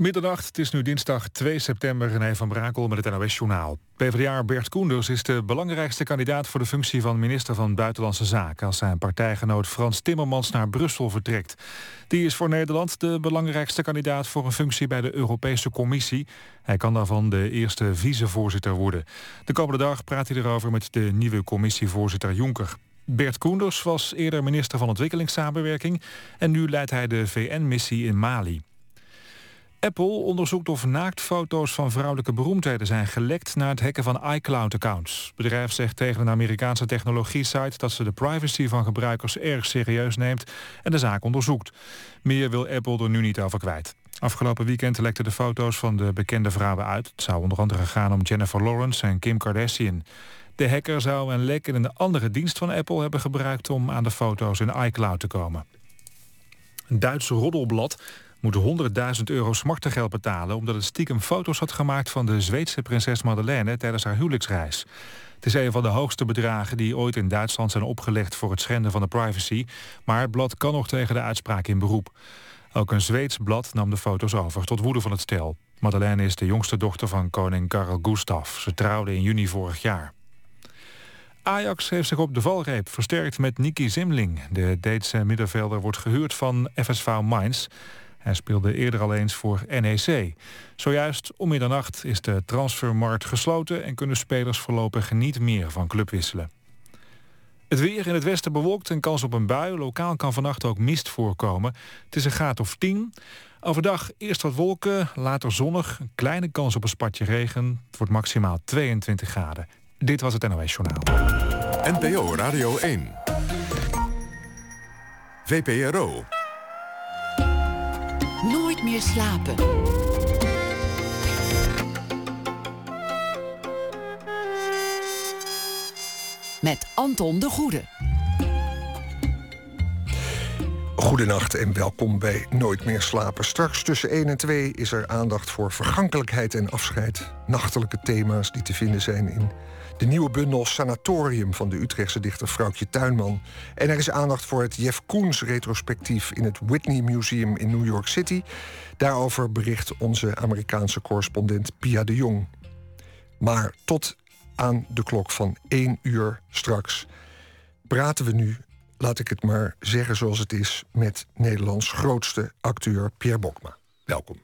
Middernacht, het is nu dinsdag 2 september. René van Brakel met het NOS-journaal. PvdA Bert Koenders is de belangrijkste kandidaat... voor de functie van minister van Buitenlandse Zaken... als zijn partijgenoot Frans Timmermans naar Brussel vertrekt. Die is voor Nederland de belangrijkste kandidaat... voor een functie bij de Europese Commissie. Hij kan daarvan de eerste vicevoorzitter worden. De komende dag praat hij erover met de nieuwe commissievoorzitter Jonker. Bert Koenders was eerder minister van Ontwikkelingssamenwerking... en nu leidt hij de VN-missie in Mali. Apple onderzoekt of naaktfoto's van vrouwelijke beroemdheden zijn gelekt naar het hacken van iCloud-accounts. Het bedrijf zegt tegen een Amerikaanse technologie-site dat ze de privacy van gebruikers erg serieus neemt en de zaak onderzoekt. Meer wil Apple er nu niet over kwijt. Afgelopen weekend lekten de foto's van de bekende vrouwen uit. Het zou onder andere gaan om Jennifer Lawrence en Kim Kardashian. De hacker zou een lek in een andere dienst van Apple hebben gebruikt om aan de foto's in iCloud te komen. Een Duits roddelblad moet 100.000 euro smartengeld betalen... omdat het stiekem foto's had gemaakt van de Zweedse prinses Madeleine... tijdens haar huwelijksreis. Het is een van de hoogste bedragen die ooit in Duitsland zijn opgelegd... voor het schenden van de privacy. Maar het blad kan nog tegen de uitspraak in beroep. Ook een Zweeds blad nam de foto's over, tot woede van het stel. Madeleine is de jongste dochter van koning Karel Gustaf. Ze trouwde in juni vorig jaar. Ajax heeft zich op de valreep versterkt met Niki Zimling. De Deetse middenvelder wordt gehuurd van FSV Mainz. Hij speelde eerder al eens voor NEC. Zojuist om middernacht is de transfermarkt gesloten... en kunnen spelers voorlopig niet meer van club wisselen. Het weer in het westen bewolkt en kans op een bui. Lokaal kan vannacht ook mist voorkomen. Het is een graad of 10. Overdag eerst wat wolken, later zonnig. Een kleine kans op een spatje regen. Het wordt maximaal 22 graden. Dit was het NOS Journaal. NPO Radio 1. VPRO. Nooit meer slapen. Met Anton de Goede. Goedenacht en welkom bij Nooit meer slapen. Straks tussen 1 en 2 is er aandacht voor vergankelijkheid en afscheid. Nachtelijke thema's die te vinden zijn in de nieuwe bundel Sanatorium van de Utrechtse dichter Vrouwtje Tuinman. En er is aandacht voor het Jeff Koens retrospectief in het Whitney Museum in New York City. Daarover bericht onze Amerikaanse correspondent Pia de Jong. Maar tot aan de klok van 1 uur straks praten we nu, laat ik het maar zeggen zoals het is, met Nederlands grootste acteur Pierre Bokma. Welkom.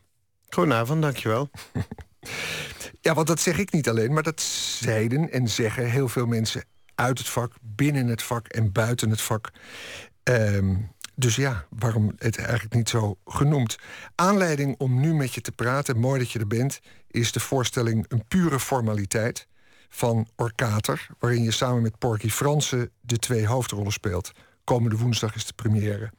Goedenavond, dankjewel. Ja, want dat zeg ik niet alleen, maar dat zeiden en zeggen heel veel mensen uit het vak, binnen het vak en buiten het vak. Ehm, dus ja, waarom het eigenlijk niet zo genoemd? Aanleiding om nu met je te praten, mooi dat je er bent, is de voorstelling Een pure formaliteit van Orkater, waarin je samen met Porky Fransen de twee hoofdrollen speelt. Komende woensdag is de première.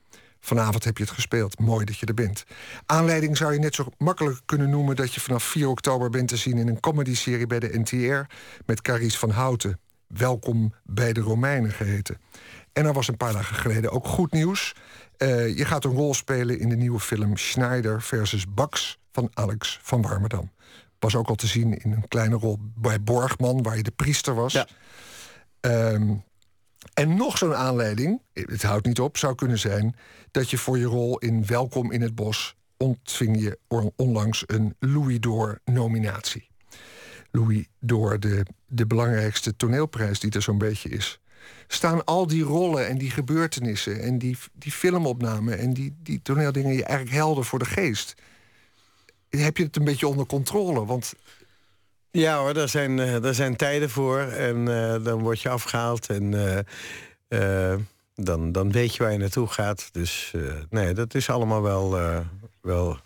Vanavond heb je het gespeeld. Mooi dat je er bent. Aanleiding zou je net zo makkelijk kunnen noemen dat je vanaf 4 oktober bent te zien in een comedyserie bij de NTR met Carice van Houten. Welkom bij de Romeinen geheten. En er was een paar dagen geleden ook goed nieuws. Uh, je gaat een rol spelen in de nieuwe film Schneider versus Bax van Alex van Warmerdam. Was ook al te zien in een kleine rol bij Borgman, waar je de priester was. Ja. Um, en nog zo'n aanleiding, het houdt niet op, zou kunnen zijn dat je voor je rol in Welkom in het Bos ontving je onlangs een Louis d'Or nominatie. Louis d'Or, de, de belangrijkste toneelprijs die er zo'n beetje is. Staan al die rollen en die gebeurtenissen en die, die filmopnamen en die, die toneeldingen je eigenlijk helder voor de geest? Heb je het een beetje onder controle? Want ja hoor, daar zijn, uh, daar zijn tijden voor. En uh, dan word je afgehaald en uh, dan, dan weet je waar je naartoe gaat. Dus nee, dat is allemaal wel, wel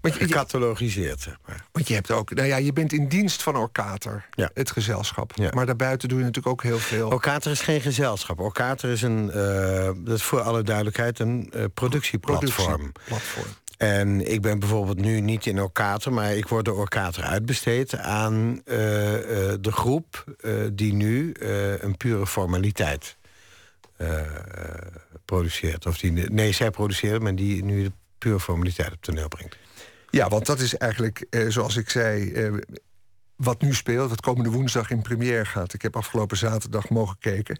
want je, gecatalogiseerd. Zeg maar. Want je hebt ook, nou ja, je bent in dienst van Orkater, ja. het gezelschap. Ja. Maar daarbuiten doe je natuurlijk ook heel veel. Orkater is geen gezelschap. Orkater is een, dat is voor alle duidelijkheid, een productieplatform. Productieplatform. En ik ben bijvoorbeeld nu niet in Orkater, maar ik word door Orkater uitbesteed aan uh, uh, de groep uh, die nu een pure formaliteit produceert. Of die, nee, zij produceert, maar die nu de pure formaliteit op toneel brengt. Ja, want dat is eigenlijk, zoals ik zei, wat nu speelt, wat komende woensdag in première gaat. Ik heb afgelopen zaterdag mogen kijken.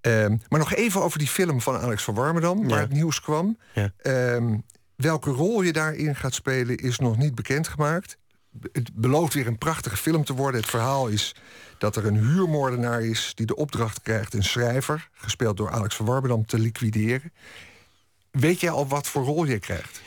Um, maar nog even over die film van Alex van Warmerdam, waar het nieuws kwam. Ja. Um, welke rol je daarin gaat spelen is nog niet bekendgemaakt. Het belooft weer een prachtige film te worden. Het verhaal is dat er een huurmoordenaar is die de opdracht krijgt een schrijver, gespeeld door Alex van Warberdam, te liquideren. Weet jij al wat voor rol je krijgt?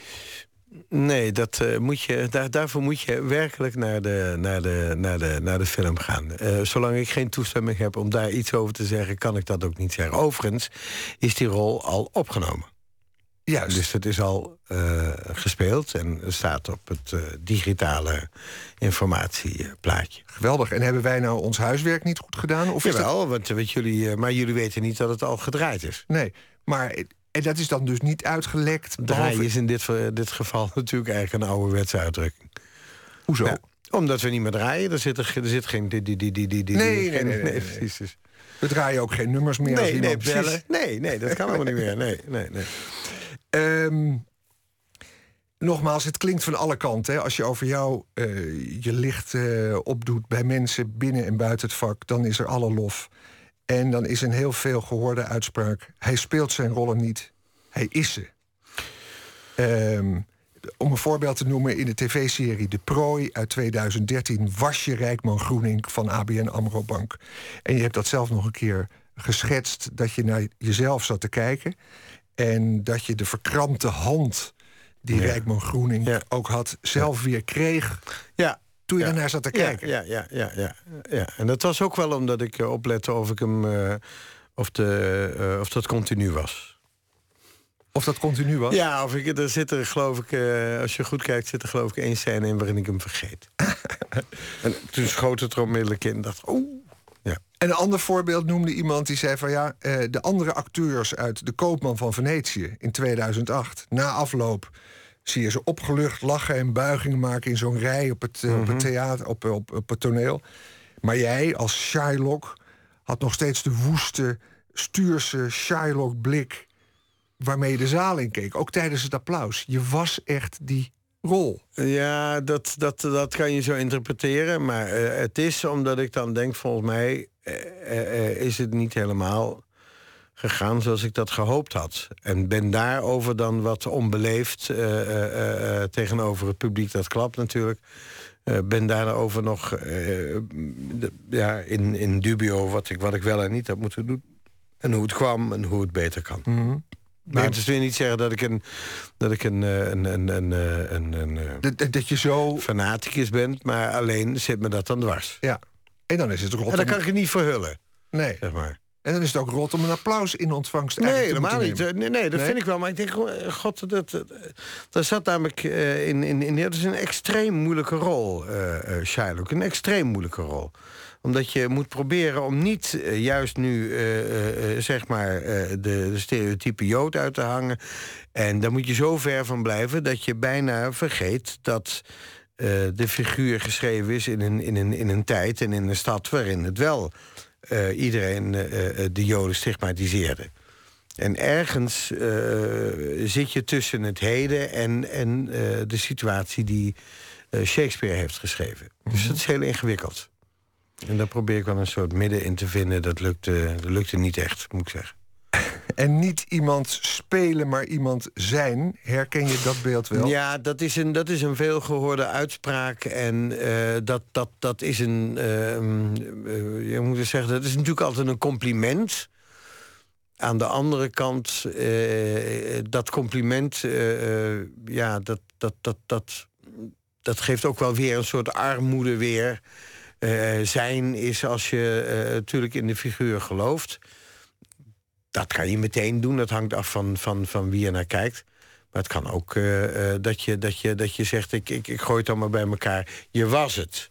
Nee, dat, uh, moet je, daar, daarvoor moet je werkelijk naar de, naar de, naar de, naar de film gaan. Uh, zolang ik geen toestemming heb om daar iets over te zeggen, kan ik dat ook niet zeggen. Overigens is die rol al opgenomen. Juist. Dus het is al uh, gespeeld en staat op het digitale informatieplaatje. Geweldig. En hebben wij nou ons huiswerk niet goed gedaan? Of Jawel, dat... want, want jullie, maar jullie weten niet dat het al gedraaid is. Nee, maar en dat is dan dus niet uitgelekt. Draaien is in dit, dit geval natuurlijk eigenlijk een ouderwetse uitdrukking. Hoezo? Omdat we niet meer draaien. Er zit, er, er zit geen... Die, die, die, die, die, nee, nee, nee, nee, precies. We draaien ook geen nummers meer nee, als nee, bellen. Nee, nee, dat kan allemaal niet meer. Nee, nee, nee. Um, nogmaals, het klinkt van alle kanten. Hè. Als je over jou uh, je licht uh, opdoet bij mensen binnen en buiten het vak... dan is er alle lof. En dan is een heel veel gehoorde uitspraak... hij speelt zijn rollen niet, hij is ze. Um, om een voorbeeld te noemen, in de tv-serie De Prooi uit 2013... was je Rijkman Groening van ABN AMRO Bank. En je hebt dat zelf nog een keer geschetst... dat je naar jezelf zat te kijken... en dat je de verkrampte hand die ja. Rijkman Groening ja. ook had... zelf weer kreeg. Ja, toen je ernaar zat te kijken. Ja, ja, ja, ja, ja. En dat was ook wel omdat ik uh, oplette of ik hem. Uh, of, de, uh, of dat continu was. Of dat continu was? Ja, of ik, er zit er geloof ik, als je goed kijkt, zit er geloof ik één scène in waarin ik hem vergeet. en toen schoot het er onmiddellijk in. dacht, oeh. En een ander voorbeeld noemde iemand die zei van ja, de andere acteurs uit De Koopman van Venetië in 2008, na afloop zie je ze opgelucht lachen en buigingen maken in zo'n rij op het, mm -hmm. op het theater, op, op, op het toneel. Maar jij als Shylock had nog steeds de woeste, stuurse Shylock-blik waarmee je de zaal in keek. Ook tijdens het applaus. Je was echt die rol. Ja, dat, dat, dat kan je zo interpreteren. Maar uh, het is omdat ik dan denk, volgens mij is het niet helemaal gegaan zoals ik dat gehoopt had. En ben daarover dan wat onbeleefd uh, uh, uh, tegenover het publiek. Dat klapt natuurlijk. ben daarover nog de, ja, in, in dubio wat ik, wat ik wel en niet had moeten doen. En hoe het kwam en hoe het beter kan. Mm -hmm. Maar het is weer niet zeggen dat ik een. Dat ik een. een, een, een, een, een dat, dat je zo. fanaticus ben, maar alleen zit me dat dan dwars. Ja. En dan is het rot. En dan kan ik het niet verhullen. Nee. Zeg maar. En dan is het ook rot om een applaus in ontvangst nee, helemaal niet. Nee, nee dat Nee? vind ik wel. Maar ik denk, oh, god, dat, dat, dat zat namelijk eh, in, in, in... Dat is een extreem moeilijke rol, eh eh, Shylock. Een extreem moeilijke rol. Omdat je moet proberen om niet eh, juist nu, eh, eh, zeg maar, eh, de, de stereotype Jood uit te hangen. En daar moet je zo ver van blijven dat je bijna vergeet dat... eh, de figuur geschreven is in een, in, een, in een tijd en in een stad waarin het wel eh, iedereen eh, de Joden stigmatiseerde. En ergens zit je tussen het heden en, en de situatie die Shakespeare heeft geschreven. Dus dat is heel ingewikkeld. En daar probeer ik wel een soort midden in te vinden. Dat lukte, dat lukte niet echt, moet ik zeggen. En niet iemand spelen, maar iemand zijn. Herken je dat beeld wel? Ja, dat is een, dat is een veelgehoorde uitspraak. En eh, dat, dat, dat is een. eh, eh, je moet zeggen, dat is natuurlijk altijd een compliment. Aan de andere kant, eh, dat compliment, ja, dat, dat, dat, dat, dat geeft ook wel weer een soort armoede weer. Zijn is als je natuurlijk in de figuur gelooft. Dat kan je meteen doen, dat hangt af van, van, van wie je naar kijkt. Maar het kan ook eh, eh, dat, je, dat, je, dat je zegt, ik, ik, ik gooi het allemaal bij elkaar. Je was het.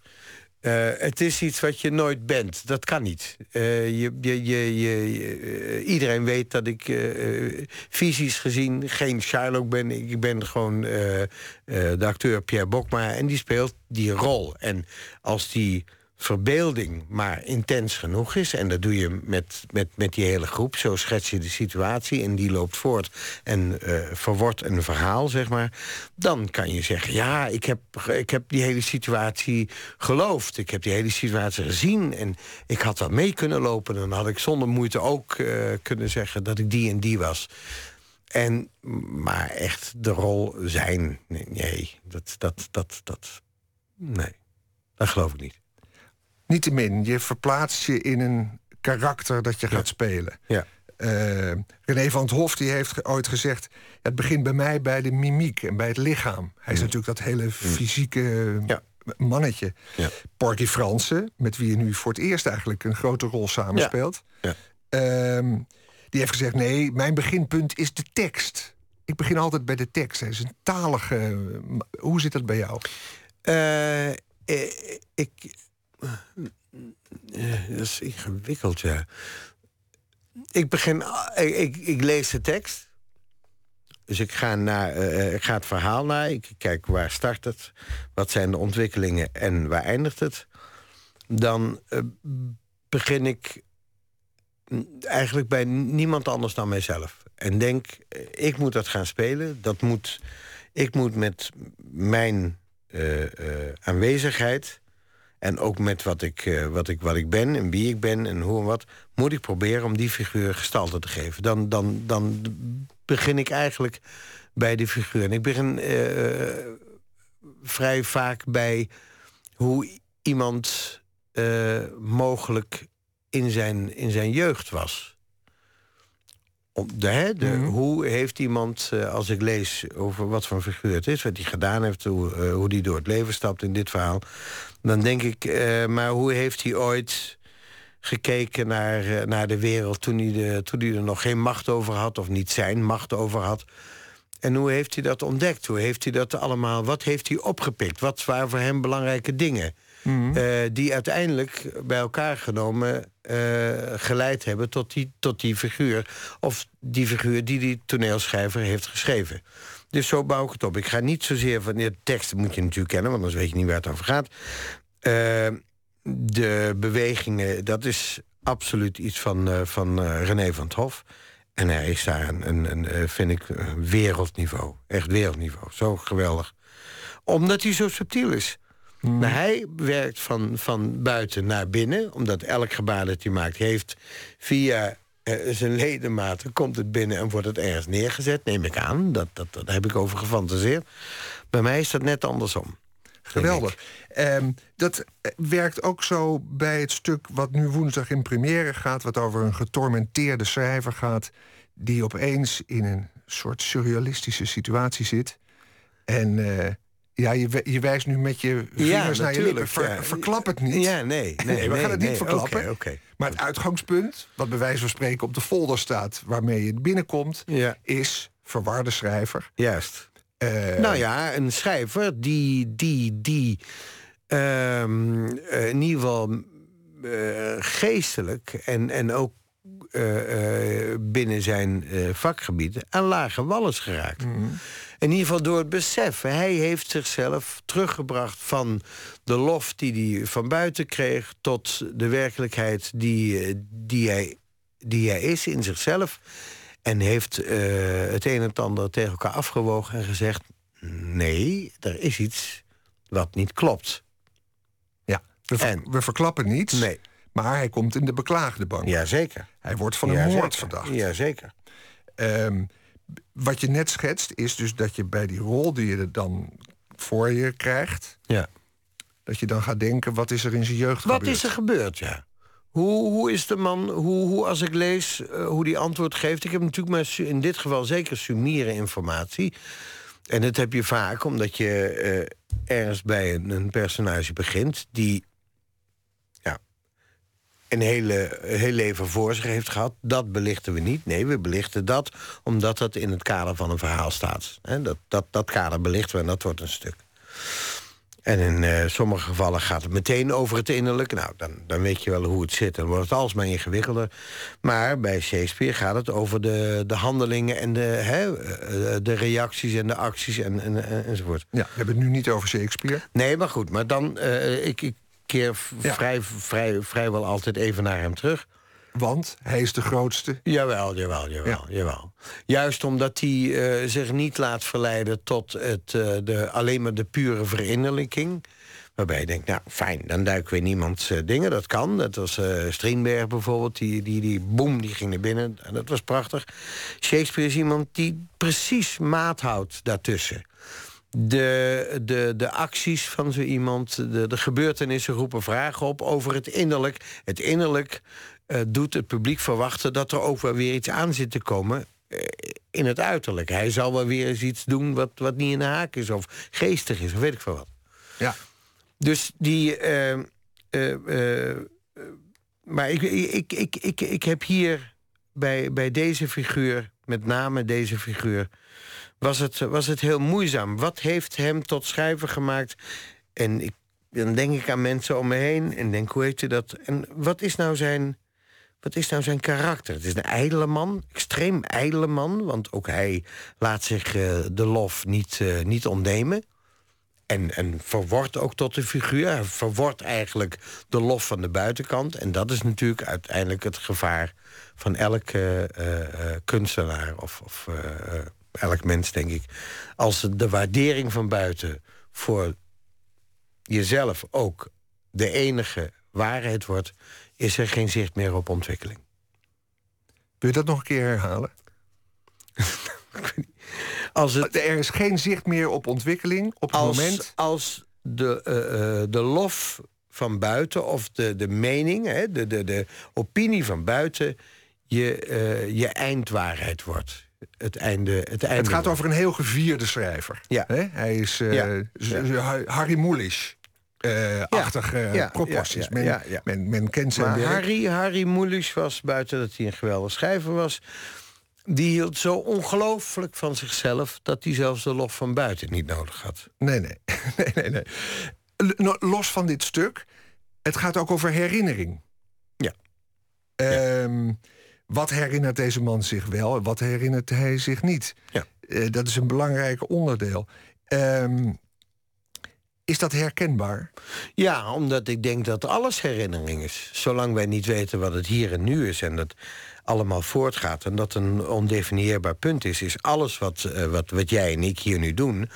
Eh, het is iets wat je nooit bent. Dat kan niet. Je, je, je, je- iedereen weet dat ik eh, fysisch gezien geen Sherlock ben. Ik ben gewoon de acteur Pierre Bokma. En die speelt die rol. En als die verbeelding maar intens genoeg is... en dat doe je met, met, met die hele groep, zo schets je de situatie... en die loopt voort en eh verwordt een verhaal, zeg maar... dan kan je zeggen, ja, ik heb, ik heb die hele situatie geloofd. Ik heb die hele situatie gezien en ik had wel mee kunnen lopen. Dan had ik zonder moeite ook eh, kunnen zeggen dat ik die en die was. en, maar echt de rol zijn, nee, dat, dat, dat, dat, nee, dat geloof ik niet. Niettemin, je verplaatst je in een karakter dat je gaat spelen. Ja. Uh, René van het Hof die heeft ooit gezegd... het begint bij mij bij de mimiek en bij het lichaam. Hij is natuurlijk dat hele fysieke mannetje. Ja. Porky Fransen, met wie je nu voor het eerst eigenlijk een grote rol samenspeelt... Ja. Uh, die heeft gezegd: nee, mijn beginpunt is de tekst. Ik begin altijd bij de tekst. Hij is een talige. Hoe zit dat bij jou? Uh, ik. Dat is ingewikkeld, ja. Ik begin. Ik, ik, lees de tekst. Dus ik ga, naar, uh, ik ga het verhaal naar. Ik kijk waar start het. Wat zijn de ontwikkelingen en waar eindigt het. Dan begin ik eigenlijk bij niemand anders dan mijzelf. En denk, eh, ik moet dat gaan spelen. Dat moet, ik moet met mijn aanwezigheid... en ook met wat ik, uh, wat, ik, wat ik ben en wie ik ben en hoe en wat... moet ik proberen om die figuur gestalte te geven. Dan, dan, dan begin ik eigenlijk bij die figuur. En ik begin vrij vaak bij hoe iemand mogelijk in zijn, in zijn jeugd was. De, mhm. Hoe heeft iemand, uh, als ik lees over wat voor figuur het is, wat hij gedaan heeft, hoe, uh, hoe die door het leven stapt in dit verhaal, dan denk ik, uh, maar hoe heeft hij ooit gekeken naar, naar de wereld toen hij, de, toen hij er nog geen macht over had, of niet zijn macht over had? En hoe heeft hij dat ontdekt? Hoe heeft hij dat allemaal? Wat heeft hij opgepikt? Wat waren voor hem belangrijke dingen? Mhm. Eh, die uiteindelijk bij elkaar genomen uh, geleid hebben tot die, tot die figuur. Of die figuur die die toneelschrijver heeft geschreven. Dus zo bouw ik het op. Ik ga niet zozeer van... De tekst moet je natuurlijk kennen, want anders weet je niet waar het over gaat. Uh, de bewegingen, dat is absoluut iets van, van René van het Hof. En hij is daar een, een, een vind ik, wereldniveau. Echt wereldniveau. Zo geweldig. Omdat hij zo subtiel is. Mm. Maar hij werkt van, van buiten naar binnen, omdat elk gebaar dat hij maakt heeft via uh, zijn ledematen komt het binnen en wordt het ergens neergezet, neem ik aan. Dat, dat, daar heb ik over gefantaseerd. Bij mij is dat net andersom. Geweldig. Um, dat eh, werkt ook zo bij het stuk wat nu woensdag in première gaat, wat over een getormenteerde schrijver gaat, die opeens in een soort surrealistische situatie zit. En uh, ja, je, je wijst nu met je vingers naar je lippen. Verklap het niet. Ja, nee. nee, we gaan het niet nee, verklappen. Maar het uitgangspunt, wat bij wijze van spreken op de folder staat... waarmee je binnenkomt, is verwarde schrijver. Juist. Uh, nou ja, een schrijver die, die, die um, in ieder geval uh, geestelijk en, en ook uh, binnen zijn vakgebied aan lage wallen is geraakt. Mm in ieder geval door het besef. Hij heeft zichzelf teruggebracht van de lof die hij van buiten kreeg... tot de werkelijkheid die, eh, die, hij, die hij is in zichzelf. En heeft uh, het een en het ander tegen elkaar afgewogen en gezegd... nee, er is iets wat niet klopt. Ja, we, en, we verklappen niets. Nee. Maar hij komt in de beklaagde bank. Jazeker. Hij wordt van een moord verdacht. Jazeker. Um, wat je net schetst, is dus dat je bij die rol die je er dan voor je krijgt, ja. dat je dan gaat denken: wat is er in zijn jeugd wat gebeurd? Wat is er gebeurd, ja. Hoe, hoe is de man, hoe, hoe als ik lees uh, hoe die antwoord geeft... ik heb natuurlijk maar in dit geval zeker sumiere informatie. En dat heb je vaak omdat je uh, ergens bij een, een personage begint... die een hele, heel leven voor zich heeft gehad. Dat belichten we niet. Nee, we belichten dat omdat dat in het kader van een verhaal staat. dat, dat, dat kader belichten we en dat wordt een stuk. En in uh, sommige gevallen gaat het meteen over het innerlijke. Nou, dan, dan weet je wel hoe het zit. Dan wordt het alsmaar ingewikkelder. Maar bij Shakespeare gaat het over de, de handelingen... en de, hè, eh, de reacties en de acties en, en, enzovoort. Ja, we hebben het nu niet over Shakespeare. Nee, maar goed. Maar dan, uh, ik, ik keer vrij, vrij, vrijwel altijd even naar hem terug. Want hij is de grootste. Jawel, jawel, jawel, jawel. Juist omdat hij zich niet laat verleiden tot het, de, alleen maar de pure verinnerlijking. Waarbij je denkt, nou fijn, dan duiken we in iemands dingen. Dat kan. Dat was uh, Strindberg bijvoorbeeld. Die, die, die boem, die ging naar binnen. En dat was prachtig. Shakespeare is iemand die precies maat houdt daartussen de, de, de acties van zo iemand, de, de gebeurtenissen roepen vragen op over het innerlijk. Het innerlijk uh, doet het publiek verwachten dat er ook wel weer iets aan zit te komen uh, in het uiterlijk. Hij zal wel weer eens iets doen wat, wat niet in de haak is of geestig is of weet ik veel wat. Ja. Dus die. Uh, maar ik, ik, ik, ik, ik heb hier bij, bij deze figuur, met name deze figuur was het, was het heel moeizaam. Wat heeft hem tot schrijver gemaakt? En ik, dan denk ik aan mensen om me heen en denk, hoe heet u dat? En wat is nou zijn, wat is nou zijn karakter? Het is een ijdele man, extreem ijdele man, want ook hij laat zich uh, de lof niet, uh, niet ontnemen. En, en verwordt ook tot de figuur. Hij verwordt eigenlijk de lof van de buitenkant. En dat is natuurlijk uiteindelijk het gevaar van elke uh, kunstenaar of, of elk mens, denk ik. Als de waardering van buiten voor jezelf ook de enige waarheid wordt, is er geen zicht meer op ontwikkeling. Wil je dat nog een keer herhalen? als het, er is geen zicht meer op ontwikkeling op het als, moment. Als de, uh, de lof van buiten of de, de mening, hè, de, de, de opinie van buiten, je, uh, je eindwaarheid wordt het einde, het einde. Het gaat over een heel gevierde schrijver. Ja. Hij is uh, ja. Harry Mulisch. Uh, achtige ja, proporties. Men, men, men, kent zijn maar werk. Harry, Harry Mulisch was, buiten dat hij een geweldig schrijver was... die hield zo ongelooflijk van zichzelf... dat hij zelfs de lof van buiten niet nodig had. Nee, nee. nee, nee, nee. Los van dit stuk, het gaat ook over herinnering. Ja. Um, wat herinnert deze man zich wel wat herinnert hij zich niet? Ja. Uh, dat is een belangrijk onderdeel. Um, is dat herkenbaar? Ja, omdat ik denk dat alles herinnering is. Zolang wij niet weten wat het hier en nu is en dat allemaal voortgaat en dat een ondefinieerbaar punt is, is alles wat, uh, wat, wat jij en ik hier nu doen.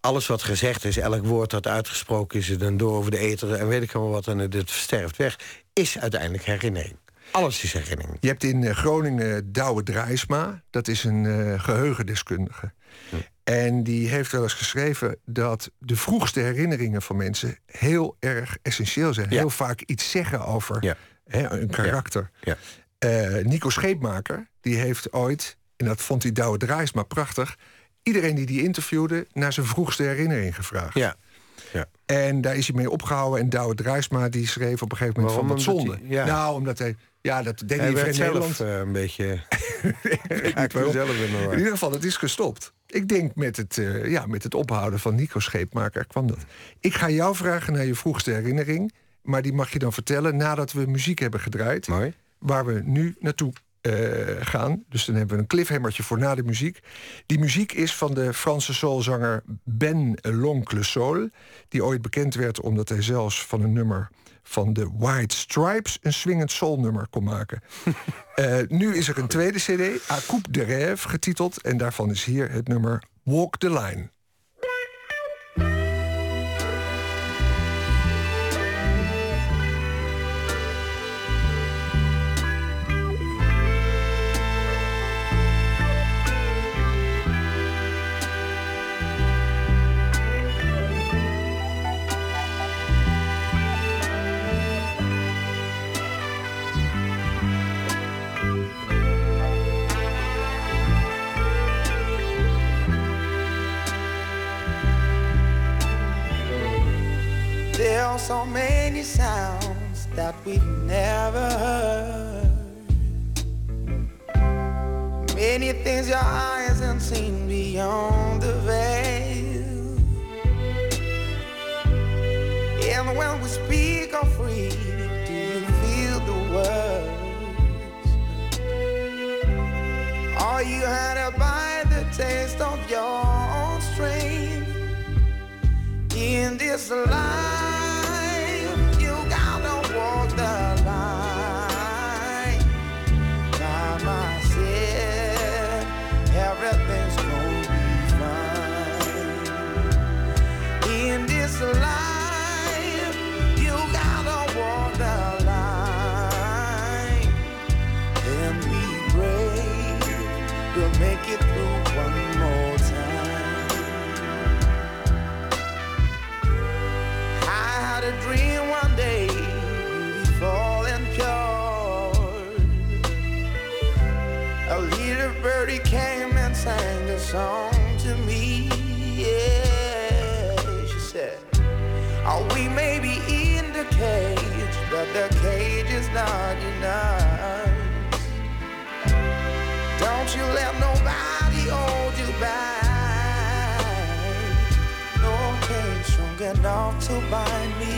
Alles wat gezegd is, elk woord dat uitgesproken is, dan door over de ether en weet ik allemaal wat en het sterft weg, is uiteindelijk herinnering. Alles is herinnering. Je hebt in Groningen Douwe Draaisma. Dat is een uh, geheugendeskundige. Hm. En die heeft wel eens geschreven dat de vroegste herinneringen van mensen heel erg essentieel zijn. Ja. Heel vaak iets zeggen over ja. hè, een karakter. Ja. Uh, Nico Scheepmaker, die heeft ooit, en dat vond hij Douwe Draaisma prachtig, iedereen die die interviewde naar zijn vroegste herinnering gevraagd. Ja. Ja. En daar is hij mee opgehouden. En Douwe Draaisma die schreef op een gegeven moment Waarom? van wat zonde. Hij- ja. Nou, omdat hij... Ja, dat deed Hij in zelf Nederland. eh, een beetje... ik zelf in. In ieder geval, het is gestopt. Ik denk met het, eh, ja, met het ophouden van Nico Scheepmaker kwam dat. Ik ga jou vragen naar je vroegste herinnering. Maar die mag je dan vertellen nadat we muziek hebben gedraaid. Mooi. Waar we nu naartoe eh, gaan. Dus dan hebben we een cliffhammertje voor na de muziek. Die muziek is van de Franse soulzanger Ben L'Oncle Soul. Die ooit bekend werd omdat hij zelfs van een nummer van de White Stripes een swingend soulnummer kon maken. Eh, nu is er een tweede cd, A Coupe de Rêve, getiteld. En daarvan is hier het nummer Walk the Line. So many sounds that we've never heard. Many things your eyes haven't seen beyond the veil. And when we speak of freedom, do you feel the words? Are you hurt by the taste of your own strength? In this life, but the cage is not enough. Don't you let nobody hold you back. No cage strong enough to bind me.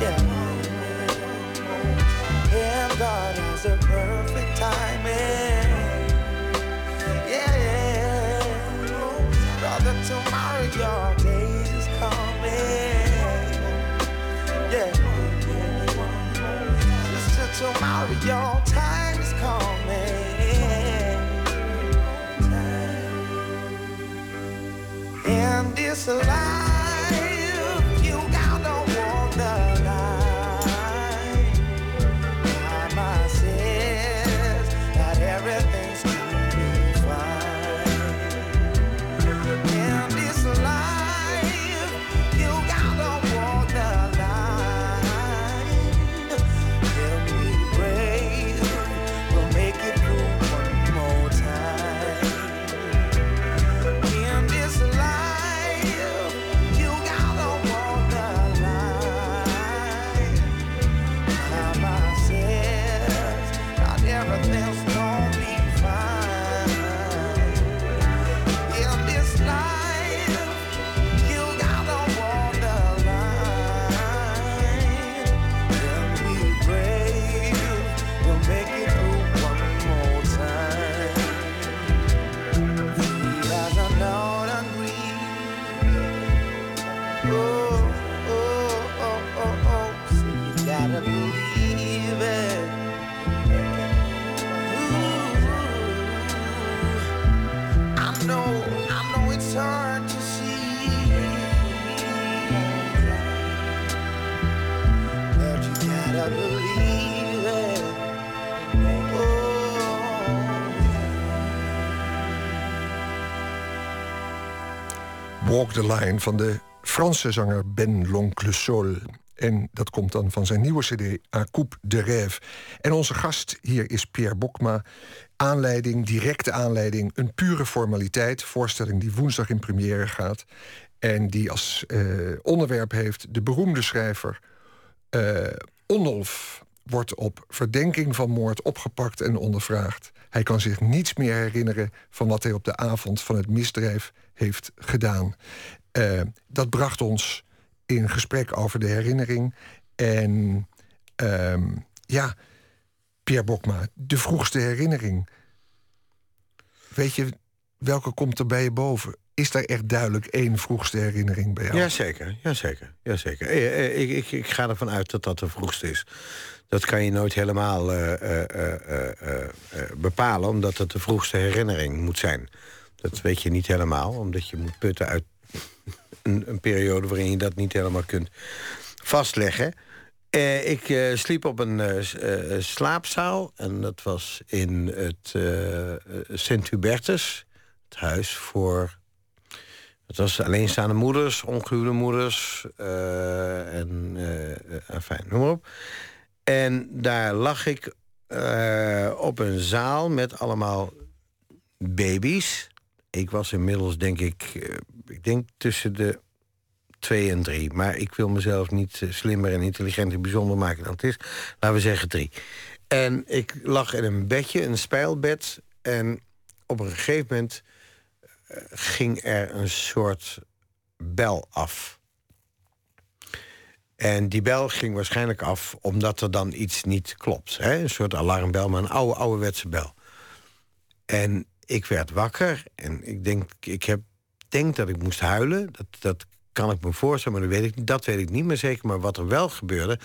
Yeah. And God has a perfect timing. Yeah. Brother, tomorrow your day is coming. Tomorrow your time is coming. And this life, Walk the Line van de Franse zanger Ben L'Oncle. En dat komt dan van zijn nieuwe cd, A Coupe de Rêve. En onze gast hier is Pierre Bokma. Aanleiding, directe aanleiding, een pure formaliteit. Voorstelling die woensdag in première gaat. En die als eh, onderwerp heeft de beroemde schrijver eh Onnolf wordt op verdenking van moord opgepakt en ondervraagd. Hij kan zich niets meer herinneren van wat hij op de avond van het misdrijf heeft gedaan. Eh, dat bracht ons in gesprek over de herinnering. En ehm, ja, Pierre Bokma, de vroegste herinnering. Weet je, welke komt er bij je boven? Is daar echt duidelijk één vroegste herinnering bij jou? Jazeker, jazeker, jazeker. Eh, eh, Ik, ik, ik ga ervan uit dat dat de vroegste is. Dat kan je nooit helemaal eh, eh, eh, bepalen, omdat het de vroegste herinnering moet zijn. Dat weet je niet helemaal, omdat je moet putten uit een, een periode waarin je dat niet helemaal kunt vastleggen. Ik sliep op een slaapzaal en dat was in het Sint-Hubertus, het huis voor het was alleenstaande moeders, ongehuwde moeders en fijn, noem maar op. En daar lag ik eh, op een zaal met allemaal baby's. Ik was inmiddels, denk ik, eh, ik denk tussen de twee en drie. Maar ik wil mezelf niet eh, slimmer en intelligenter bijzonder maken dan het is. Laten we zeggen drie. En ik lag in een bedje, een spijlbed. En op een gegeven moment ging er een soort bel af. En die bel ging waarschijnlijk af omdat er dan iets niet klopt. Hè? Een soort alarmbel, maar een oude, ouderwetse bel. En ik werd wakker en ik denk, ik heb, denk dat ik moest huilen. Dat, dat kan ik me voorstellen, maar dat weet, ik, dat weet ik niet meer zeker. Maar wat er wel gebeurde,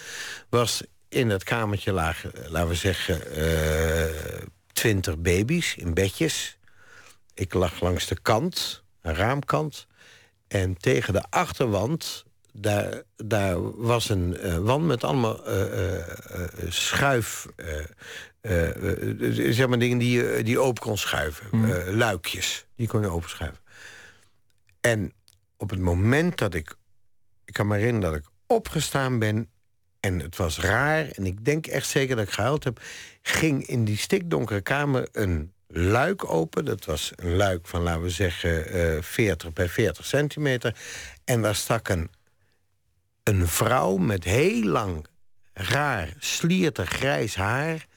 was in dat kamertje lagen, laten we zeggen, eh, twintig baby's in bedjes. Ik lag langs de kant, een raamkant. En tegen de achterwand, daar, daar was een eh, wand met allemaal eh, eh, schuif... zeg maar dingen die je die open kon schuiven. Eh, luikjes, die kon je openschuiven. En op het moment dat ik... Ik kan me herinneren dat ik opgestaan ben... en het was raar, en ik denk echt zeker dat ik gehuild heb... ging in die stikdonkere kamer een luik open. Dat was een luik van, laten we zeggen, uh, 40 bij 40 centimeter. En daar stak een, een vrouw met heel lang, raar, sliertig grijs haar...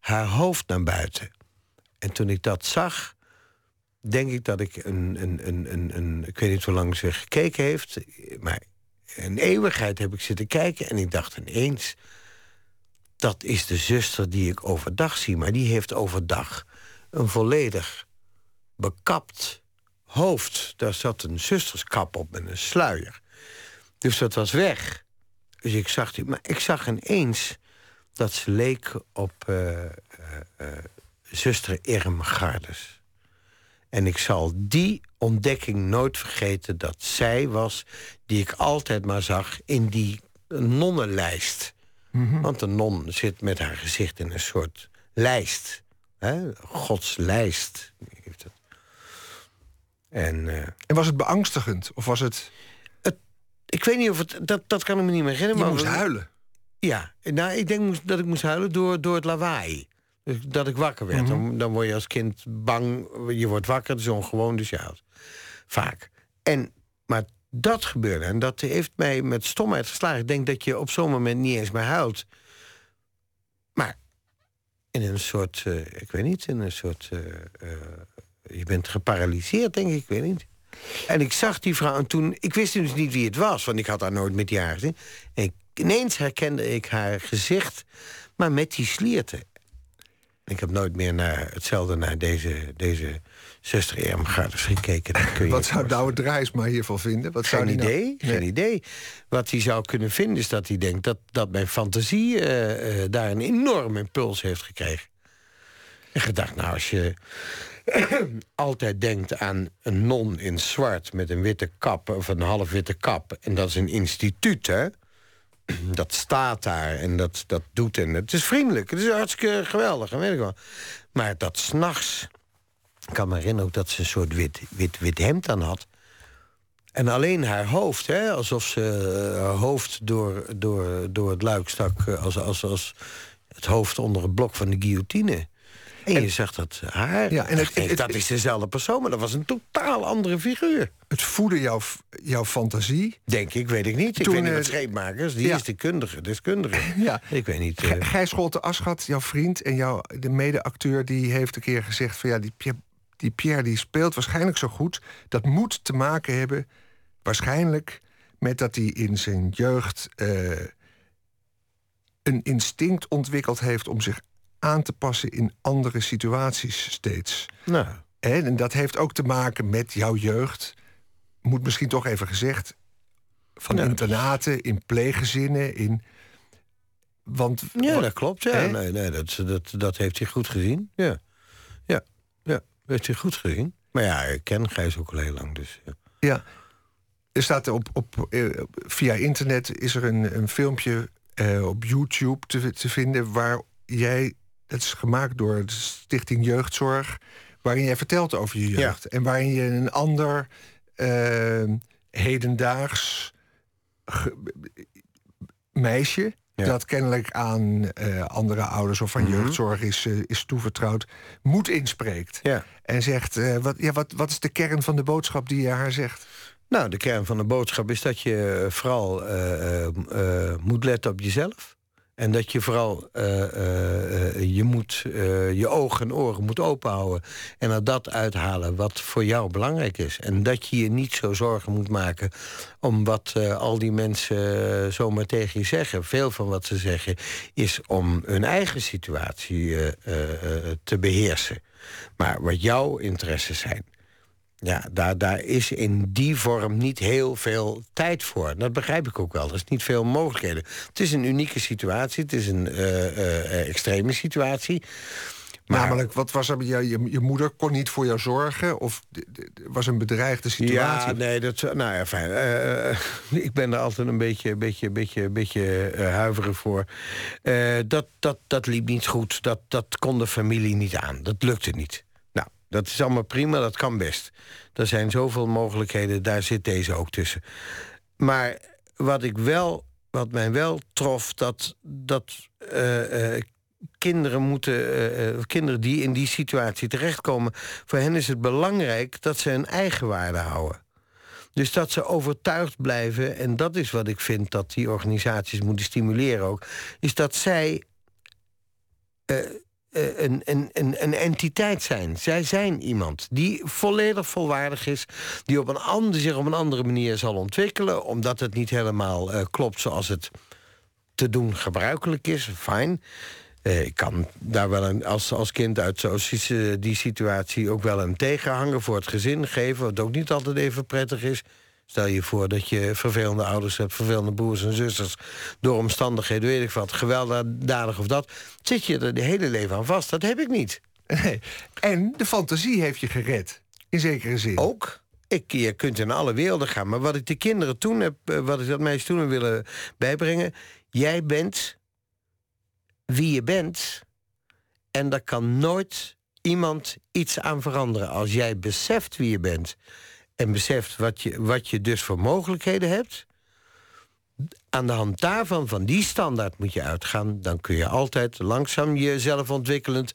haar hoofd naar buiten. En toen ik dat zag, denk ik dat ik een, een, een, een, een ik weet niet hoe lang ze gekeken heeft, maar een eeuwigheid heb ik zitten kijken en ik dacht ineens, dat is de zuster die ik overdag zie, maar die heeft overdag een volledig bekapt hoofd. Daar zat een zusterskap op met een sluier. Dus dat was weg. Dus ik zag die, maar ik zag ineens dat ze leek op uh, uh, uh, zuster Irmgardes. En ik zal die ontdekking nooit vergeten dat zij was die ik altijd maar zag in die nonnenlijst. Mm Want een non zit met haar gezicht in een soort lijst. Hè? Gods lijst. En, en was het beangstigend? Of was het... het... Ik weet niet of het... Dat, dat kan ik me niet meer herinneren. Je maar moest huilen? Ja, nou, ik denk dat ik moest huilen door, door het lawaai. Dus dat ik wakker werd. dan, mhm. dan, word je als kind bang. Je wordt wakker, dat is ongewoon, dus ja, vaak. En, maar dat gebeurde. En dat heeft mij met stomheid geslagen. Ik denk dat je op zo'n moment niet eens meer huilt. Maar in een soort, uh, ik weet niet, in een soort. Uh, uh, je bent geparalyseerd, denk ik, ik weet niet. En ik zag die vrouw en toen. Ik wist dus niet wie het was, want ik had haar nooit met gezien. En ineens herkende ik haar gezicht, maar met die slierten. Ik heb nooit meer naar hetzelfde naar deze, deze zuster Ermgaarders gekeken. Kun je Wat zou Douwe Drijsma hiervan vinden? Wat geen zou idee, nou... geen idee. Wat hij zou kunnen vinden is dat hij denkt dat, dat mijn fantasie uh, uh, daar een enorme impuls heeft gekregen. En gedacht, nou, als je altijd denkt aan een non in zwart met een witte kap of een half witte kap, en dat is een instituut, hè? dat staat daar en dat, dat doet. En het is vriendelijk, het is hartstikke geweldig, weet ik wel. Maar dat s'nachts... Kan me herinneren ook dat ze een soort wit, wit, wit hemd aan had. En alleen haar hoofd, hè, alsof ze eh, haar hoofd door, door, door het luik stak... Eh, als, als, als het hoofd onder het blok van de guillotine. En, je zag dat haar. Ja, en het, dat is dezelfde persoon, maar dat was een totaal andere figuur. Het voedde jouw, jouw fantasie. Denk ik, weet ik niet. Ik weet niet wat scheepmakers, die is de kundige, deskundige. Ja. Ik weet niet. Uh... Gijs Scholte Aschat, jouw vriend en jouw, de mede-acteur... die heeft een keer gezegd van ja, die Pierre, die Pierre die speelt waarschijnlijk zo goed. Dat moet te maken hebben, waarschijnlijk... met dat hij in zijn jeugd... Uh, een instinct ontwikkeld heeft om zich aan te passen in andere situaties steeds. Nou. En dat heeft ook te maken met jouw jeugd. Moet misschien toch even gezegd. Van internaten, in pleeggezinnen, in. Want, ja, dat klopt. Ja. Nee, nee, dat, dat, dat heeft hij goed gezien. Ja. Ja, ja, heeft hij goed gezien. Maar ja, ik ken Gijs ook al heel lang. Dus, ja. ja. Er staat op, op, eh, via internet is er een, een filmpje uh, op YouTube te, te vinden waar jij het is gemaakt door de Stichting Jeugdzorg. Waarin jij vertelt over je jeugd. En waarin je een ander uh, hedendaags meisje. Dat kennelijk aan uh, andere ouders of aan mm jeugdzorg is, uh, is toevertrouwd, moet inspreekt. Ja. En zegt: uh, wat, ja, wat, wat is de kern van de boodschap die je haar zegt? Nou, de kern van de boodschap is dat je vooral moet letten op jezelf. En dat je vooral uh, uh, je, moet, je ogen en oren moet openhouden. En er dat uithalen wat voor jou belangrijk is. En dat je je niet zo zorgen moet maken om wat al die mensen zomaar tegen je zeggen. Veel van wat ze zeggen is om hun eigen situatie te beheersen. Maar wat jouw interesses zijn, ja, daar, daar is in die vorm niet heel veel tijd voor. Dat begrijp ik ook wel. Er is niet veel mogelijkheden. Het is een unieke situatie. Het is een uh, uh, extreme situatie. Maar... Namelijk, wat was er? Je, je, je, moeder kon niet voor jou zorgen? Of was een bedreigde situatie? Ja, nee, dat, nou ja, fijn. Uh, ik ben er altijd een beetje, beetje, beetje, beetje huiverig voor. dat, dat, dat liep niet goed. Dat, dat kon de familie niet aan. Dat lukte niet. Dat is allemaal prima, dat kan best. Er zijn zoveel mogelijkheden, daar zit deze ook tussen. Maar wat ik wel, wat mij wel trof, dat, dat uh, uh, kinderen moeten, kinderen die in die situatie terechtkomen, voor hen is het belangrijk dat ze hun eigen waarde houden. Dus dat ze overtuigd blijven, en dat is wat ik vind dat die organisaties moeten stimuleren ook, is dat zij een, een, een, entiteit zijn. Zij zijn iemand die volledig volwaardig is, die op een ander, zich op een andere manier zal ontwikkelen, omdat het niet helemaal uh, klopt zoals het te doen gebruikelijk is. Fijn. Uh, ik kan daar wel een, als, als kind uit die situatie ook wel een tegenhanger voor het gezin geven, wat ook niet altijd even prettig is. Stel je voor dat je vervelende ouders hebt, vervelende broers en zusters... door omstandigheden, weet ik wat, gewelddadig of dat... zit je er de hele leven aan vast. Dat heb ik niet. Nee. En de fantasie heeft je gered, in zekere zin. Ook. Ik, je kunt in alle werelden gaan. Maar wat ik de kinderen toen heb, eh, wat ik dat meisje toen willen bijbrengen... jij bent wie je bent... en daar kan nooit iemand iets aan veranderen. Als jij beseft wie je bent en beseft wat je, wat je dus voor mogelijkheden hebt. Aan de hand daarvan, van die standaard moet je uitgaan. Dan kun je altijd langzaam jezelf ontwikkelend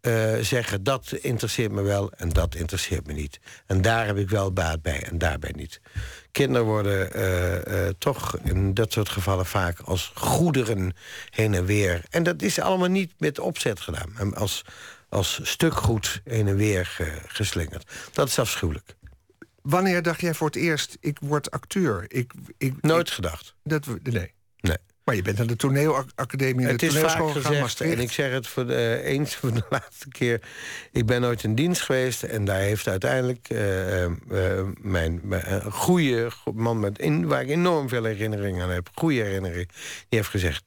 uh, zeggen... dat interesseert me wel en dat interesseert me niet. En daar heb ik wel baat bij en daarbij niet. Kinderen worden uh, uh, toch in dat soort gevallen vaak als goederen heen en weer. En dat is allemaal niet met opzet gedaan. Als, als stuk goed heen en weer geslingerd. Dat is afschuwelijk. Wanneer dacht jij voor het eerst, ik word acteur? Ik, ik, Nooit gedacht. Dat, nee. Nee. Maar je bent naar de toneelacademie Het is vaak gezegd, en ik zeg het voor de, eens voor de laatste keer. Ik ben nooit in dienst geweest en daar heeft uiteindelijk uh, uh, mijn, mijn goede man met in, waar ik enorm veel herinneringen aan heb, goede herinnering, die heeft gezegd: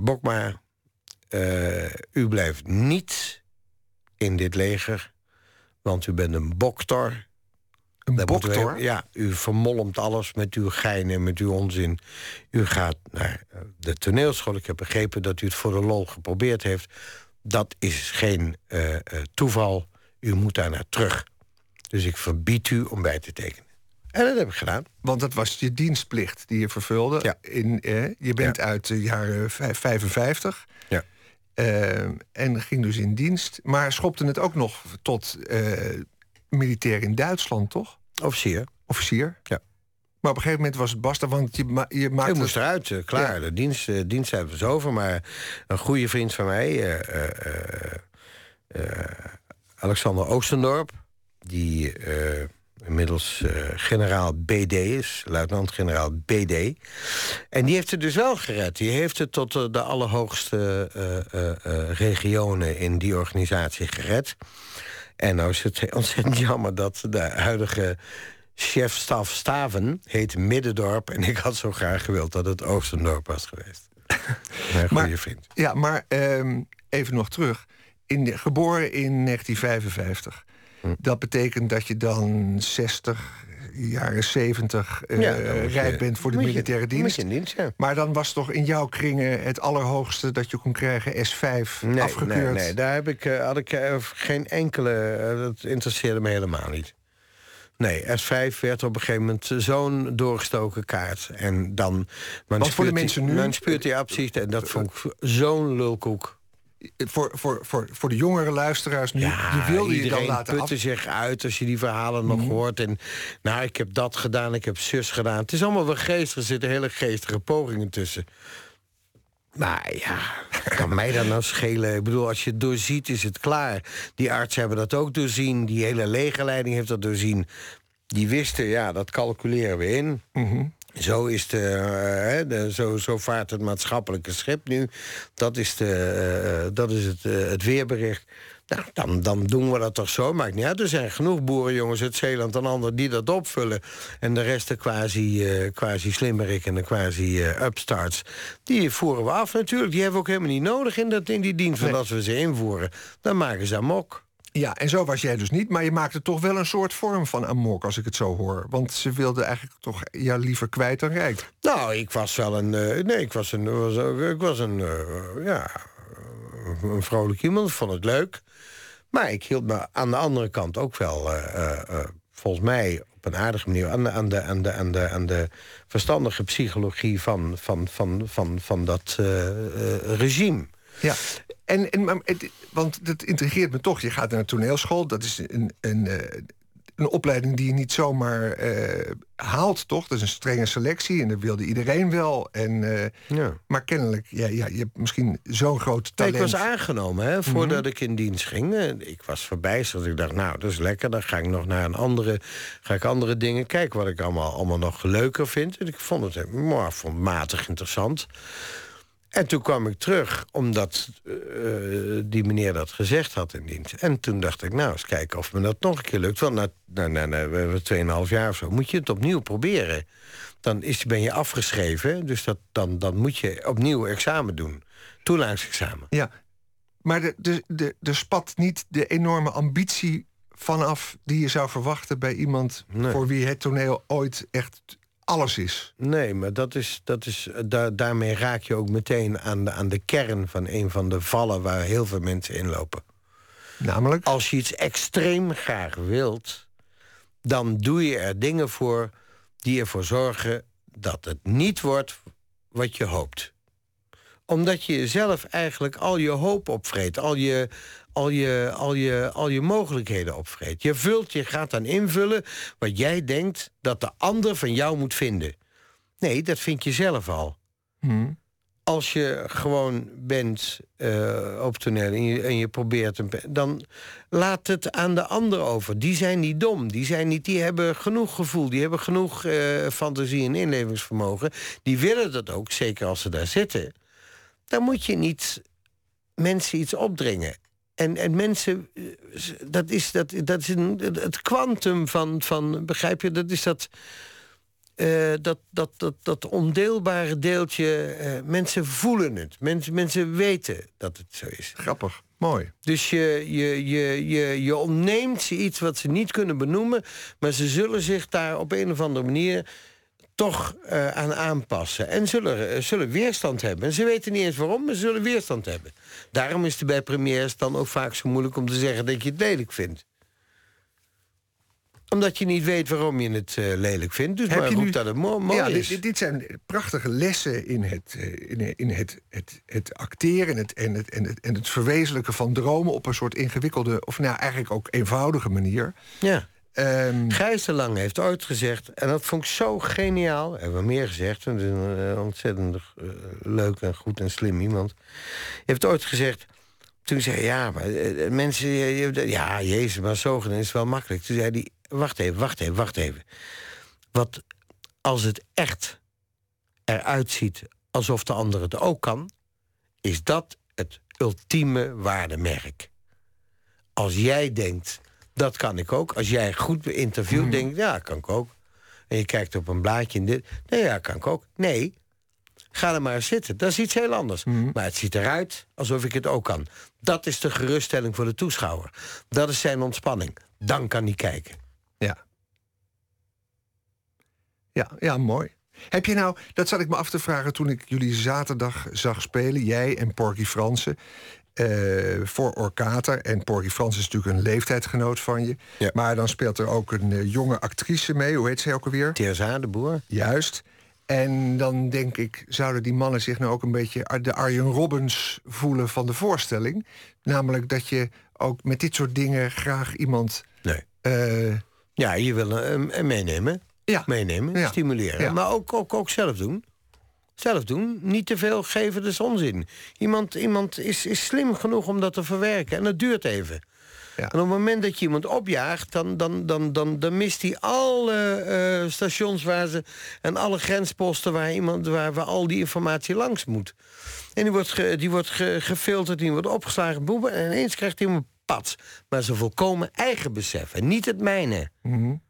Bokma, u blijft niet in dit leger want u bent een boktor. Een boktor? ja, u vermolmt alles met uw geinen, met uw onzin. U gaat naar de toneelschool. Ik heb begrepen dat u het voor de lol geprobeerd heeft. Dat is geen uh, uh, toeval. U moet daar naar terug. Dus ik verbied u om bij te tekenen. En dat heb ik gedaan. Want dat was je dienstplicht die je vervulde. Ja. In, eh, je bent Ja. uit de jaren vij- 55. Ja. Eh, en ging dus in dienst. Maar schopte het ook nog tot eh, militair in Duitsland, toch? Officier. Officier? Ja. Maar op een gegeven moment was het basta, want je, ma je maakte... Ik moest eruit, eh, klaar. Ja. De dienst, eh, dienst hebben we over. Maar een goede vriend van mij, Alexander Oostendorp... die inmiddels eh, generaal BD is, luitenant-generaal BD... en die heeft het dus wel gered. Die heeft het tot de allerhoogste eh, regionen in die organisatie gered. En nou is het ontzettend jammer dat de huidige chef staf Staven heet Middendorp. En ik had zo graag gewild dat het Oostendorp was geweest. Mijn goede Maar- vriend. Ja, maar ehm, even nog terug. In de, geboren in 1955. Dat betekent dat je dan 60, jaren 70 eh Ja, dan moet je- rijp bent voor de je- militaire dienst. dienst, ja. Maar dan was toch in jouw kringen het allerhoogste dat je kon krijgen S5 Nee, afgekeurd? nee, nee, daar heb ik, eh, had ik eh, geen enkele... eh, dat interesseerde me helemaal niet. Nee, S5 werd op een gegeven moment zo'n doorgestoken kaart. En dan... Want voor de mensen nu- Dan spuurt hij absies en dat vond ik zo'n lulkoek. Voor, voor, voor, voor de jongere luisteraars nu, die wilde je dan laten af... putte zich uit als je die verhalen nog hoort. En nou, ik heb dat gedaan, ik heb zus gedaan. Het is allemaal wel geestig, er zitten hele geestige pogingen tussen. Maar ja, kan mij dat nou schelen? Ik bedoel, als je het doorziet, is het klaar. Die artsen hebben dat ook doorzien. Die hele legerleiding heeft dat doorzien. Die wisten, ja, dat calculeren we in. Zo, is de, eh, de, zo, zo vaart het maatschappelijke schip nu. Dat is, de, eh, dat is het, eh, het weerbericht. Nou, dan, dan doen we dat toch zo. Maakt niet uit. Er zijn genoeg boerenjongens uit Zeeland en anderen die dat opvullen. En de rest de quasi, eh quasi slimmerik en de quasi eh, upstarts. Die voeren we af natuurlijk. Die hebben we ook helemaal niet nodig in, dat, in die dienst. Want Nee. als we ze invoeren, dan maken ze amok. Ja, en zo was jij dus niet. Maar je maakte toch wel een soort vorm van amok, als ik het zo hoor. Want ze wilden eigenlijk toch ja, liever kwijt dan rijk. Nou, ik was wel een. eh, nee, ik was een. Ik was een. eh, ja. Een vrolijk iemand. Vond het leuk. Maar ik hield me aan de andere kant ook wel. eh, volgens mij. op een aardige manier aan de, aan de, aan de, aan de, aan de verstandige psychologie van, van, van, van, van dat regime. Ja, en, en, want dat intrigeert me toch. Je gaat naar een toneelschool, dat is een, een, een opleiding die je niet zomaar uh, haalt, toch? Dat is een strenge selectie en dat wilde iedereen wel. En, uh, ja. Maar kennelijk, ja, ja, je hebt misschien zo'n groot talent. ik was aangenomen hè, voordat mm ik in dienst ging. Ik was verbijsterd. Ik dacht, nou, dat is lekker. Dan ga ik nog naar een andere, ga ik andere dingen kijken... wat ik allemaal, allemaal nog leuker vind. En ik vond het maar, vond matig interessant. En toen kwam ik terug, omdat uh, die meneer dat gezegd had in dienst. En toen dacht ik, nou, eens kijken of me dat nog een keer lukt. Want na, na, na, na we hebben 2,5 jaar of zo, moet je het opnieuw proberen. Dan is, ben je afgeschreven, dus dat, dan, dan moet je opnieuw examen doen. Toelatingsexamen. Ja, maar de, de, de, er spat niet de enorme ambitie vanaf... die je zou verwachten bij iemand voor wie het toneel ooit echt alles is. Nee, maar dat is, dat is, daar, daarmee raak je ook meteen aan de, aan de kern van een van de vallen waar heel veel mensen in lopen. Namelijk? Als je iets extreem graag wilt, dan doe je er dingen voor die ervoor zorgen dat het niet wordt wat je hoopt omdat je zelf eigenlijk al je hoop opvreet, al je, al je, al je, al je mogelijkheden opvreet. Je vult, je gaat dan invullen wat jij denkt dat de ander van jou moet vinden. Nee, dat vind je zelf al. Hmm. Als je gewoon bent uh, op toneel en je, en je probeert een, dan laat het aan de ander over. Die zijn niet dom, die, zijn niet, die hebben genoeg gevoel, die hebben genoeg uh, fantasie en inlevingsvermogen. Die willen dat ook, zeker als ze daar zitten. Dan moet je niet mensen iets opdringen. En, en mensen, eh, dat is, dat, dat is een, het kwantum van, van, begrijp je, dat is dat, uh, dat, dat, dat, dat ondeelbare deeltje. Uh, mensen voelen het, mensen, mensen weten dat het zo is. Grappig, mooi. Dus je, je, je, je, je ontneemt ze iets wat ze niet kunnen benoemen, maar ze zullen zich daar op een of andere manier toch uh, aan aanpassen. En zullen, uh, zullen weerstand hebben. En ze weten niet eens waarom, maar ze zullen weerstand hebben. Daarom is het bij premières dan ook vaak zo moeilijk om te zeggen dat je het lelijk vindt. Omdat je niet weet waarom je het uh, lelijk vindt. Dus Heb maar je nu... dat het mo mooi ja, is. Dit, dit, zijn prachtige lessen in het, in, in het, het, het acteren en het, en, het, en, het, en het verwezenlijken van dromen op een soort ingewikkelde, of nou eigenlijk ook eenvoudige manier. Ja. Um, Gijs de Lang heeft ooit gezegd, en dat vond ik zo geniaal, hebben we meer gezegd, een uh, ontzettend uh, leuk en goed en slim iemand. heeft ooit gezegd, toen zei ja, maar uh, mensen, ja, jezus, maar zogen is wel makkelijk. Toen zei hij, wacht even, wacht even, wacht even. Wat als het echt eruit ziet alsof de ander het ook kan, is dat het ultieme waardemerk. Als jij denkt, dat kan ik ook. Als jij goed beïnterviewt, mm. denk ik, ja, kan ik ook. En je kijkt op een blaadje in dit. Nee, ja, kan ik ook. Nee, ga er maar zitten. Dat is iets heel anders. Mhm. Maar het ziet eruit alsof ik het ook kan. Dat is de geruststelling voor de toeschouwer. Dat is zijn ontspanning. Dan kan hij kijken. Ja. Ja, ja, mooi. Heb je nou, dat zat ik me af te vragen toen ik jullie zaterdag zag spelen, jij en Porky Fransen. Uh, voor Orkater. En Porgy Frans is natuurlijk een leeftijdsgenoot van je. Maar dan speelt er ook een uh, jonge actrice mee. Hoe heet zij ook alweer? Terza de Boer. Juist. En dan denk ik, zouden die mannen zich nou ook een beetje de Arjen Robbins voelen van de voorstelling? Namelijk dat je ook met dit soort dingen graag iemand. Nee. Uh, ja, je wil hem meenemen. Ja. Meenemen, stimuleren. Maar ook, ook, ook zelf doen. Zelf doen. Niet te veel geven, is onzin. Iemand, iemand is, is slim genoeg om dat te verwerken. En dat duurt even. Ja. En op het moment dat je iemand opjaagt, dan, dan, dan, dan, dan mist hij alle uh, stations waar ze. en alle grensposten waar, iemand, waar, waar al die informatie langs moet. En die wordt, ge, die wordt ge, gefilterd, die wordt opgeslagen, boeben. En ineens krijgt hij een pad. Maar ze volkomen eigen besef en niet het mijne. Mm -hmm.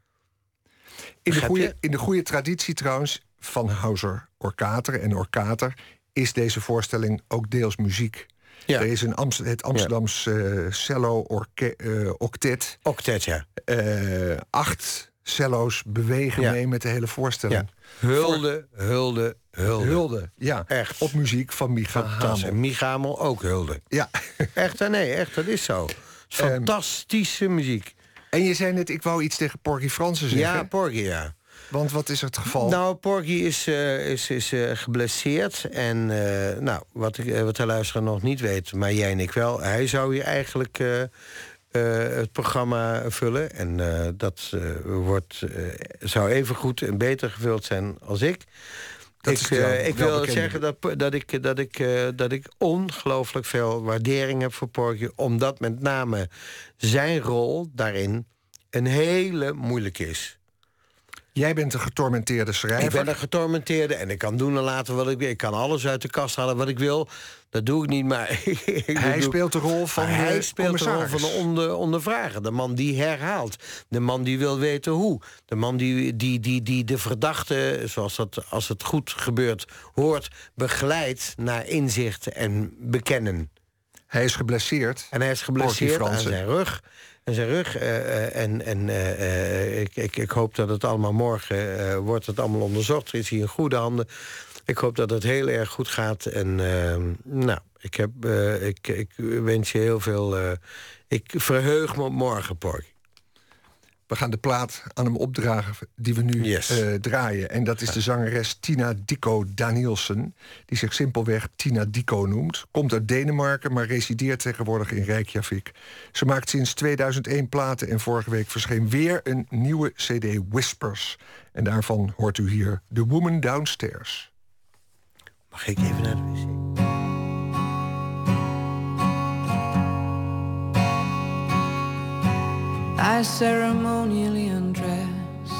in, de goede, in de goede traditie trouwens van Hauser Orkater en Orkater is deze voorstelling ook deels muziek. Ja. Er is een Amst het Amsterdamse uh, cello uh, octet. Octet, ja. Uh, acht cello's bewegen ja. mee met de hele voorstelling. Ja. Hulde, hulde, hulde. Hulde, ja. Echt. Op muziek van Micha Hamel. En Micha ook hulde. Ja. Echt, nee, echt, dat is zo. Fantastische muziek. En je zei net, ik wou iets tegen Porky Fransen zeggen. Ja, Porky, ja. Want wat is het geval? Nou, Porky is, uh, is, is uh, geblesseerd. En uh, nou, wat, ik, wat de luisteraar nog niet weet, maar jij en ik wel... hij zou hier eigenlijk het programma vullen. En dat wordt, zou even goed en beter gevuld zijn als ik. Dat ik, uh, ik wil zeggen dat, dat ik, dat ik, uh, dat ik ongelooflijk veel waardering heb voor Porky. Omdat met name zijn rol daarin een hele moeilijke is. Jij bent een getormenteerde schrijver. Ik ben een getormenteerde en ik kan doen en laten wat ik wil. Ik kan alles uit de kast halen wat ik wil. Dat doe ik niet, maar... hij speelt de rol van Hij speelt de rol van de onder, ondervrager. De man die herhaalt. De man die wil weten hoe. De man die, die, die, die de verdachte, zoals dat als het goed gebeurt, hoort... begeleidt naar inzicht en bekennen. Hij is geblesseerd. En hij is geblesseerd aan zijn rug en zijn rug. Uh, en en uh, ik, ik, ik, hoop dat het allemaal morgen wordt het allemaal onderzocht. Is hij in goede handen. Ik hoop dat het heel erg goed gaat. En ehm, nou, ik, heb, ik, ik wens je heel veel. ik verheug me op morgen, Porky. We gaan de plaat aan hem opdragen die we nu yes. uh, draaien. En dat is de zangeres Tina Dicko Danielsen. Die zich simpelweg Tina Dicko noemt. Komt uit Denemarken, maar resideert tegenwoordig in Reykjavik. Ze maakt sinds 2001 platen en vorige week verscheen weer een nieuwe CD Whispers. En daarvan hoort u hier The Woman Downstairs. Mag ik even naar de wc? I ceremonially undress.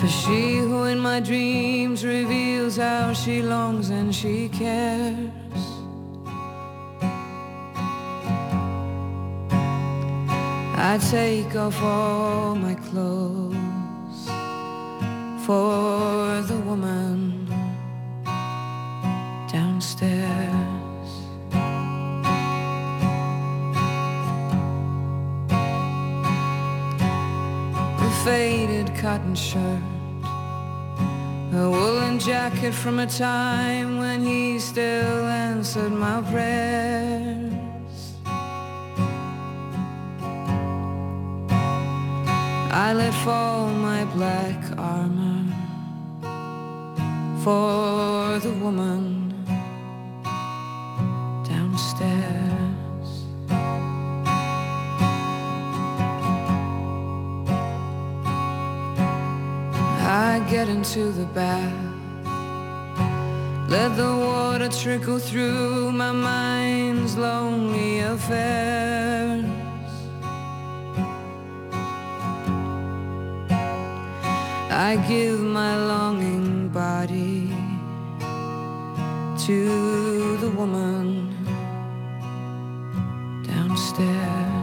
For she who in my dreams reveals how she longs and she cares. I take off all my clothes for the woman downstairs. Faded cotton shirt, a woolen jacket from a time when he still answered my prayers. I let fall my black armor for the woman downstairs. I get into the bath. Let the water trickle through my mind's lonely affairs. I give my longing body to the woman downstairs.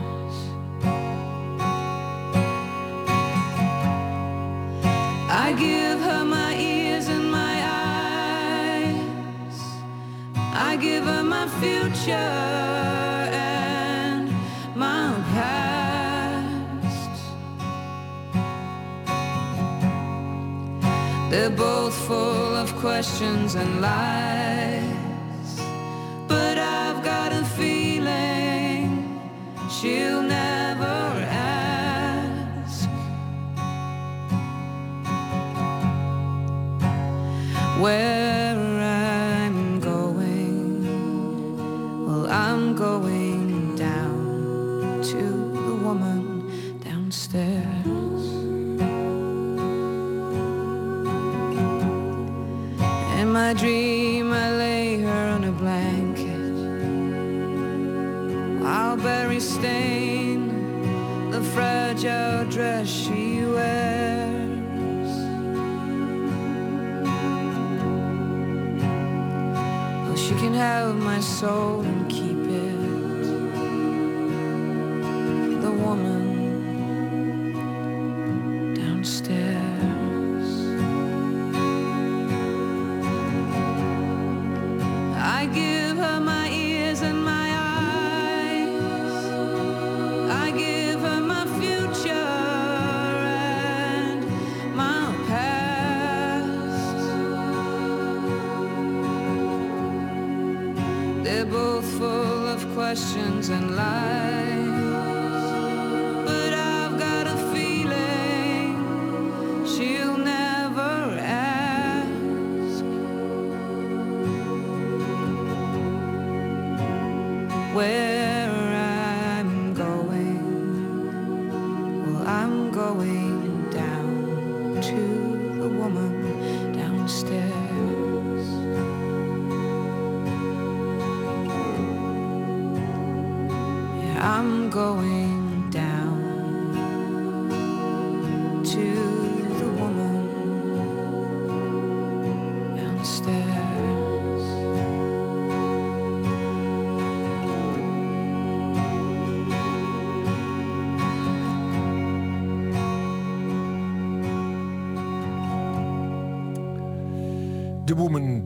But I've got a feeling she'll never ask. Where I'm going. Well, I'm going down to the woman downstairs. In my dream, I lay her on a blanket. I'll bury stain the fragile dress she can have my soul and keep it. The woman downstairs. I give her my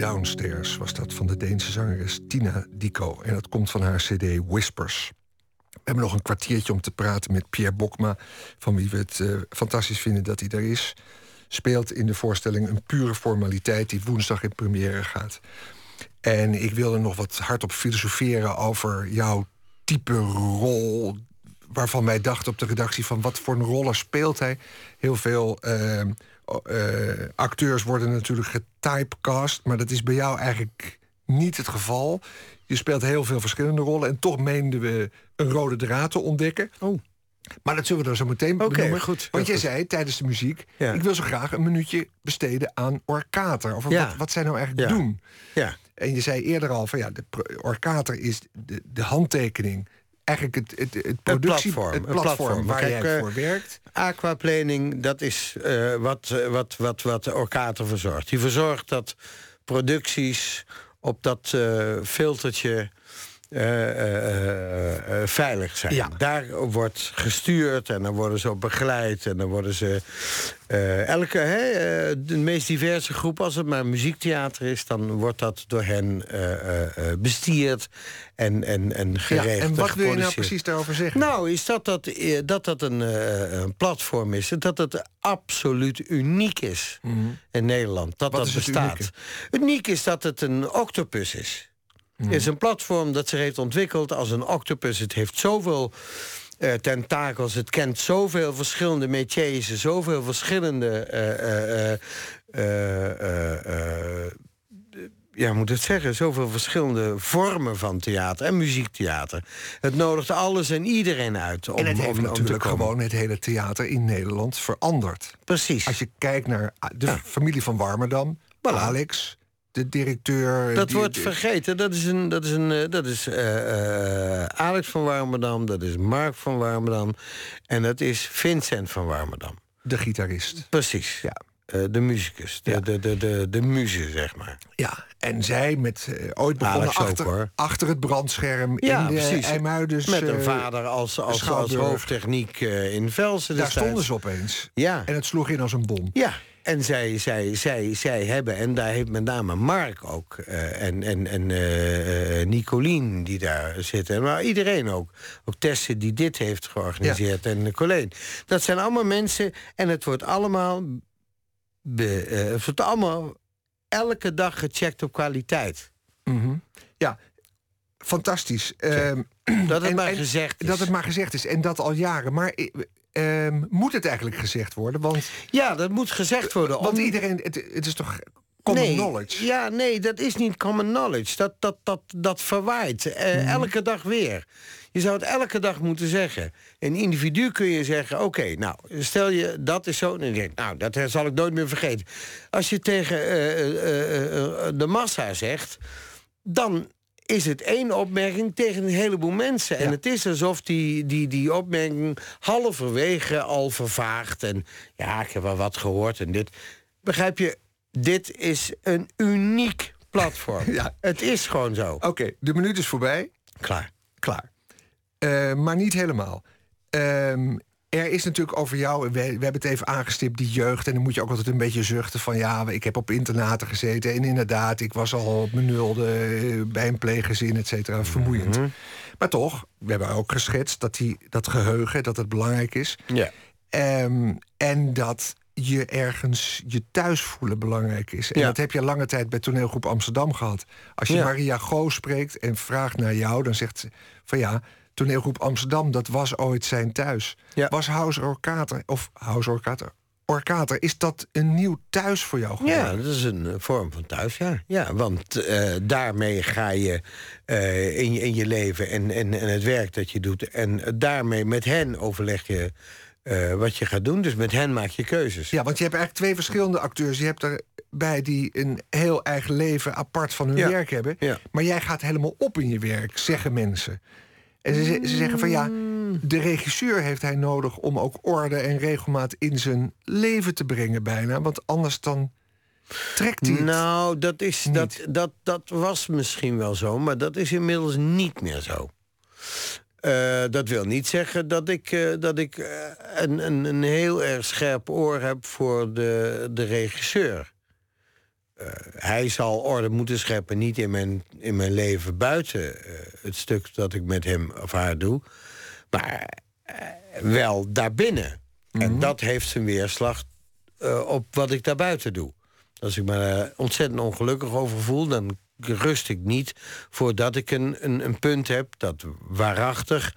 Downstairs was dat van de Deense zangeres Tina Dico. En dat komt van haar cd Whispers. We hebben nog een kwartiertje om te praten met Pierre Bokma... van wie we het eh, fantastisch vinden dat hij er is. Speelt in de voorstelling een pure formaliteit... die woensdag in première gaat. En ik wilde nog wat hardop filosoferen over jouw type rol... waarvan wij dachten op de redactie van wat voor een rollen speelt hij. Heel veel... eh, eh, acteurs worden natuurlijk getypecast, maar dat is bij jou eigenlijk niet het geval. Je speelt heel veel verschillende rollen en toch meenden we een rode draad te ontdekken. Oh. Maar dat zullen we dan zo meteen Oké, benoemen. goed, Want jij goed. zei tijdens de muziek... Ja. ik wil zo graag een minuutje besteden aan Orkater. Over Ja. wat, wat zij nou eigenlijk Ja. doen. Ja. En je zei eerder al van ja, de Orkater is de, de handtekening. Eigenlijk het, het, het productie, platform, het platform, platform. waar Kijk, jij voor werkt. Aquaplaning, dat is eh, wat, eh, wat, wat, wat Orkater verzorgt. Die verzorgt dat producties op dat eh, filtertje veilig zijn. Ja. Daar wordt gestuurd en dan worden ze op begeleid. En dan worden ze... eh, elke, hè, eh, de meest diverse groep, als het maar muziektheater is... dan wordt dat door hen eh, eh, eh, bestierd en, en, en geregeld. Ja, en wat wil je nou precies daarover zeggen? Nou, is dat dat, eh, dat, dat een, eh, een platform is. Dat het absoluut uniek is in Nederland. Dat Mhm. Wat dat bestaat. Uniek is dat het een octopus is. Het is een platform dat zich heeft ontwikkeld als een octopus. Het heeft zoveel eh, tentakels. Het kent zoveel verschillende métiers. Zoveel verschillende... eh, eh, ja, moet het zeggen, zoveel verschillende vormen van theater en muziektheater. Het nodigt alles en iedereen uit om, en het heeft om- natuurlijk gewoon het hele theater in Nederland veranderd. Precies. Als je kijkt naar de Ja. familie van Warmerdam, Voilà. Alex, de directeur. dat die- wordt vergeten. Dat is, een, dat is, een, eh, dat is eh, eh, Alex van Warmerdam, dat is Mark van Warmerdam en dat is Vincent van Warmerdam. de gitarist. Precies. Ja. De muzikus, de, Ja. de, de, de, de muze, zeg maar. Ja, en zij met ooit begonnen ook, achter, achter het brandscherm Ja, in de precies. IJmuiders. Met een vader als, als, als hoofdtechniek in Velsen Daar stonden ze opeens. Ja. En het sloeg in als een bom. Ja, en zij, zij, zij, zij hebben, en daar heeft met name Mark ook, eh, en, en, en eh, eh, Nicolien die daar zitten, maar iedereen ook. Ook Tesse die dit heeft georganiseerd en Colleen. Dat zijn allemaal mensen en het wordt allemaal, be, eh, het wordt allemaal elke dag gecheckt op kwaliteit. Mhm. Ja, fantastisch. Ehm, Dat het En- maar gezegd is. dat het maar gezegd is. En dat al jaren. Maar eh, ehm, moet het eigenlijk gezegd worden? Want, Ja, dat moet gezegd worden. want iedereen, het, het is toch common nee, knowledge? Ja, nee, dat is niet common knowledge. Dat, dat, dat, dat verwaait. Eh, Mhm. Elke dag weer. Je zou het elke dag moeten zeggen. Een individu kun je zeggen: oké, nou, stel je dat is zo. En denk ik, nou, dat zal ik nooit meer vergeten. Als je tegen eh, eh, eh, eh, de massa zegt, dan is het één opmerking tegen een heleboel mensen. En Ja. het is alsof die, die, die opmerking halverwege al vervaagt. En ja, ik heb wel wat gehoord en dit. Begrijp je, dit is een uniek platform. Ja. Het is gewoon zo. Oké, de minuut is voorbij. Klaar. Klaar. Eh, maar niet helemaal. Ehm, er is natuurlijk over jou, we, we hebben het even aangestipt, die jeugd. En dan moet je ook altijd een beetje zuchten van ja, ik heb op internaten gezeten. En inderdaad, ik was al op mijn nulde eh, bij een pleeggezin, et cetera. Vermoeiend. Maar toch, we hebben ook geschetst dat die, dat geheugen, dat het belangrijk is. Ja. Ehm, en dat je ergens je thuis voelen belangrijk is. En Ja. dat heb je lange tijd bij toneelgroep Amsterdam gehad. Als je Ja. Maria Go spreekt en vraagt naar jou, dan zegt ze van ja, toneelgroep Amsterdam, dat was ooit zijn thuis. Ja. Was House Orkater of House Orkater? Orkater, is dat een nieuw thuis voor jou geworden? Ja, dat is een eh, vorm van thuis, ja. ja want eh, daarmee ga je eh, in, je in je leven en, en, en het werk dat je doet... en daarmee met hen overleg je wat je gaat doen. Dus met hen maak je keuzes. Ja, want je hebt eigenlijk twee verschillende acteurs. Je hebt erbij die een heel eigen leven apart van hun Ja. werk hebben. Ja. Maar jij gaat helemaal op in je werk, zeggen mensen. En ze, ze- ze zeggen van ja, de regisseur heeft hij nodig om ook orde en regelmaat in zijn leven te brengen bijna. Want anders dan trekt hij het. Nou, dat, is, niet. dat, dat, dat was misschien wel zo, maar dat is inmiddels niet meer zo. Eh, dat wil niet zeggen dat ik, eh, dat ik eh, een, een, een heel erg scherp oor heb voor de, de regisseur. Eh, hij zal orde moeten scheppen, niet in mijn, in mijn leven buiten eh, het stuk dat ik met hem of haar doe, maar eh, wel daarbinnen. En dat heeft zijn weerslag op wat ik daarbuiten doe. Als ik me ontzettend ongelukkig over voel, dan rust ik niet voordat ik een, een, een punt heb dat waarachtig,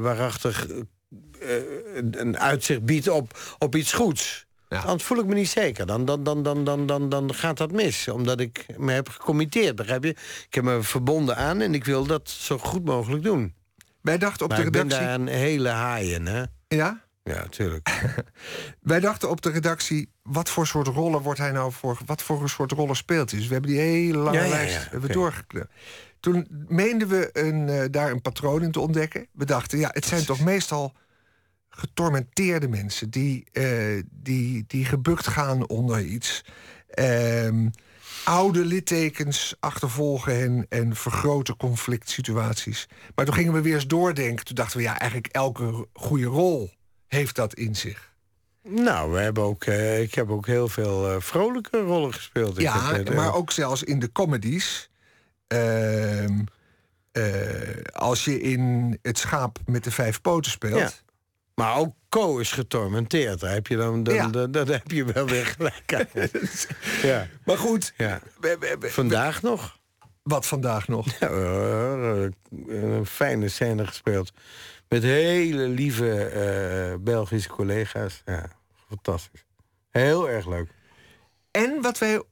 waarachtig een- een uitzicht biedt op, op iets goeds. Ja. Anders voel ik me niet zeker. Dan, dan, dan, dan, dan, dan, dan gaat dat mis. Omdat ik me heb gecommitteerd, begrijp je? Ik heb me verbonden aan en ik wil dat zo goed mogelijk doen. Wij dachten op Maar de ik ben redactie. daar een hele haai in, hè? Ja? Ja, tuurlijk. Wij dachten op de redactie, wat voor soort rollen wordt hij nou voor? Wat voor een soort rollen speelt hij? Dus we hebben die hele lange Ja, ja, lijst hebben oké. doorgekleurd. Toen meenden we een, eh, daar een patroon in te ontdekken. We dachten, ja, het zijn toch meestal getormenteerde mensen die, eh, die, die gebukt gaan onder iets. Ehm, oude littekens achtervolgen hen en vergroten conflict situaties. Maar toen gingen we weer eens doordenken. Toen dachten we, ja, eigenlijk elke goede rol heeft dat in zich. Nou, we hebben ook, eh, ik heb ook heel veel eh, vrolijke rollen gespeeld. Ja, heb, maar ook zelfs in de comedies. Ehm, eh, als je in Het Schaap met de Vijf Poten speelt. Ja. Maar ook Co is getormenteerd. Daar heb je dan, dan, Ja. dan, dan heb je wel weer gelijk aan. ja, Maar goed, ja. we- we- we- Vandaag nog. wat vandaag nog. Ja, een fijne scène gespeeld. Met hele lieve eh, Belgische collega's. Ja, fantastisch. Heel erg leuk. En wat wij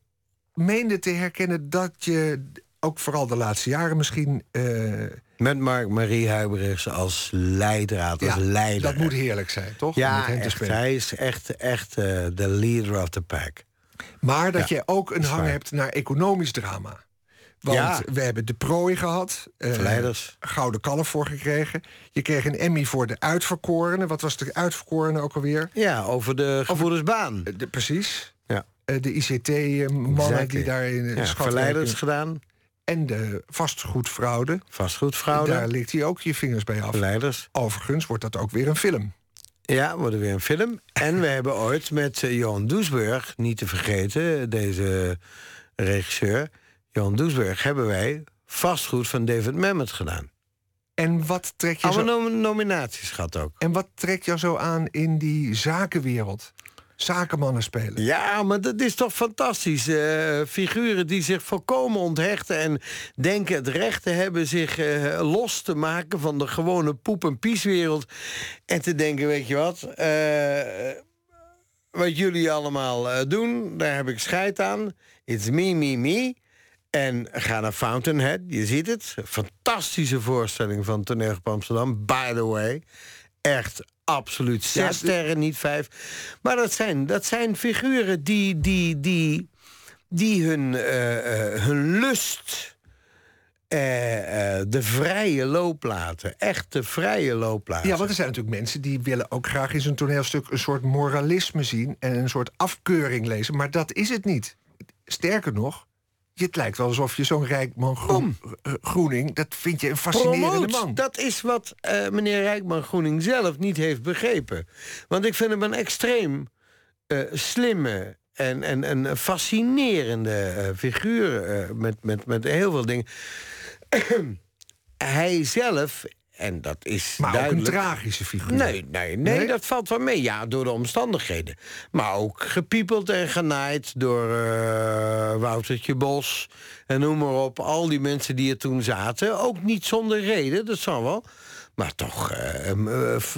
meenden te herkennen, dat je ook vooral de laatste jaren misschien. eh, Met Mark-Marie Huibrechts als leidraad, als leider. dat moet heerlijk zijn, toch? Ja, echt. Hij is echt, echt eh, de leader of the pack. Maar dat Ja, je ook een hang hebt naar economisch drama. Want Ja. we hebben de prooi gehad. eh, Verleiders. Gouden kalf voor gekregen. Je kreeg een Emmy voor de uitverkorene. Wat was de uitverkorene ook alweer? Ja, over de gevoelensbaan. De, precies. Ja. Eh, de ICT-mannen Exactly. die daar in de Ja, verleiders gedaan. En de vastgoedfraude. Vastgoedfraude. Daar ligt hij ook je vingers bij af. Verleiders. Overigens wordt dat ook weer een film. Ja, wordt er weer een film. En we hebben ooit met eh, Johan Doesburg, niet te vergeten, deze regisseur, Johan Doesburg, hebben wij vastgoed van David Mamet gedaan. En wat trek je Alle zo, nom- nominaties gehad ook. en wat trekt jou zo aan in die zakenwereld? Zakenmannen spelen. Ja, maar dat is toch fantastisch. Eh, figuren die zich volkomen onthechten en denken het recht te hebben zich eh, los te maken van de gewone poep- en pieswereld. En te denken, weet je wat, eh, wat jullie allemaal doen, daar heb ik scheid aan. It's me, me, me. En ga naar Fountainhead, je ziet het. Fantastische voorstelling van Toneel op Amsterdam, by the way. Echt absoluut zes Ja, sterren, niet vijf. Maar dat zijn, dat zijn figuren die, die, die, die hun, eh, eh, hun lust eh, de vrije loop laten. Echt de vrije loop laten. Ja, want er zijn natuurlijk mensen die willen ook graag in zo'n toneelstuk een soort moralisme zien en een soort afkeuring lezen. Maar dat is het niet. Sterker nog, het lijkt wel alsof je zo'n Rijkman Groen, eh, Groening, dat vind je een fascinerende Promoot. man. Dat is wat eh, meneer Rijkman Groening zelf niet heeft begrepen. Want ik vind hem een extreem eh, slimme en, en, en een fascinerende figuur met, met, met heel veel dingen. Hij zelf, en dat is maar ook een tragische figuur. Nee, nee, nee, Nee? dat valt wel mee. Ja, door de omstandigheden. Maar ook gepiepeld en genaaid door eh, Woutertje Bos. En noem maar op. Al die mensen die er toen zaten. Ook niet zonder reden, dat zal wel. Maar toch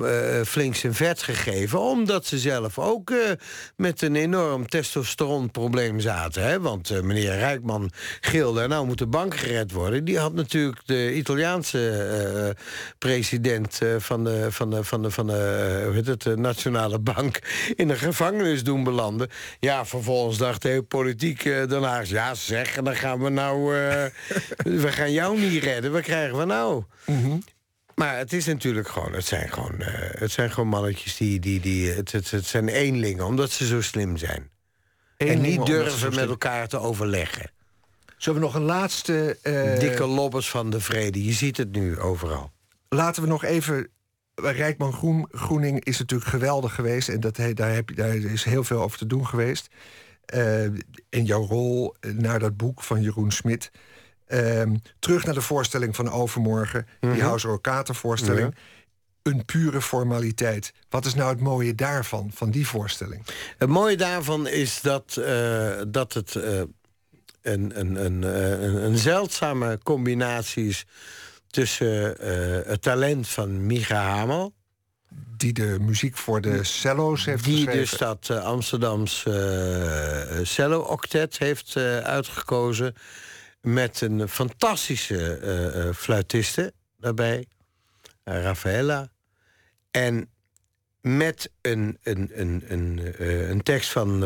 uh, flink zijn vet gegeven. Omdat ze zelf ook met een enorm testosteronprobleem zaten. Hè? Want meneer Rijkman gilde, nou moet de bank gered worden. Die had natuurlijk de Italiaanse president van de, van de, van de, van de, weet het, Nationale Bank in de gevangenis doen belanden. Ja, vervolgens dacht de politiek daarna, ja zeg, dan gaan we nou, we gaan jou niet redden. Wat krijgen we nou? Maar het is natuurlijk gewoon, het zijn gewoon, uh, het zijn gewoon mannetjes die, die, die het, het, het zijn eenlingen, omdat ze zo slim zijn. en niet durven met elkaar te overleggen. Zullen we nog een laatste... Uh... Dikke lobbers van de vrede, je ziet het nu overal. Laten we nog even... Rijkman Groen, Groening is natuurlijk geweldig geweest... en dat, daar, heb, daar is heel veel over te doen geweest. Uh, in jouw rol naar dat boek van Jeroen Smit... Ehm, terug naar de voorstelling van overmorgen, die mhm. House voorstelling. Een pure formaliteit. Wat is nou het mooie daarvan, van die voorstelling? Het mooie daarvan is dat, uh, dat het uh, een, een, een, eh, een, een zeldzame combinatie is tussen het talent van Micha Hamel die de muziek voor de cello's heeft die geschreven. Die dus dat Amsterdamse cello-octet heeft uitgekozen met een fantastische uh, fluitiste daarbij, uh, Raffaella. En met een, een, een, een, een tekst van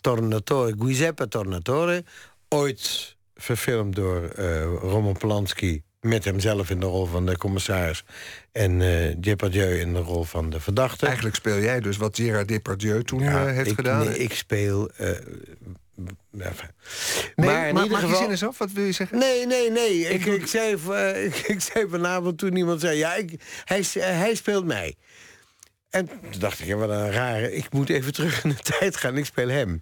Tornatore, Giuseppe Tornatore, ooit verfilmd door Roman Polanski met hemzelf in de rol van de commissaris en uh, Depardieu in de rol van de verdachte. Eigenlijk speel jij dus wat Gerard Depardieu toen heeft gedaan. Nee, ik speel Nee, maar in ieder geval... je zin eens af? Wat wil je zeggen? Nee, nee, nee. Ik, ik, zei, uh, ik, ik, zei vanavond toen iemand zei... ja, ik, hij, hij speelt mij. En toen dacht ik, ja, wat een rare... ik moet even terug in de tijd gaan, ik speel hem.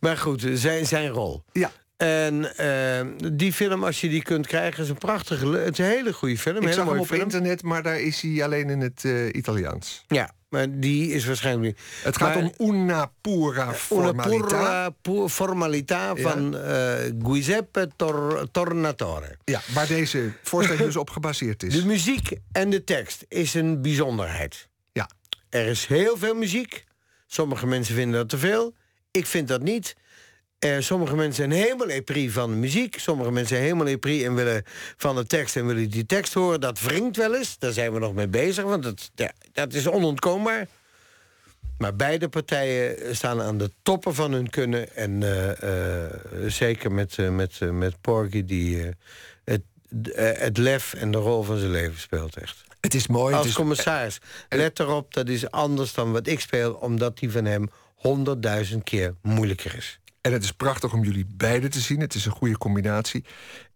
Maar goed, zijn, zijn rol. Ja. En uh, die film, als je die kunt krijgen, is een prachtige... het is een hele goede film. Ik zag hem op film. internet, maar daar is hij alleen in het uh, Italiaans. Ja, maar die is waarschijnlijk... Het gaat om una pura formalità. Una pura formalità van uh, Giuseppe Tor Tornatore. Ja, waar deze voorstelling dus op gebaseerd is. De muziek en de tekst is een bijzonderheid. Ja. Er is heel veel muziek. Sommige mensen vinden dat te veel. Ik vind dat niet. Uh, sommige mensen zijn helemaal epris van muziek. Sommige mensen zijn helemaal epris en willen van de tekst en willen die tekst horen. Dat wringt wel eens. Daar zijn we nog mee bezig, want dat, ja, dat is onontkoombaar. Maar beide partijen staan aan de toppen van hun kunnen. En uh, uh, zeker met, met, met Porgy, die het, het lef en de rol van zijn leven speelt echt. Het is mooi. Als is... commissaris. Let erop, dat is anders dan wat ik speel... omdat die van hem honderdduizend keer moeilijker is. En het is prachtig om jullie beide te zien. Het is een goede combinatie.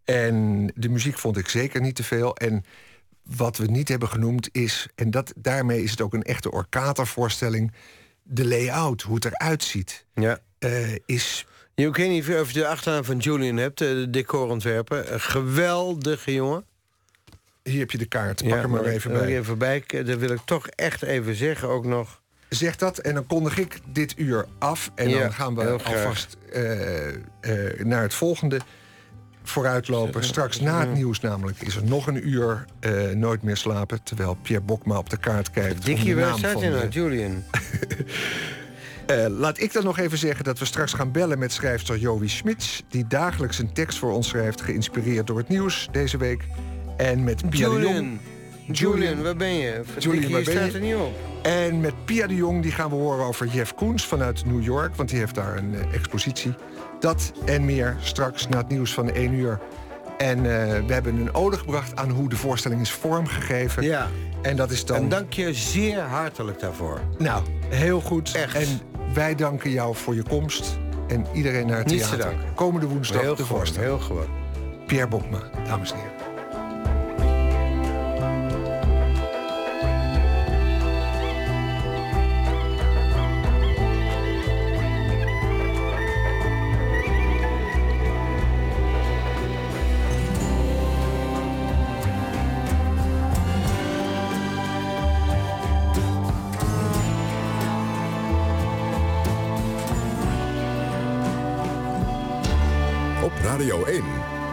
En de muziek vond ik zeker niet te veel. En wat we niet hebben genoemd is... en dat, daarmee is het ook een echte orkatervoorstelling... de layout, hoe het eruit ziet, ja. Uh, is... Je weet niet of je de achternaam van Julian hebt, de decorontwerper. Een geweldige jongen. Hier heb je de kaart, pak ja, hem maar even bij. Even bij. Dat wil ik toch echt even zeggen ook nog zeg dat en dan kondig ik dit uur af. En dan gaan we alvast uh, uh, naar het volgende vooruitlopen. Straks na het nieuws namelijk is er nog een uur uh, Nooit meer slapen... terwijl Pierre Bokma op de kaart kijkt. Dikkie, je nou, Julian? laat ik dan nog even zeggen dat we straks gaan bellen met schrijfster Jowie Smits... die dagelijks een tekst voor ons schrijft... geïnspireerd door het nieuws deze week. En met Pia de Jong... Julian, waar ben je? Julian, waar ben je? staat er niet op. En met Pia de Jong die gaan we horen over Jeff Koens vanuit New York... want die heeft daar een uh, expositie. Dat en meer straks na het nieuws van 1 uur. En uh, we hebben een ode gebracht aan hoe de voorstelling is vormgegeven. Ja. En dat is dan... En dank je zeer hartelijk daarvoor. Nou, heel goed. Echt. En wij danken jou voor je komst. En iedereen naar het Niets theater. Komende woensdag heel de gewoon, voorstelling. Heel gewoon. Pierre Bokma, dames en heren.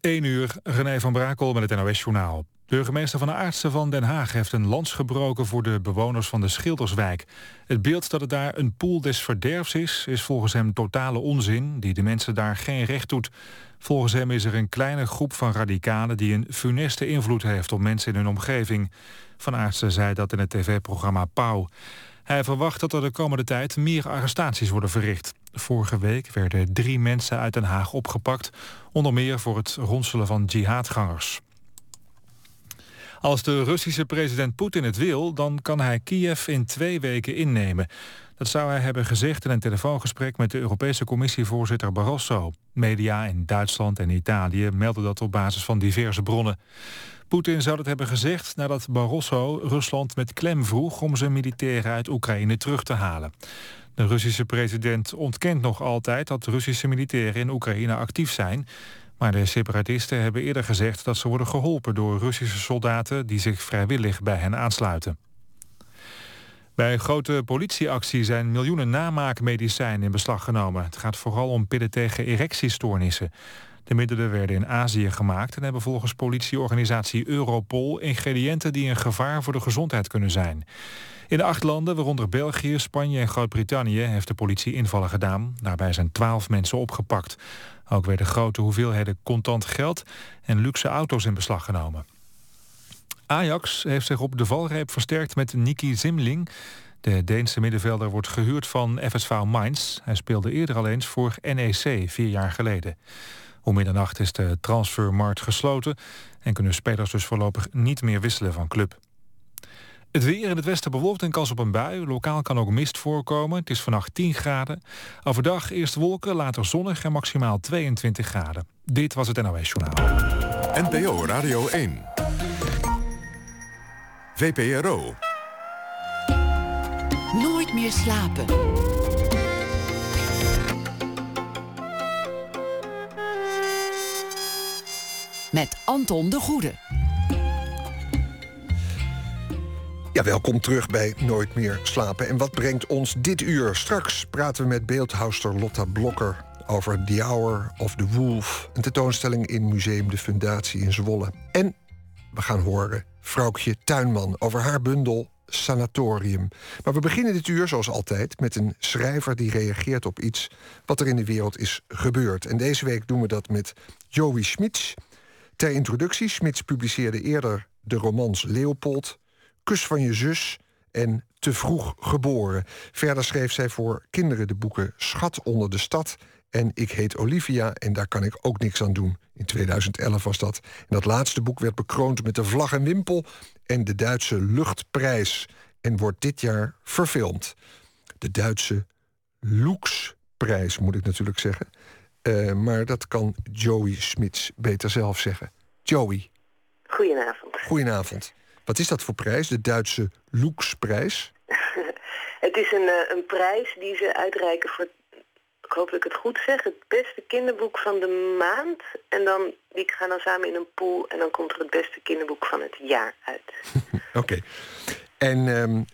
1 uur, René van Brakel met het NOS-journaal. De burgemeester van de Aartsen van Den Haag heeft een lans gebroken voor de bewoners van de Schilderswijk. Het beeld dat het daar een poel des verderfs is, is volgens hem totale onzin die de mensen daar geen recht doet. Volgens hem is er een kleine groep van radicalen die een funeste invloed heeft op mensen in hun omgeving. Van Aartsen zei dat in het tv-programma Pauw. Hij verwacht dat er de komende tijd meer arrestaties worden verricht. Vorige week werden drie mensen uit Den Haag opgepakt... onder meer voor het ronselen van jihadgangers. Als de Russische president Poetin het wil... dan kan hij Kiev in twee weken innemen. Dat zou hij hebben gezegd in een telefoongesprek... met de Europese Commissievoorzitter Barroso. Media in Duitsland en Italië melden dat op basis van diverse bronnen. Poetin zou dat hebben gezegd nadat Barroso Rusland met klem vroeg... om zijn militairen uit Oekraïne terug te halen. De Russische president ontkent nog altijd dat Russische militairen in Oekraïne actief zijn. Maar de separatisten hebben eerder gezegd dat ze worden geholpen door Russische soldaten die zich vrijwillig bij hen aansluiten. Bij een grote politieactie zijn miljoenen namaakmedicijnen in beslag genomen. Het gaat vooral om pillen tegen erectiestoornissen. De middelen werden in Azië gemaakt en hebben volgens politieorganisatie Europol ingrediënten die een gevaar voor de gezondheid kunnen zijn. In de acht landen, waaronder België, Spanje en Groot-Brittannië, heeft de politie invallen gedaan. Daarbij zijn twaalf mensen opgepakt. Ook werden grote hoeveelheden contant geld en luxe auto's in beslag genomen. Ajax heeft zich op de valreep versterkt met Niki Zimling. De Deense middenvelder wordt gehuurd van FSV Mainz. Hij speelde eerder al eens voor NEC vier jaar geleden. Om middernacht is de transfermarkt gesloten... en kunnen spelers dus voorlopig niet meer wisselen van club. Het weer in het westen bewolkt en kans op een bui. Lokaal kan ook mist voorkomen. Het is vannacht 10 graden. Overdag eerst wolken, later zonnig en maximaal 22 graden. Dit was het NOS Journaal. NPO Radio 1. VPRO. Nooit meer slapen. Met Anton de Goede. Ja, welkom terug bij Nooit meer slapen. En wat brengt ons dit uur? Straks praten we met beeldhouster Lotta Blokker over The Hour of the Wolf. Een tentoonstelling in Museum de Fundatie in Zwolle. En we gaan horen vrouwtje Tuinman over haar bundel Sanatorium. Maar we beginnen dit uur, zoals altijd, met een schrijver die reageert op iets wat er in de wereld is gebeurd. En deze week doen we dat met Joey Schmitz. Ter introductie, Smits publiceerde eerder de romans Leopold, Kus van je zus en Te vroeg geboren. Verder schreef zij voor kinderen de boeken Schat onder de stad en Ik heet Olivia en daar kan ik ook niks aan doen. In 2011 was dat. En dat laatste boek werd bekroond met de vlag en wimpel en de Duitse luchtprijs en wordt dit jaar verfilmd. De Duitse Luxprijs moet ik natuurlijk zeggen. Uh, maar dat kan Joey Smits beter zelf zeggen. Joey. Goedenavond. Goedenavond. Wat is dat voor prijs, de Duitse Luxprijs? het is een, uh, een prijs die ze uitreiken voor, ik hoop dat ik het goed zeg, het beste kinderboek van de maand. En dan, die gaan dan samen in een pool en dan komt er het beste kinderboek van het jaar uit. Oké. En um,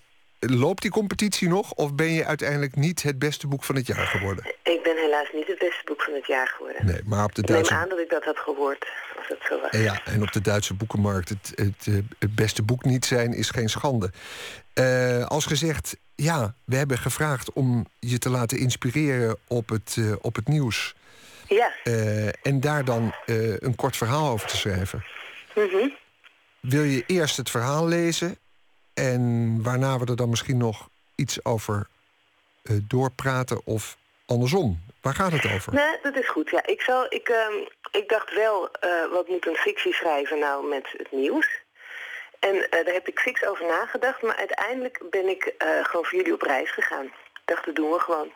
loopt die competitie nog of ben je uiteindelijk niet het beste boek van het jaar geworden? Ik ben helaas niet het beste boek van het jaar geworden. Nee, maar op de ik Duitse... neem aan dat ik dat had gehoord, als dat zo was. Ja, en op de Duitse boekenmarkt het, het, eh, het beste boek niet zijn is geen schande. Uh, als gezegd, ja, we hebben gevraagd om je te laten inspireren op het, uh, op het nieuws. Ja. Uh, en daar dan een kort verhaal over te schrijven. Mm -hmm. Wil je eerst het verhaal lezen en waarna we er dan misschien nog iets over uh, doorpraten of andersom. Waar gaat het over? Nee, dat is goed. Ja, ik, zal, ik, uh, ik dacht wel, uh, wat moet een fictieschrijver nou met het nieuws? En uh, daar heb ik fix over nagedacht. Maar uiteindelijk ben ik gewoon voor jullie op reis gegaan. Ik dacht, dat doen we gewoon.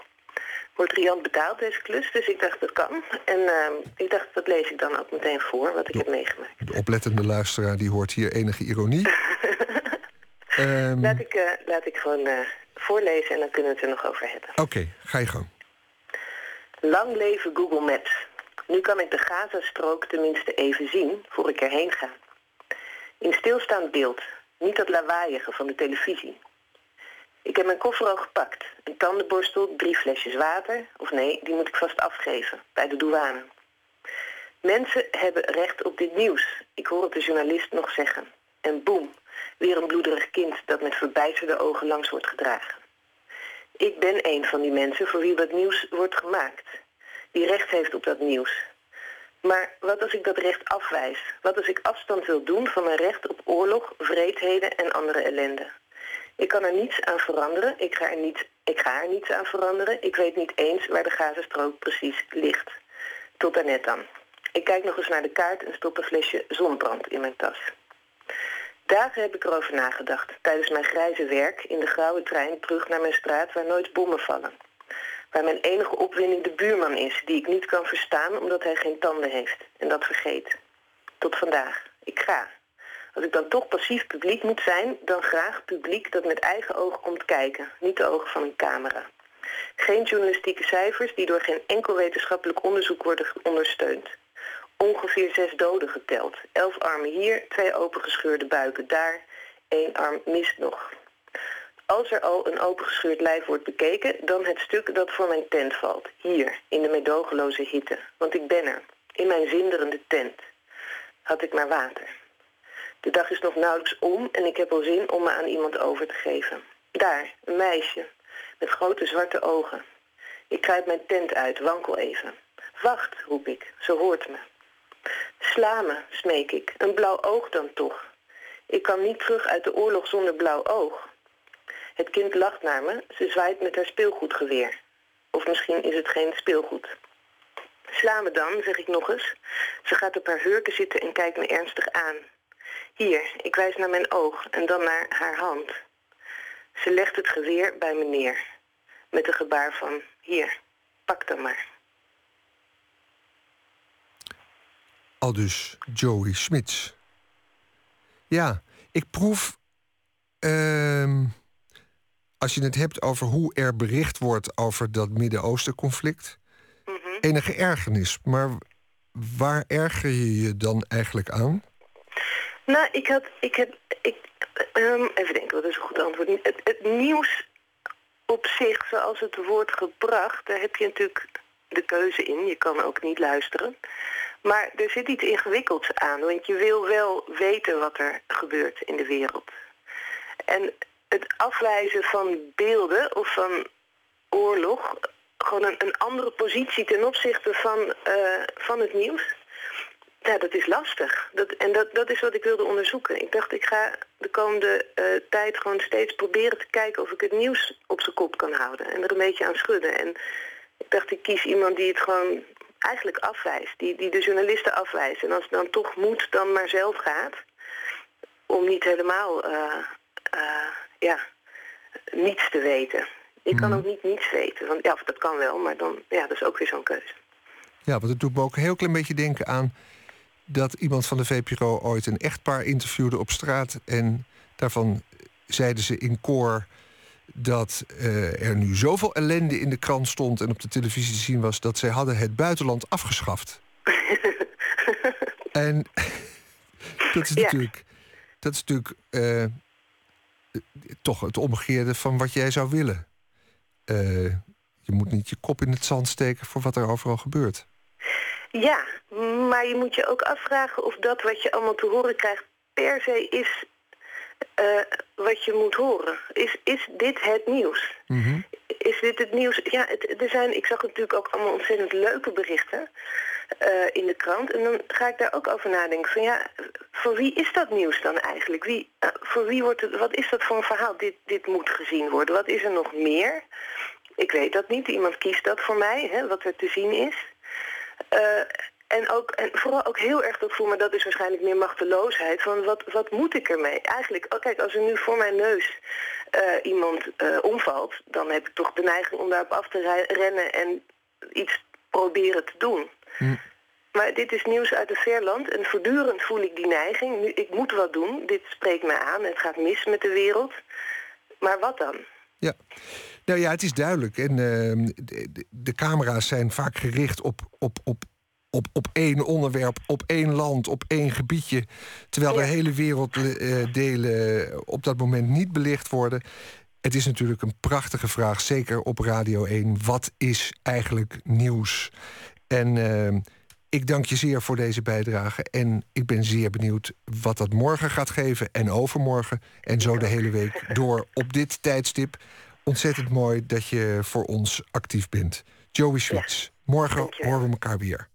Wordt Riant betaald, deze klus, dus ik dacht, dat kan. En ehm, ik dacht, dat lees ik dan ook meteen voor, wat ik de, heb meegemaakt. De oplettende luisteraar, die hoort hier enige ironie. Um... Laat, ik, uh, laat ik gewoon uh, voorlezen en dan kunnen we het er nog over hebben. Oké, okay, ga je gang. Lang leven Google Maps. Nu kan ik de Gazastrook tenminste even zien voor ik erheen ga. In stilstaand beeld, niet dat lawaaiige van de televisie. Ik heb mijn koffer al gepakt. Een tandenborstel, drie flesjes water. Of nee, die moet ik vast afgeven, bij de douane. Mensen hebben recht op dit nieuws. Ik hoor het de journalist nog zeggen. En boem, weer een bloederig kind dat met verbijsterde ogen langs wordt gedragen. Ik ben een van die mensen voor wie dat nieuws wordt gemaakt. Die recht heeft op dat nieuws. Maar wat als ik dat recht afwijs? Wat als ik afstand wil doen van mijn recht op oorlog, vreedheden en andere ellende? Ik kan er niets aan veranderen. Ik ga er, niet, ik ga er niets aan veranderen. Ik weet niet eens waar de Gazastrook precies ligt. Tot daarnet dan. Ik kijk nog eens naar de kaart en stop een flesje zonbrand in mijn tas. Dagen heb ik erover nagedacht, tijdens mijn grijze werk in de grauwe trein terug naar mijn straat waar nooit bommen vallen. Waar mijn enige opwinding de buurman is, die ik niet kan verstaan omdat hij geen tanden heeft en dat vergeet. Tot vandaag. Ik ga. Als ik dan toch passief publiek moet zijn, dan graag publiek dat met eigen ogen komt kijken, niet de ogen van een camera. Geen journalistieke cijfers die door geen enkel wetenschappelijk onderzoek worden ondersteund ongeveer zes doden geteld. Elf armen hier, twee opengescheurde buiken daar, één arm mist nog. Als er al een opengescheurd lijf wordt bekeken, dan het stuk dat voor mijn tent valt. Hier, in de medogeloze hitte. Want ik ben er, in mijn zinderende tent. Had ik maar water. De dag is nog nauwelijks om en ik heb al zin om me aan iemand over te geven. Daar, een meisje, met grote zwarte ogen. Ik kruip mijn tent uit, wankel even. Wacht, roep ik, ze hoort me. Sla me, smeek ik. Een blauw oog dan toch. Ik kan niet terug uit de oorlog zonder blauw oog. Het kind lacht naar me. Ze zwaait met haar speelgoedgeweer. Of misschien is het geen speelgoed. Sla me dan, zeg ik nog eens. Ze gaat op haar hurken zitten en kijkt me ernstig aan. Hier, ik wijs naar mijn oog en dan naar haar hand. Ze legt het geweer bij me neer. Met een gebaar van, hier, pak dan maar. Al dus Joey Smits. Ja, ik proef. ehm, als je het hebt over hoe er bericht wordt over dat Midden-Oosten conflict. enige ergernis. Maar waar erger je je dan eigenlijk aan? Nou, ik had, ik heb, ik, ehm, even denken, wat is een goed antwoord? Het, het nieuws op zich, zoals het wordt gebracht, daar heb je natuurlijk de keuze in. Je kan ook niet luisteren. Maar er zit iets ingewikkelds aan, want je wil wel weten wat er gebeurt in de wereld. En het afwijzen van beelden of van oorlog, gewoon een, andere positie ten opzichte van, eh, van het nieuws, ja, dat is lastig. Dat, en dat, dat is wat ik wilde onderzoeken. Ik dacht, ik ga de komende eh, tijd gewoon steeds proberen te kijken of ik het nieuws op zijn kop kan houden. En er een beetje aan schudden. En ik dacht, ik kies iemand die het gewoon eigenlijk afwijst. Die, die de journalisten afwijst. En als het dan toch moet, dan maar zelf gaat. Om niet helemaal, eh, eh, ja, niets te weten. Ik kan ook niet niets weten. Want, ja, dat kan wel, maar dan, ja, dat is ook weer zo'n keuze. Ja, want het doet me ook een heel klein beetje denken aan dat iemand van de VPRO ooit een echtpaar interviewde op straat. En daarvan zeiden ze in koor dat eh, er nu zoveel ellende in de krant stond en op de televisie te zien was dat zij hadden het buitenland afgeschaft. en dat is Ja. natuurlijk, dat is natuurlijk eh, toch het omgekeerde van wat jij zou willen. Eh, je moet niet je kop in het zand steken voor wat er overal gebeurt. Ja, maar je moet je ook afvragen of dat wat je allemaal te horen krijgt per se is eh, wat je moet horen. Is, is dit het nieuws? Is dit het nieuws? Ja, het, er zijn, ik zag natuurlijk ook allemaal ontzettend leuke berichten eh, in de krant. En dan ga ik daar ook over nadenken. Van ja, voor wie is dat nieuws dan eigenlijk? Wie, eh, voor wie wordt het, wat is dat voor een verhaal? Dit, dit moet gezien worden. Wat is er nog meer? Ik weet dat niet. Iemand kiest dat voor mij, hè, wat er te zien is. En, ook, en vooral ook heel erg dat voor me, dat is waarschijnlijk meer machteloosheid. Van wat, wat moet ik ermee? Eigenlijk, oh, kijk, als er nu voor mijn neus eh, iemand eh, omvalt, dan heb ik toch de neiging om daarop af te rennen en iets proberen te doen. Maar dit is nieuws uit een ver land en voortdurend voel ik die neiging. Nu, ik moet wat doen, dit spreekt mij aan, het gaat mis met de wereld. Maar wat dan? Ja, nou ja, het is duidelijk. En ehm, de, de- de camera's zijn vaak gericht op, op, op, op, op één onderwerp, op één land, op één gebiedje. Terwijl de hele werelddelen op dat moment niet belicht worden. Het is natuurlijk een prachtige vraag, zeker op Radio 1. Wat is eigenlijk nieuws? En ehm, Ik dank je zeer voor deze bijdrage. En ik ben zeer benieuwd wat dat morgen gaat geven en overmorgen. En zo de hele week door op dit tijdstip. Ontzettend mooi dat je voor ons actief bent. Joey Schwitz, morgen horen we elkaar weer.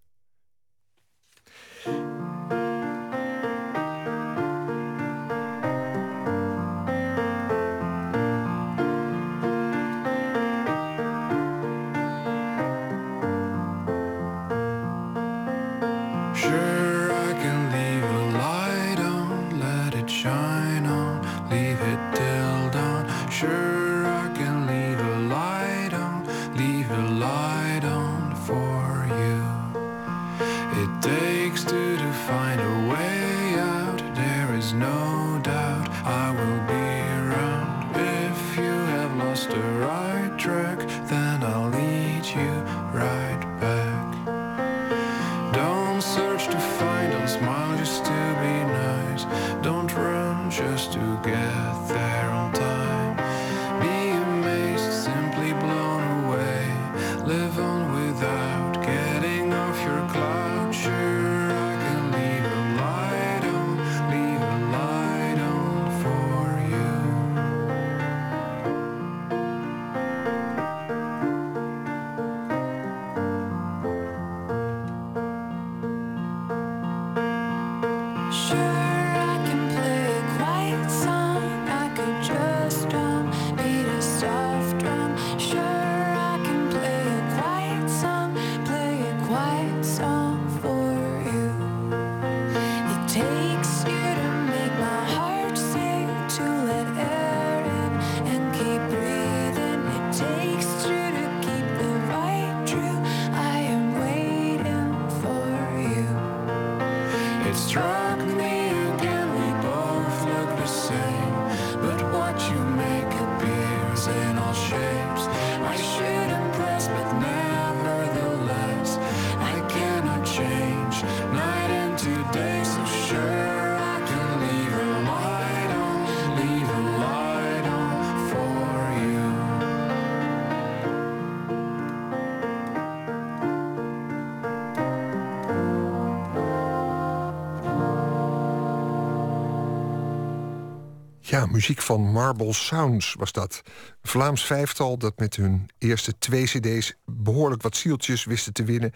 Ja, muziek van Marble Sounds was dat. Vlaams vijftal dat met hun eerste twee cd's... behoorlijk wat zieltjes wisten te winnen.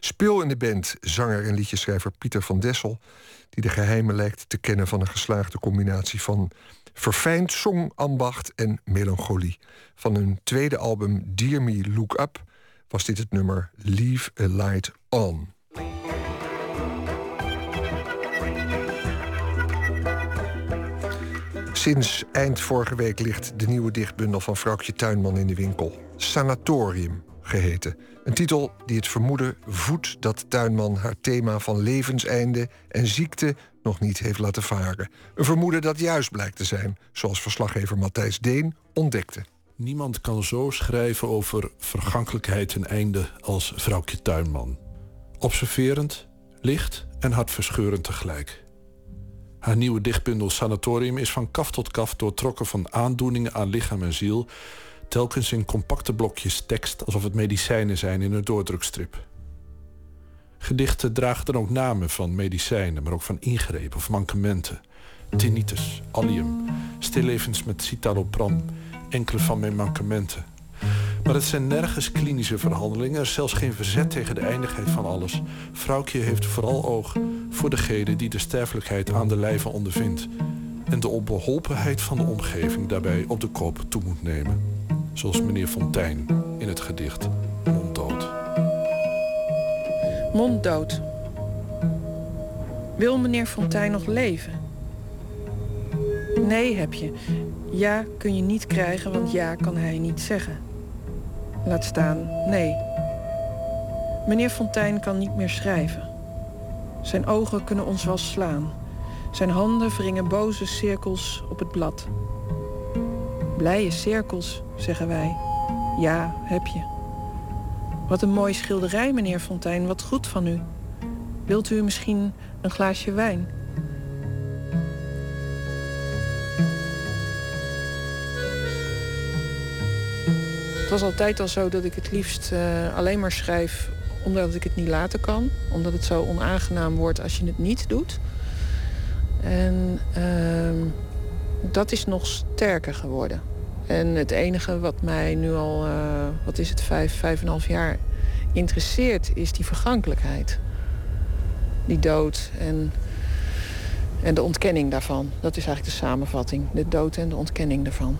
Speel in de band zanger en liedjeschrijver Pieter van Dessel... die de geheimen lijkt te kennen van een geslaagde combinatie van... verfijnd songambacht en melancholie. Van hun tweede album Dear Me Look Up was dit het nummer Leave a Light On. Sinds eind vorige week ligt de nieuwe dichtbundel van vrouwtje Tuinman in de winkel. Sanatorium geheten. Een titel die het vermoeden voedt dat Tuinman haar thema van levenseinde en ziekte nog niet heeft laten varen. Een vermoeden dat juist blijkt te zijn, zoals verslaggever Matthijs Deen ontdekte. Niemand kan zo schrijven over vergankelijkheid en einde als vrouwtje Tuinman. Observerend, licht en hartverscheurend tegelijk. Haar nieuwe dichtbundel Sanatorium is van kaf tot kaf doortrokken van aandoeningen aan lichaam en ziel, telkens in compacte blokjes tekst alsof het medicijnen zijn in een doordrukstrip. Gedichten dragen dan ook namen van medicijnen, maar ook van ingrepen of mankementen. Tinnitus, allium, stillevens met citalopram, enkele van mijn mankementen. Maar het zijn nergens klinische verhandelingen. Er is zelfs geen verzet tegen de eindigheid van alles. Vrouwtje heeft vooral oog voor degene die de sterfelijkheid aan de lijve ondervindt. En de onbeholpenheid van de omgeving daarbij op de kop toe moet nemen. Zoals meneer Fontijn in het gedicht Monddood. Monddood. Wil meneer Fontijn nog leven? Nee, heb je. Ja kun je niet krijgen, want ja kan hij niet zeggen. Laat staan, nee. Meneer Fontijn kan niet meer schrijven. Zijn ogen kunnen ons wel slaan. Zijn handen wringen boze cirkels op het blad. Blije cirkels, zeggen wij. Ja, heb je. Wat een mooi schilderij, meneer Fontijn. Wat goed van u. Wilt u misschien een glaasje wijn? Was altijd al zo dat ik het liefst uh, alleen maar schrijf omdat ik het niet laten kan. Omdat het zo onaangenaam wordt als je het niet doet. En ehm, dat is nog sterker geworden. En het enige wat mij nu al, uh, wat is het, vijf, vijf en half jaar interesseert, is die vergankelijkheid. Die dood en, en de ontkenning daarvan. Dat is eigenlijk de samenvatting. De dood en de ontkenning daarvan.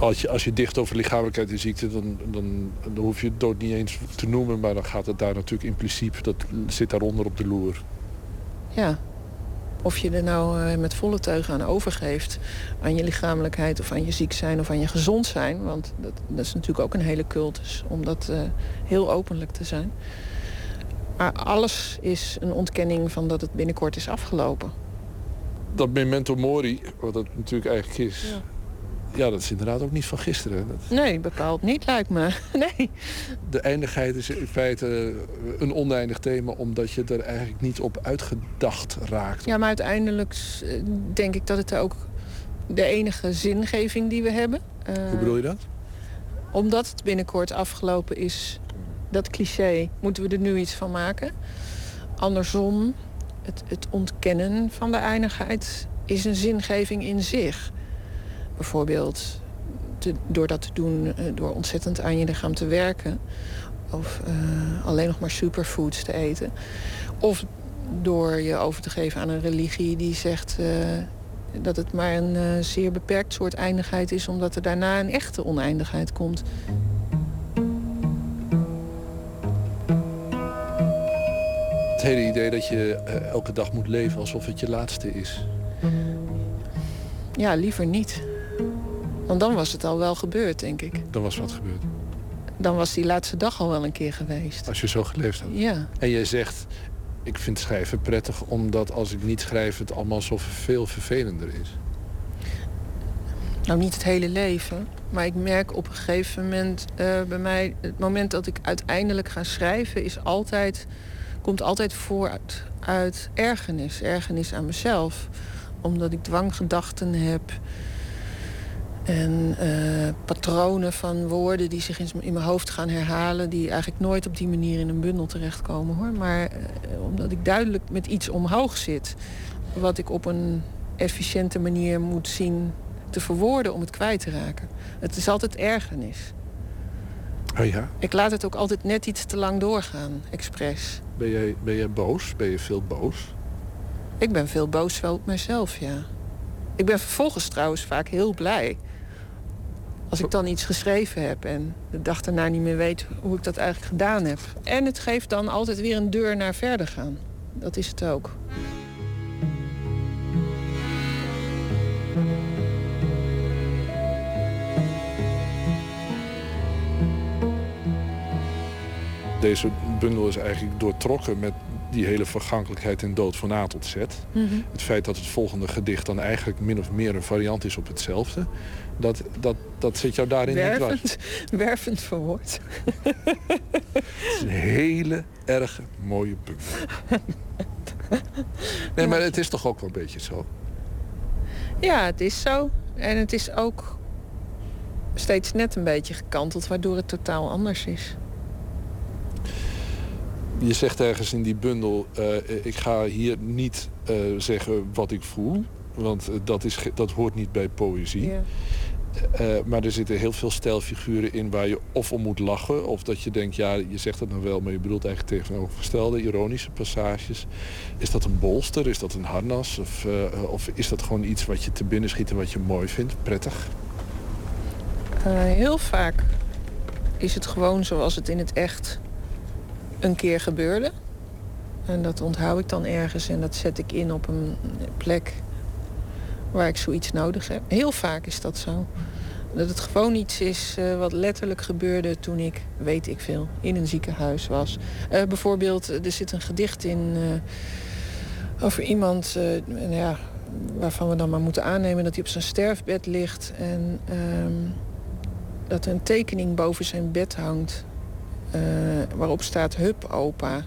Als je, als je dicht over lichamelijkheid en ziekte, dan, dan, dan hoef je het dood niet eens te noemen. Maar dan gaat het daar natuurlijk in principe, dat zit daaronder op de loer. Ja, of je er nou eh, met volle teugen aan overgeeft... aan je lichamelijkheid of aan je ziek zijn of aan je gezond zijn. Want dat, dat is natuurlijk ook een hele cultus om dat uh, heel openlijk te zijn. Maar alles is een ontkenning van dat het binnenkort is afgelopen. Dat memento mori, wat het natuurlijk eigenlijk is... Ja ja, dat is inderdaad ook niet van gisteren. Nee, bepaald niet, lijkt me. Nee. De eindigheid is in feite een oneindig thema... omdat je er eigenlijk niet op uitgedacht raakt. Ja, maar uiteindelijk eh, denk ik dat het ook de enige zingeving die we hebben. Hoe bedoel je dat? Omdat het binnenkort afgelopen is, dat cliché, moeten we er nu iets van maken. Andersom, het, het ontkennen van de eindigheid is een zingeving in zich bijvoorbeeld door dat te doen, eh, door ontzettend aan je lichaam te werken. Of uh, alleen nog maar superfoods te eten. Of door je over te geven aan een religie die zegt uh, dat het maar een uh, zeer beperkt soort eindigheid is, omdat er daarna een echte oneindigheid komt. Het hele idee dat je elke dag moet leven alsof het je laatste is. Ja, liever niet. Want dan was het al wel gebeurd, denk ik. Dan was wat gebeurd. Dan was die laatste dag al wel een keer geweest. Als je zo geleefd had. Ja. En jij zegt, ik vind schrijven prettig... omdat als ik niet schrijf het allemaal zo veel vervelender is. Nou, niet het hele leven. Maar ik merk op een gegeven moment uh, bij mij... het moment dat ik uiteindelijk ga schrijven... Is altijd, komt altijd voort uit ergernis. Ergernis aan mezelf. Omdat ik dwanggedachten heb... En uh, patronen van woorden die zich in, in, mijn hoofd gaan herhalen... die eigenlijk nooit op die manier in een bundel terechtkomen. hoor. Maar uh, omdat ik duidelijk met iets omhoog zit... wat ik op een efficiënte manier moet zien te verwoorden om het kwijt te raken. Het is altijd ergernis. Oh ja? Ik laat het ook altijd net iets te lang doorgaan, expres. Ben jij, ben jij boos? Ben je veel boos? Ik ben veel boos wel op mezelf, ja. Ik ben vervolgens trouwens vaak heel blij als ik dan iets geschreven heb en de dag daarna niet meer weet hoe ik dat eigenlijk gedaan heb. En het geeft dan altijd weer een deur naar verder gaan. Dat is het ook. Deze bundel is eigenlijk doortrokken met die hele vergankelijkheid en dood van A tot Z. Mhm. Het feit dat het volgende gedicht dan eigenlijk min of meer een variant is op hetzelfde. Dat, dat, dat zit jou daarin wervend, niet dwars. Wervend verwoord. het is een hele erg mooie bundel. nee, maar het is toch ook wel een beetje zo? Ja, het is zo. En het is ook steeds net een beetje gekanteld... waardoor het totaal anders is. Je zegt ergens in die bundel... Uh, ik ga hier niet uh, zeggen wat ik voel. Want uh, dat, is, dat hoort niet bij poëzie. Uh, maar er zitten heel veel stijlfiguren in waar je of om moet lachen... of dat je denkt, ja, je zegt het nou wel... maar je bedoelt eigenlijk tegenovergestelde, ironische passages. Is dat een bolster? Is dat een harnas? Of, uh, of is dat gewoon iets wat je te binnen schiet en wat je mooi vindt? Prettig? Uh, heel vaak is het gewoon zoals het in het echt een keer gebeurde. En dat onthoud ik dan ergens en dat zet ik in op een plek waar ik zoiets nodig heb. Heel vaak is dat zo. Dat het gewoon iets is uh, wat letterlijk gebeurde toen ik, weet ik veel, in een ziekenhuis was. Uh, bijvoorbeeld, er zit een gedicht in uh, over iemand ja, waarvan we dan maar moeten aannemen dat hij op zijn sterfbed ligt. En ehm, dat er een tekening boven zijn bed hangt waarop staat Hup, opa.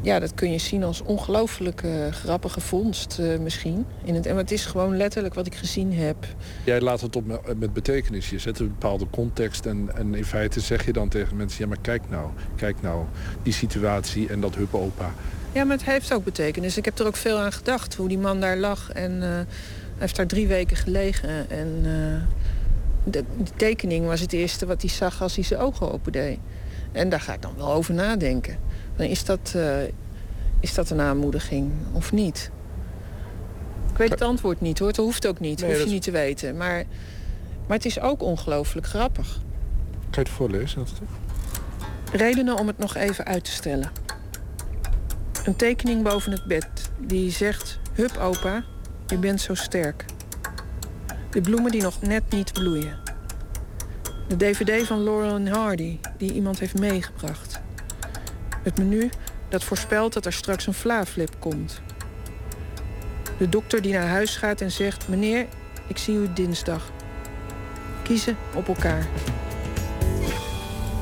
ja, dat kun je zien als ongelooflijk uh, grappige vondst uh, misschien. In het, en het is gewoon letterlijk wat ik gezien heb. Jij laat het op met betekenis. Je zet een bepaalde context en, en in feite zeg je dan tegen mensen... ja, maar kijk nou, kijk nou, die situatie en dat opa. Ja, maar het heeft ook betekenis. Ik heb er ook veel aan gedacht, hoe die man daar lag. En uh, hij heeft daar drie weken gelegen. En de, tekening was het eerste wat hij zag als hij zijn ogen opendeed. En daar ga ik dan wel over nadenken. Dan is dat, uh, is dat een aanmoediging of niet? Ik weet het antwoord niet hoor. Het hoeft ook niet. Nee, hoef je niet te weten. Maar, maar het is ook ongelooflijk grappig. Kan je het voorlezen? Redenen om het nog even uit te stellen. Een tekening boven het bed die zegt... Hup opa, je bent zo sterk. De bloemen die nog net niet bloeien. De dvd van Laurel Hardy die iemand heeft meegebracht. Het menu dat voorspelt dat er straks een flaaflip komt. De dokter die naar huis gaat en zegt... meneer, ik zie u dinsdag. Kiezen op elkaar.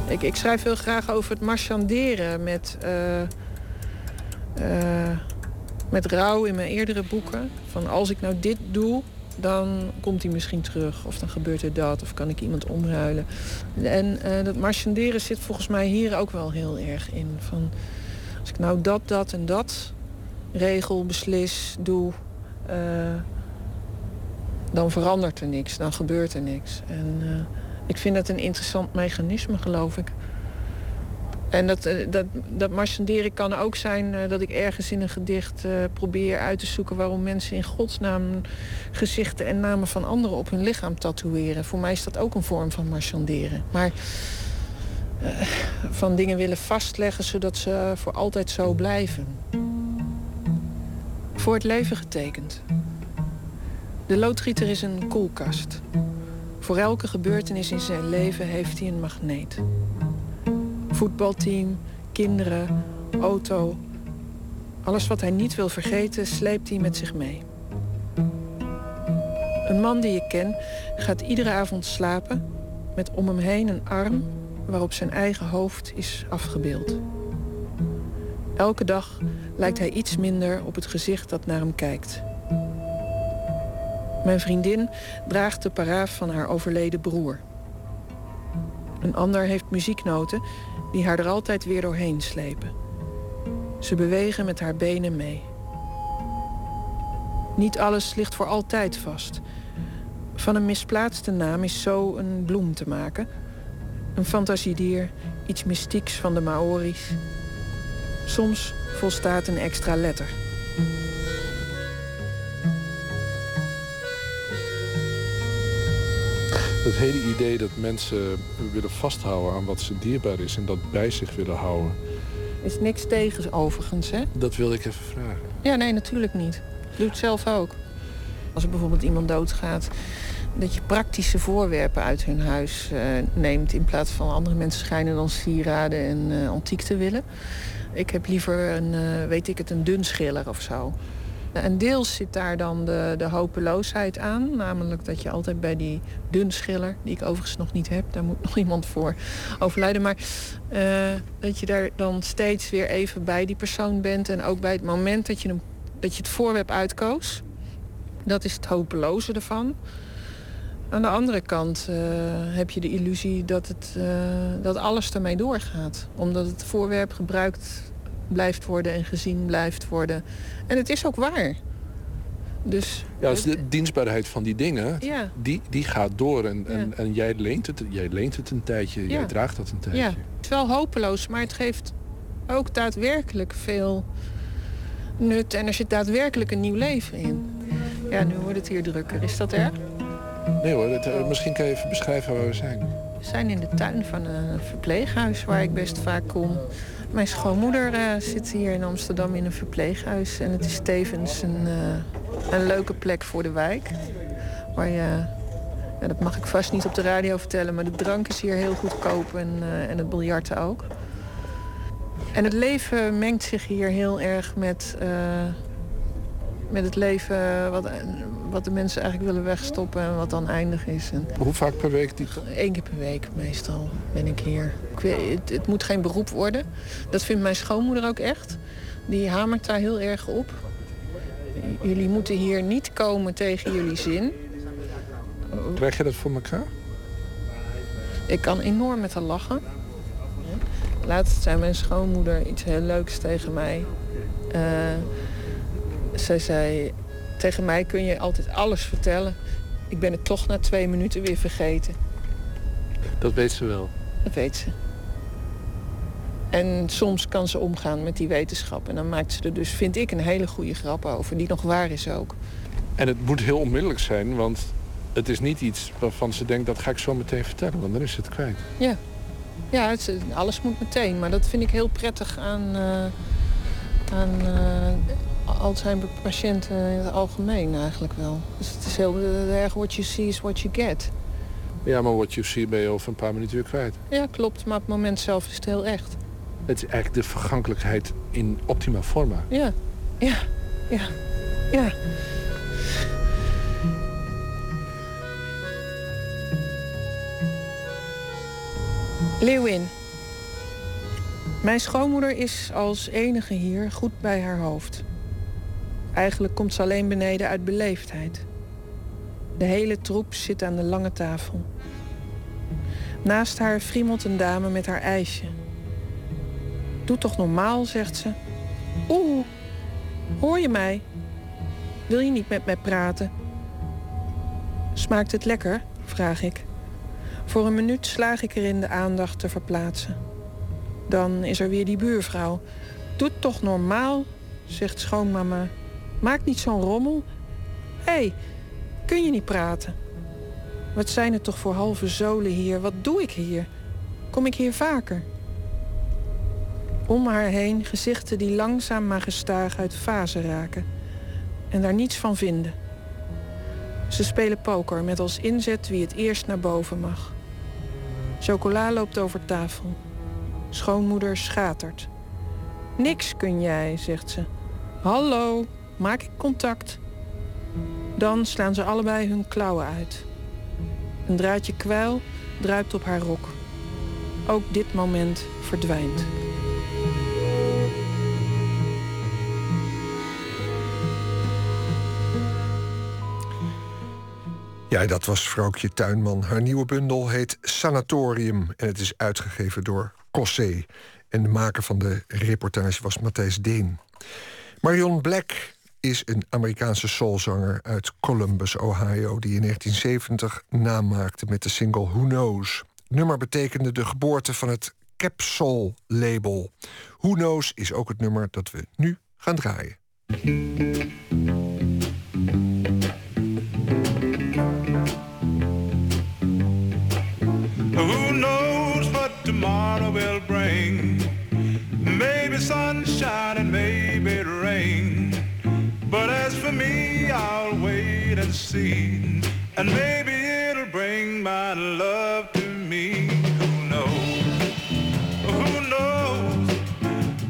Ik, ik schrijf heel graag over het marchanderen met... Uh, uh, met rouw in mijn eerdere boeken. Van als ik nou dit doe, dan komt hij misschien terug. Of dan gebeurt er dat. Of kan ik iemand omruilen. En uh, dat marchanderen zit volgens mij hier ook wel heel erg in. Van, als ik nou dat, dat en dat regel, beslis, doe... Uh, dan verandert er niks. Dan gebeurt er niks. En uh, ik vind dat een interessant mechanisme, geloof ik. En dat, eh, dat, dat marchanderen kan ook zijn eh, dat ik ergens in een gedicht uh, probeer uit te zoeken... waarom mensen in godsnaam gezichten en namen van anderen op hun lichaam tatoeëren. Voor mij is dat ook een vorm van marchanderen. Maar van dingen willen vastleggen zodat ze voor altijd zo blijven. Voor het leven getekend. De loodgieter is een koelkast. Voor elke gebeurtenis in zijn leven heeft hij een magneet voetbalteam, kinderen, auto. Alles wat hij niet wil vergeten, sleept hij met zich mee. Een man die ik ken gaat iedere avond slapen met om hem heen een arm waarop zijn eigen hoofd is afgebeeld. Elke dag lijkt hij iets minder op het gezicht dat naar hem kijkt. Mijn vriendin draagt de paraaf van haar overleden broer. Een ander heeft muzieknoten die haar er altijd weer doorheen slepen. Ze bewegen met haar benen mee. Niet alles ligt voor altijd vast. Van een misplaatste naam is zo een bloem te maken. Een fantasiedier, iets mystieks van de Maori's. Soms volstaat een extra letter. Het hele idee dat mensen willen vasthouden aan wat ze dierbaar is... en dat bij zich willen houden. Is niks tegen overigens, hè? Dat wil ik even vragen. Ja, nee, natuurlijk niet. Doe het zelf ook. Als er bijvoorbeeld iemand doodgaat... dat je praktische voorwerpen uit hun huis uh, neemt... in plaats van andere mensen schijnen dan sieraden en uh, antiek te willen. Ik heb liever een, uh, weet ik het, een dunschiller of zo. En deels zit daar dan de, de hopeloosheid aan. Namelijk dat je altijd bij die dunschiller, die ik overigens nog niet heb... daar moet nog iemand voor overlijden. Maar uh, dat je daar dan steeds weer even bij die persoon bent. En ook bij het moment dat je, dat je het voorwerp uitkoos. Dat is het hopeloze ervan. Aan de andere kant uh, heb je de illusie dat, het, uh, dat alles ermee doorgaat. Omdat het voorwerp gebruikt blijft worden en gezien blijft worden. En het is ook waar. Dus, ja, dus de dienstbaarheid van die dingen, ja. die, die gaat door. En, en, en, jij, leent het, jij leent het een tijdje, ja. jij draagt dat een tijdje. Ja, het is wel hopeloos, maar het geeft ook daadwerkelijk veel nut. En er zit daadwerkelijk een nieuw leven in. Ja, nu wordt het hier drukker. Is dat erg? Nee hoor, het, eh, misschien kan je even beschrijven waar we zijn. We zijn in de tuin van een verpleeghuis waar ik best vaak kom. Mijn schoonmoeder uh, zit hier in Amsterdam in een verpleeghuis. En het is tevens een, uh, een leuke plek voor de wijk. Waar je, ja, dat mag ik vast niet op de radio vertellen... maar de drank is hier heel goedkoop en, uh, en het biljarten ook. En het leven mengt zich hier heel erg met, met het leven... Wat, wat de mensen eigenlijk willen wegstoppen en wat dan eindig is. En Hoe vaak per week? Die... Eén keer per week meestal ben ik hier. Ik weet, het, het, moet geen beroep worden. Dat vindt mijn schoonmoeder ook echt. die hamert daar heel erg op. Jullie moeten hier niet komen tegen jullie zin. Krijg je dat voor elkaar? Ik kan enorm met haar lachen. Laatst zei mijn schoonmoeder iets heel leuks tegen mij. Uh, zij zei, tegen mij kun je altijd alles vertellen. Ik ben het toch na twee minuten weer vergeten. Dat weet ze wel? Dat weet ze. En soms kan ze omgaan met die wetenschap. En dan maakt ze er dus, vind ik, een hele goede grap over. Die nog waar is ook. En het moet heel onmiddellijk zijn, want het is niet iets waarvan ze denkt... dat ga ik zo meteen vertellen, want dan is het kwijt. Ja, ja het, alles moet meteen. Maar dat vind ik heel prettig aan, uh, aan uh, Alzheimer-patiënten in het algemeen eigenlijk wel. Dus het is heel erg what you see is what you get. Ja, maar what you see ben je over een paar minuten weer kwijt. Ja, klopt. Maar op het moment zelf is het heel echt. Het is eigenlijk de vergankelijkheid in optima forma. Ja, ja, ja, ja. Leeuwin. Mijn schoonmoeder is als enige hier goed bij haar hoofd. Eigenlijk komt ze alleen beneden uit beleefdheid. De hele troep zit aan de lange tafel. Naast haar friemelt een dame met haar ijsje. Doe toch normaal, zegt ze. Oeh, hoor je mij? Wil je niet met mij praten? Smaakt het lekker? vraag ik. Voor een minuut slaag ik erin de aandacht te verplaatsen. Dan is er weer die buurvrouw. Doe toch normaal, zegt schoonmama. Maak niet zo'n rommel. Hé, hey, kun je niet praten? Wat zijn het toch voor halve zolen hier? Wat doe ik hier? Kom ik hier vaker? Om haar heen gezichten die langzaam maar gestaag uit fase raken. En daar niets van vinden. Ze spelen poker met als inzet wie het eerst naar boven mag. Chocola loopt over tafel. Schoonmoeder schatert. Niks kun jij, zegt ze. Hallo, maak ik contact. Dan slaan ze allebei hun klauwen uit. Een draadje kwijl druipt op haar rok. Ook dit moment verdwijnt. Ja, dat was vrouwtje Tuinman. Haar nieuwe bundel heet Sanatorium en het is uitgegeven door Cossé. En de maker van de reportage was Matthijs Deen. Marion Black is een Amerikaanse soulzanger uit Columbus, Ohio... die in 1970 naam maakte met de single Who Knows. Nummer betekende de geboorte van het Capsule-label. Who Knows is ook het nummer dat we nu gaan draaien. Who knows what tomorrow will bring? Maybe sunshine and maybe for me, I'll wait and see. And maybe it'll bring my love to me. Who knows? Who knows?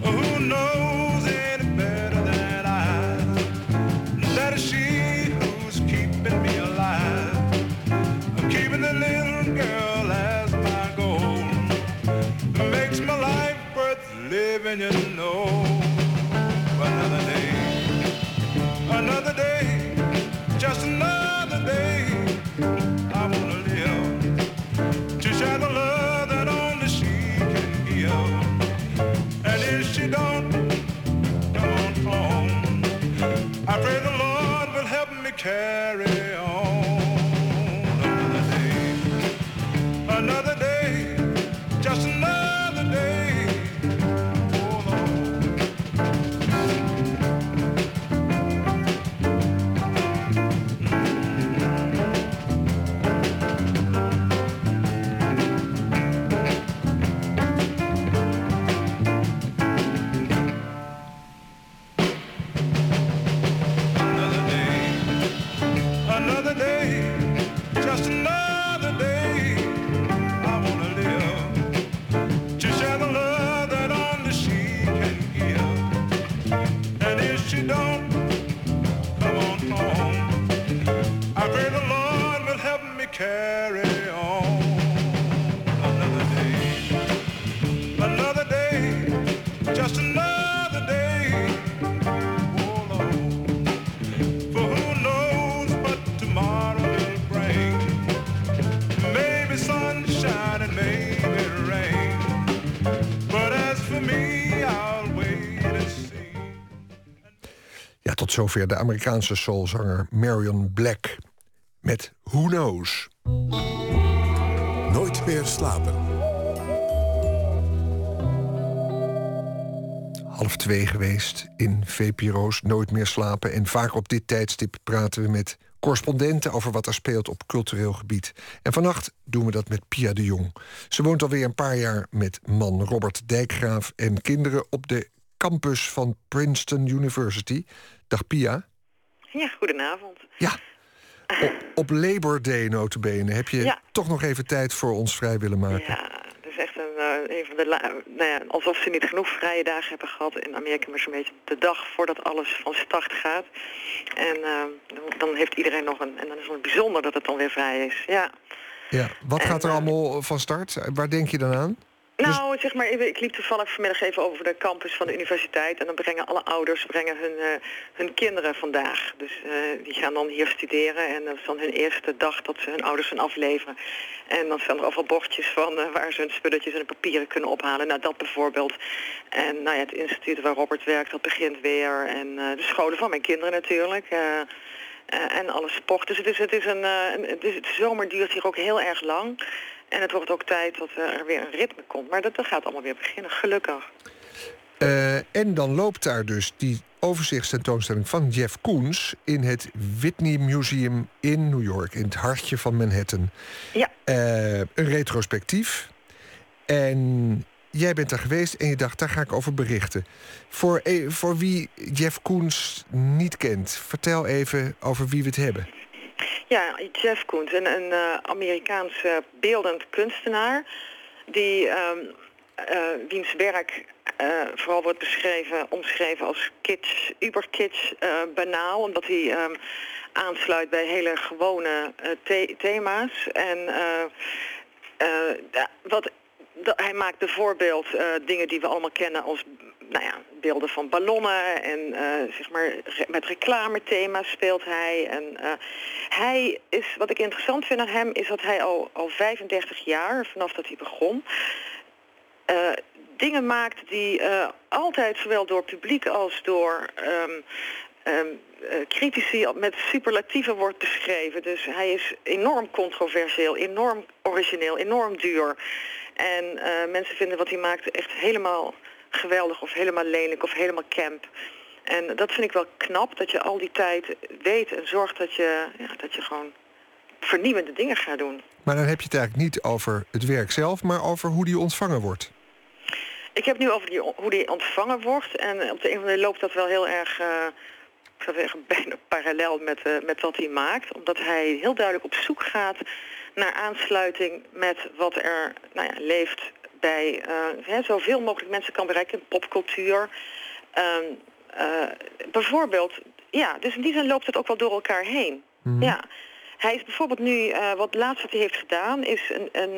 Who knows any better than I? That is she who's keeping me alive. Keeping the little girl as my goal. Makes my life worth living, you know. Carry carry on another day, another day, just another day. Oh Lord, for who knows but tomorrow will bring maybe sunshine and maybe rain. But as for me, I'll wait and see. Ja, tot zover de Amerikaanse soulzanger Marion Black met Who Knows. Nooit meer slapen. half twee geweest in VPRO's Nooit meer slapen. En vaak op dit tijdstip praten we met correspondenten over wat er speelt op cultureel gebied. En vannacht doen we dat met Pia de Jong. Ze woont alweer een paar jaar met man Robert Dijkgraaf en kinderen op de campus van Princeton University. Dag Pia. Ja, goedenavond. Ja. Op, op Labor Day notabene heb je toch nog even tijd voor ons vrij willen maken. Ja, dat is echt een, uh, een van de... Nou ja, alsof ze niet genoeg vrije dagen hebben gehad in Amerika... maar zo'n beetje de dag voordat alles van start gaat. En uh, dan heeft iedereen nog een... En dan is het bijzonder dat het dan weer vrij is, ja. Ja, wat gaat er allemaal van start? Waar denk je dan aan? Nou, zeg maar, ik liep toevallig vanmiddag even over de campus van de universiteit. En dan brengen alle ouders brengen hun, uh, hun kinderen vandaag. Dus uh, die gaan dan hier studeren. En dat is dan hun eerste dag dat ze hun ouders gaan afleveren. En dan staan er overal bordjes van uh, waar ze hun spulletjes en papieren kunnen ophalen. Nou, dat bijvoorbeeld. En nou ja, het instituut waar Robert werkt, dat begint weer. En de scholen van mijn kinderen natuurlijk. en alle sport. Dus het is, het is een, het, is, het zomer duurt hier ook heel erg lang. En het wordt ook tijd dat er weer een ritme komt. Maar dat, dat gaat allemaal weer beginnen, gelukkig. Uh, en dan loopt daar dus die overzichtstentoonstelling van Jeff Koens... in het Whitney Museum in New York, in het hartje van Manhattan. Ja. Uh, een retrospectief. En jij bent daar geweest en je dacht, daar ga ik over berichten. Voor, eh, voor wie Jeff Koens niet kent, vertel even over wie we het hebben. Ja, Jeff Koons, een, een uh, Amerikaanse beeldend kunstenaar... die um, uh, wiens werk uh, vooral wordt beschreven, omschreven als kitsch, uberkitsch, banaal... omdat hij um, aansluit bij hele gewone the thema's. En wat, hij maakt bijvoorbeeld dingen die we allemaal kennen als nou ja, beelden van ballonnen en uh, zeg maar met reclamethema's speelt hij. En uh, hij is, wat ik interessant vind aan hem, is dat hij al, al 35 jaar, vanaf dat hij begon, uh, dingen maakt die altijd zowel door publiek als door um, um, critici met superlatieven wordt beschreven. Dus hij is enorm controversieel, enorm origineel, enorm duur. En mensen vinden wat hij maakt echt helemaal geweldig of helemaal lelijk of helemaal camp. En dat vind ik wel knap, dat je al die tijd weet en zorgt dat je, ja, dat je gewoon vernieuwende dingen gaat doen. Maar dan heb je het eigenlijk niet over het werk zelf, maar over hoe die ontvangen wordt. Ik heb nu over die, hoe die ontvangen wordt. En op de een of andere loopt dat wel heel erg, uh, ik zou zeggen, bijna parallel met, uh, met wat hij maakt. Omdat hij heel duidelijk op zoek gaat naar aansluiting met wat er nou ja, leeft bij uh, zoveel mogelijk mensen kan bereiken, popcultuur. Uh, uh, bijvoorbeeld, ja, dus in die zin loopt het ook wel door elkaar heen. Mm. Ja. Hij is bijvoorbeeld nu, uh, wat laatst wat hij heeft gedaan, is een, een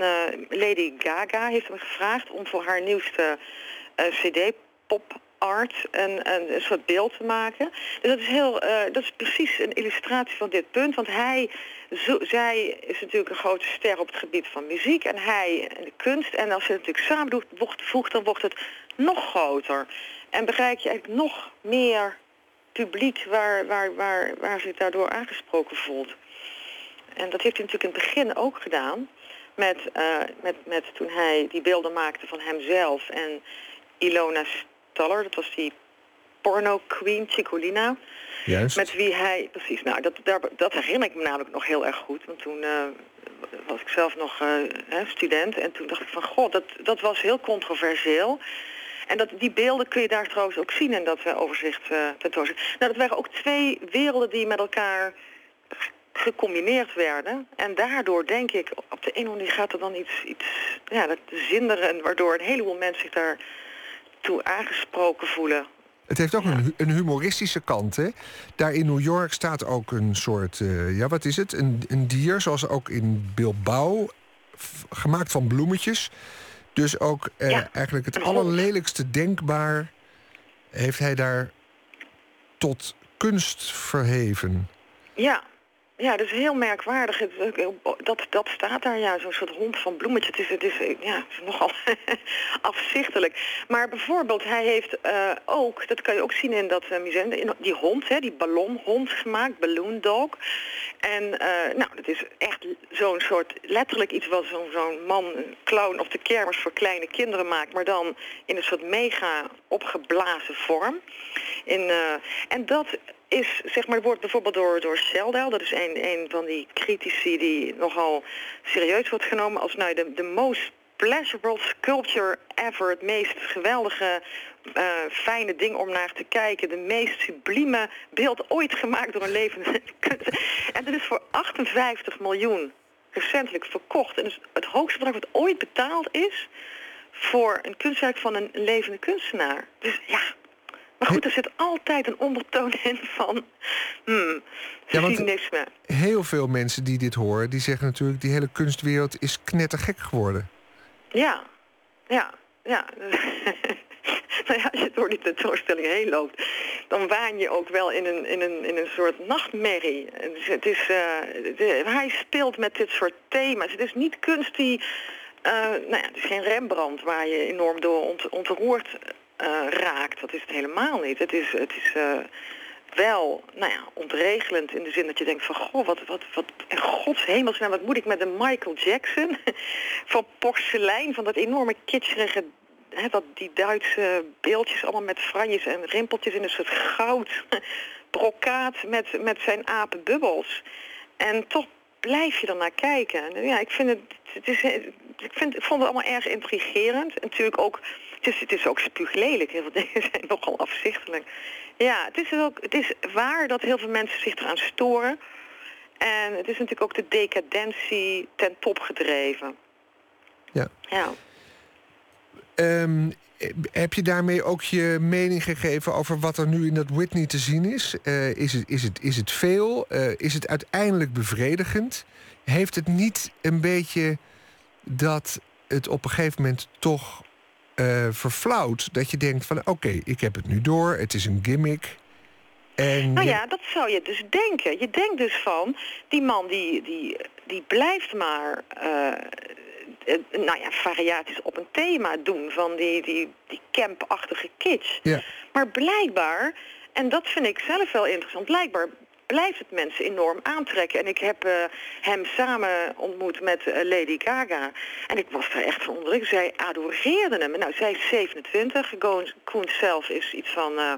Lady Gaga heeft hem gevraagd om voor haar nieuwste CD pop art een, een, een, soort beeld te maken. Dus dat is, heel, uh, dat is precies een illustratie van dit punt. Want hij, zo, zij is natuurlijk een grote ster op het gebied van muziek en hij de kunst. En als je het natuurlijk samen doet, voegt, dan wordt het nog groter. En bereik je eigenlijk nog meer publiek waar, waar, waar, waar zich daardoor aangesproken voelt. En dat heeft hij natuurlijk in het begin ook gedaan. Met, uh, met, met toen hij die beelden maakte van hemzelf en Ilona dat was die porno queen Chicolina. Juist. Met wie hij, precies, nou dat, daar, dat herinner ik me namelijk nog heel erg goed. Want toen uh, was ik zelf nog uh, student en toen dacht ik van god, dat, dat was heel controversieel. En dat, die beelden kun je daar trouwens ook zien in dat uh, overzicht tentoonstelling. Nou, dat waren ook twee werelden die met elkaar gecombineerd werden. En daardoor denk ik, op de een of andere manier gaat er dan iets, iets ja, dat zinderen... waardoor een heleboel mensen zich daar toe aangesproken voelen. Het heeft ook een, een, humoristische kant, hè? Daar in New York staat ook een soort, uh, ja, wat is het? Een, een dier, zoals ook in Bilbao, gemaakt van bloemetjes. Dus ook uh, ja, eigenlijk het allerlelijkste denkbaar heeft hij daar tot kunst verheven. Ja, Ja, dat is heel merkwaardig. Het- Dat, dat staat daar, ja, zo'n soort hond van bloemetje. Het is, het is, ja, het is nogal afzichtelijk. Maar bijvoorbeeld, hij heeft eh, ook, dat kan je ook zien in dat eh, museum, die hond, hè, die ballonhond gemaakt, balloon dog. En eh, nou, dat is echt zo'n soort, letterlijk iets wat zo'n man, een clown of de kermis voor kleine kinderen maakt, maar dan in een soort mega opgeblazen vorm. In, eh, en dat is, zeg maar, wordt bijvoorbeeld door, door Sheldal, dat is een, een van die critici die nogal serieus wordt genomen als nou, de, de most pleasurable sculpture ever, het meest geweldige, eh, fijne ding om naar te kijken, de meest sublieme beeld ooit gemaakt door een levende kunst. En dat is voor 58 miljoen recentelijk verkocht. En dus het hoogste bedrag wat ooit betaald is voor een kunstwerk van een levende kunstenaar. Dus ja, maar goed, er zit altijd een ondertoon in van... Hmm, Ja, want- cynisme. Heel veel mensen die dit horen, die zeggen natuurlijk... die hele kunstwereld is knettergek geworden. Ja, ja, ja. nou ja, als je door die tentoonstelling heen loopt, dan waan je ook wel in een, in een, in een soort nachtmerrie. Dus Het is, eh, de- hij speelt met dit soort thema's. Het is niet kunst die, eh, nou ja, het is geen Rembrandt waar je enorm door ont, ontroerd raakt. Dat is het helemaal niet. Het is, het is eh, wel, nou ja, ontregelend in de zin dat je denkt van, goh, wat, wat, wat, in gods hemelsnaam, wat moet ik met een Michael Jackson van porselein, van dat enorme kitscherige, hè, dat, die Duitse beeldjes allemaal met franjes en rimpeltjes in een soort goud brokaat met, met zijn apenbubbels. En toch blijf je er naar kijken. En ja, ik vind het, het is, ik, vind, ik vond het allemaal erg intrigerend. En natuurlijk ook, het is, het is ook spuuglelijk. Heel veel dingen zijn nogal afzichtelijk. Ja, het is, ook, het is waar dat heel veel mensen zich eraan storen. En het is natuurlijk ook de decadentie ten top gedreven. Ja. Ja. Ehm, heb je daarmee ook je mening gegeven over wat er nu in dat Whitney te zien is? Eh, is, het, is, het, is het veel? Eh, is het uiteindelijk bevredigend? Heeft het niet een beetje dat het op een gegeven moment toch eh, verflauwt? Dat je denkt van oké, ik heb het nu door, het is een gimmick. En Nou ja, dat zou je dus denken. Je denkt dus van, die man die, die, die blijft maar eh, nou ja, variaties op een thema doen van die, die, die campachtige kitsch. Ja. Maar blijkbaar, en dat vind ik zelf wel interessant, blijkbaar blijft het mensen enorm aantrekken. En ik heb eh, hem samen ontmoet met eh, Lady Gaga. En ik was daar echt van onder. Zij adoreerde hem. Nou, zij is 27. Koen zelf is iets van... eh,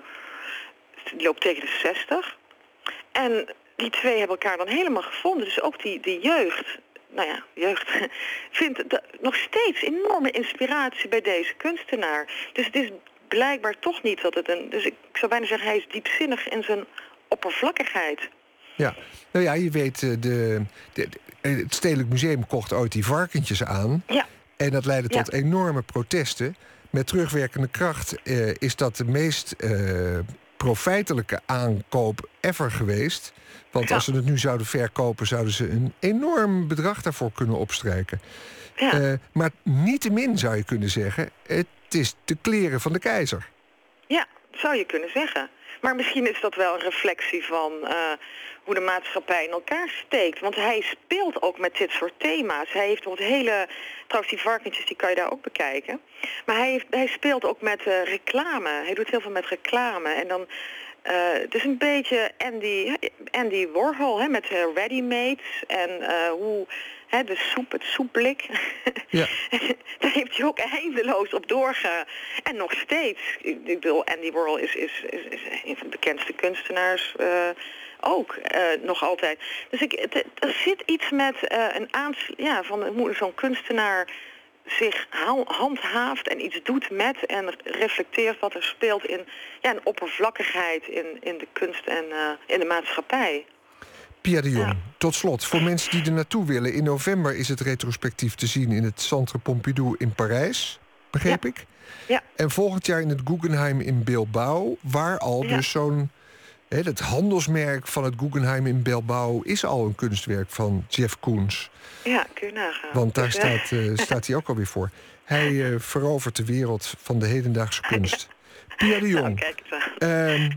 die loopt tegen de 60. En die twee hebben elkaar dan helemaal gevonden. Dus ook die, die jeugd, nou ja, jeugd, vindt nog steeds enorme inspiratie bij deze kunstenaar. Dus het is blijkbaar toch niet dat het een... Dus ik zou bijna zeggen, hij is diepzinnig in zijn oppervlakkigheid. Ja, nou ja, je weet, eh, de, de, het Stedelijk Museum kocht ooit die varkentjes aan. Ja. En dat leidde Ja. tot enorme protesten. Met terugwerkende kracht eh, is dat de meest eh, profijtelijke aankoop ever geweest. Want Ja. als ze het nu zouden verkopen, zouden ze een enorm bedrag daarvoor kunnen opstrijken. Ja. Eh, maar niettemin zou je kunnen zeggen, het is de kleren van de keizer. Ja, zou je kunnen zeggen. Maar misschien is dat wel een reflectie van eh, hoe de maatschappij in elkaar steekt. Want hij speelt ook met dit soort thema's. Hij heeft bijvoorbeeld hele... Trouwens, die varkentjes die kan je daar ook bekijken. Maar hij, heeft, hij speelt ook met eh, reclame. Hij doet heel veel met reclame. En dan... eh, het is een beetje Andy, Andy Warhol hè, met uh, ready-mates en hoe hè, de soep, het soepblik. Ja. Daar heeft hij ook eindeloos op doorgegaan. En nog steeds. Ik bedoel, Andy Warhol is, is, is, is een van de bekendste kunstenaars eh, ook. eh, nog altijd. Dus ik, het- er zit iets met eh, een aans... Ja, van hoe zo'n kunstenaar zich ha- handhaaft en iets doet met en reflecteert wat er speelt in ja, een oppervlakkigheid in, in de kunst en in de maatschappij. Pia de Jong, tot slot, voor mensen die er naartoe willen... in november is het retrospectief te zien in het Centre Pompidou in Parijs, begreep ik? Ja. En volgend jaar in het Guggenheim in Bilbao... waar al Ja. dus zo'n... Het handelsmerk van het Guggenheim in Bilbao is al een kunstwerk van Jeff Koons. Ja, kun je nagaan. Want daar Dus, eh, staat, eh, staat hij ook alweer voor. Hij eh, verovert de wereld van de hedendaagse kunst. Pia de nou, Jong, kijk eens aan. Ehm,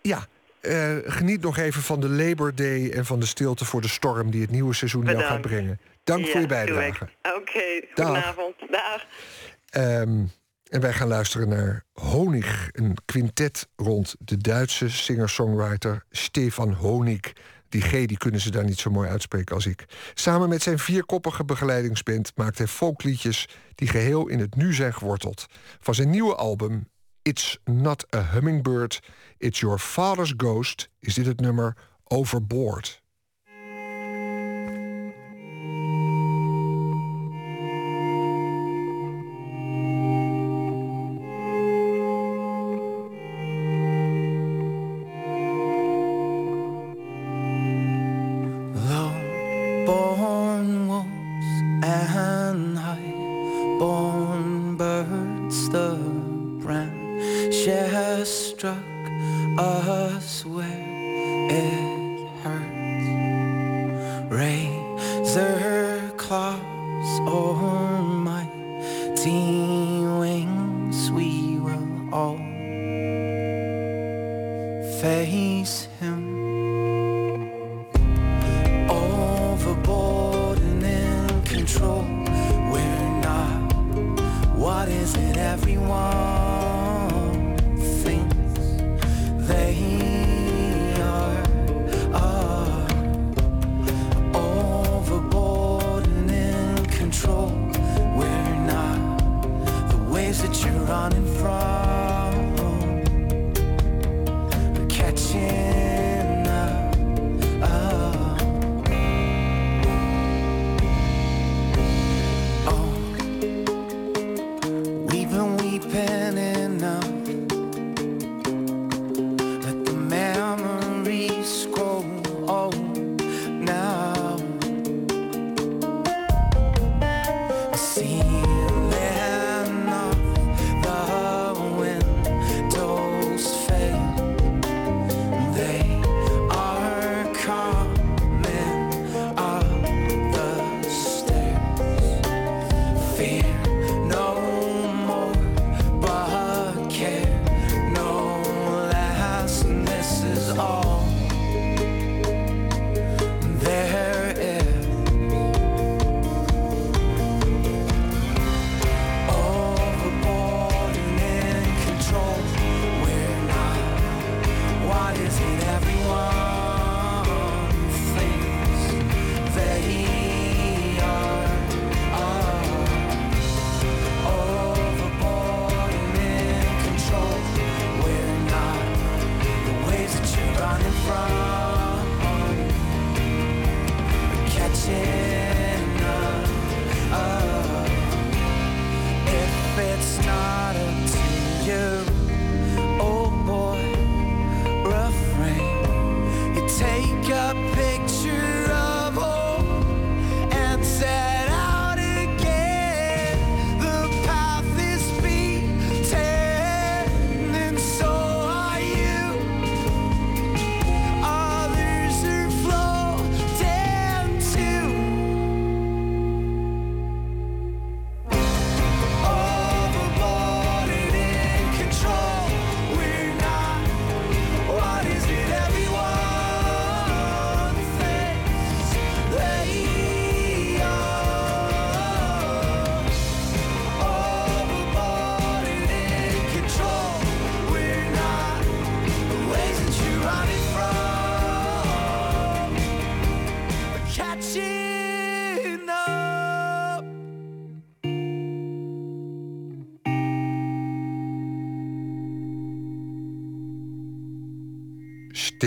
ja, eh, geniet nog even van de Labor Day en van de stilte voor de storm die het nieuwe seizoen jou gaat brengen. Dank voor je bijdrage. Oké, goedenavond. Dag. Ehm, en wij gaan luisteren naar Honig, een quintet rond de Duitse singer-songwriter Stefan Honig. Die G die kunnen ze daar niet zo mooi uitspreken als ik. Samen met zijn vierkoppige begeleidingsband maakt hij folkliedjes die geheel in het nu zijn geworteld. Van zijn nieuwe album It's Not a Hummingbird, It's Your Father's Ghost is dit het nummer Overboard.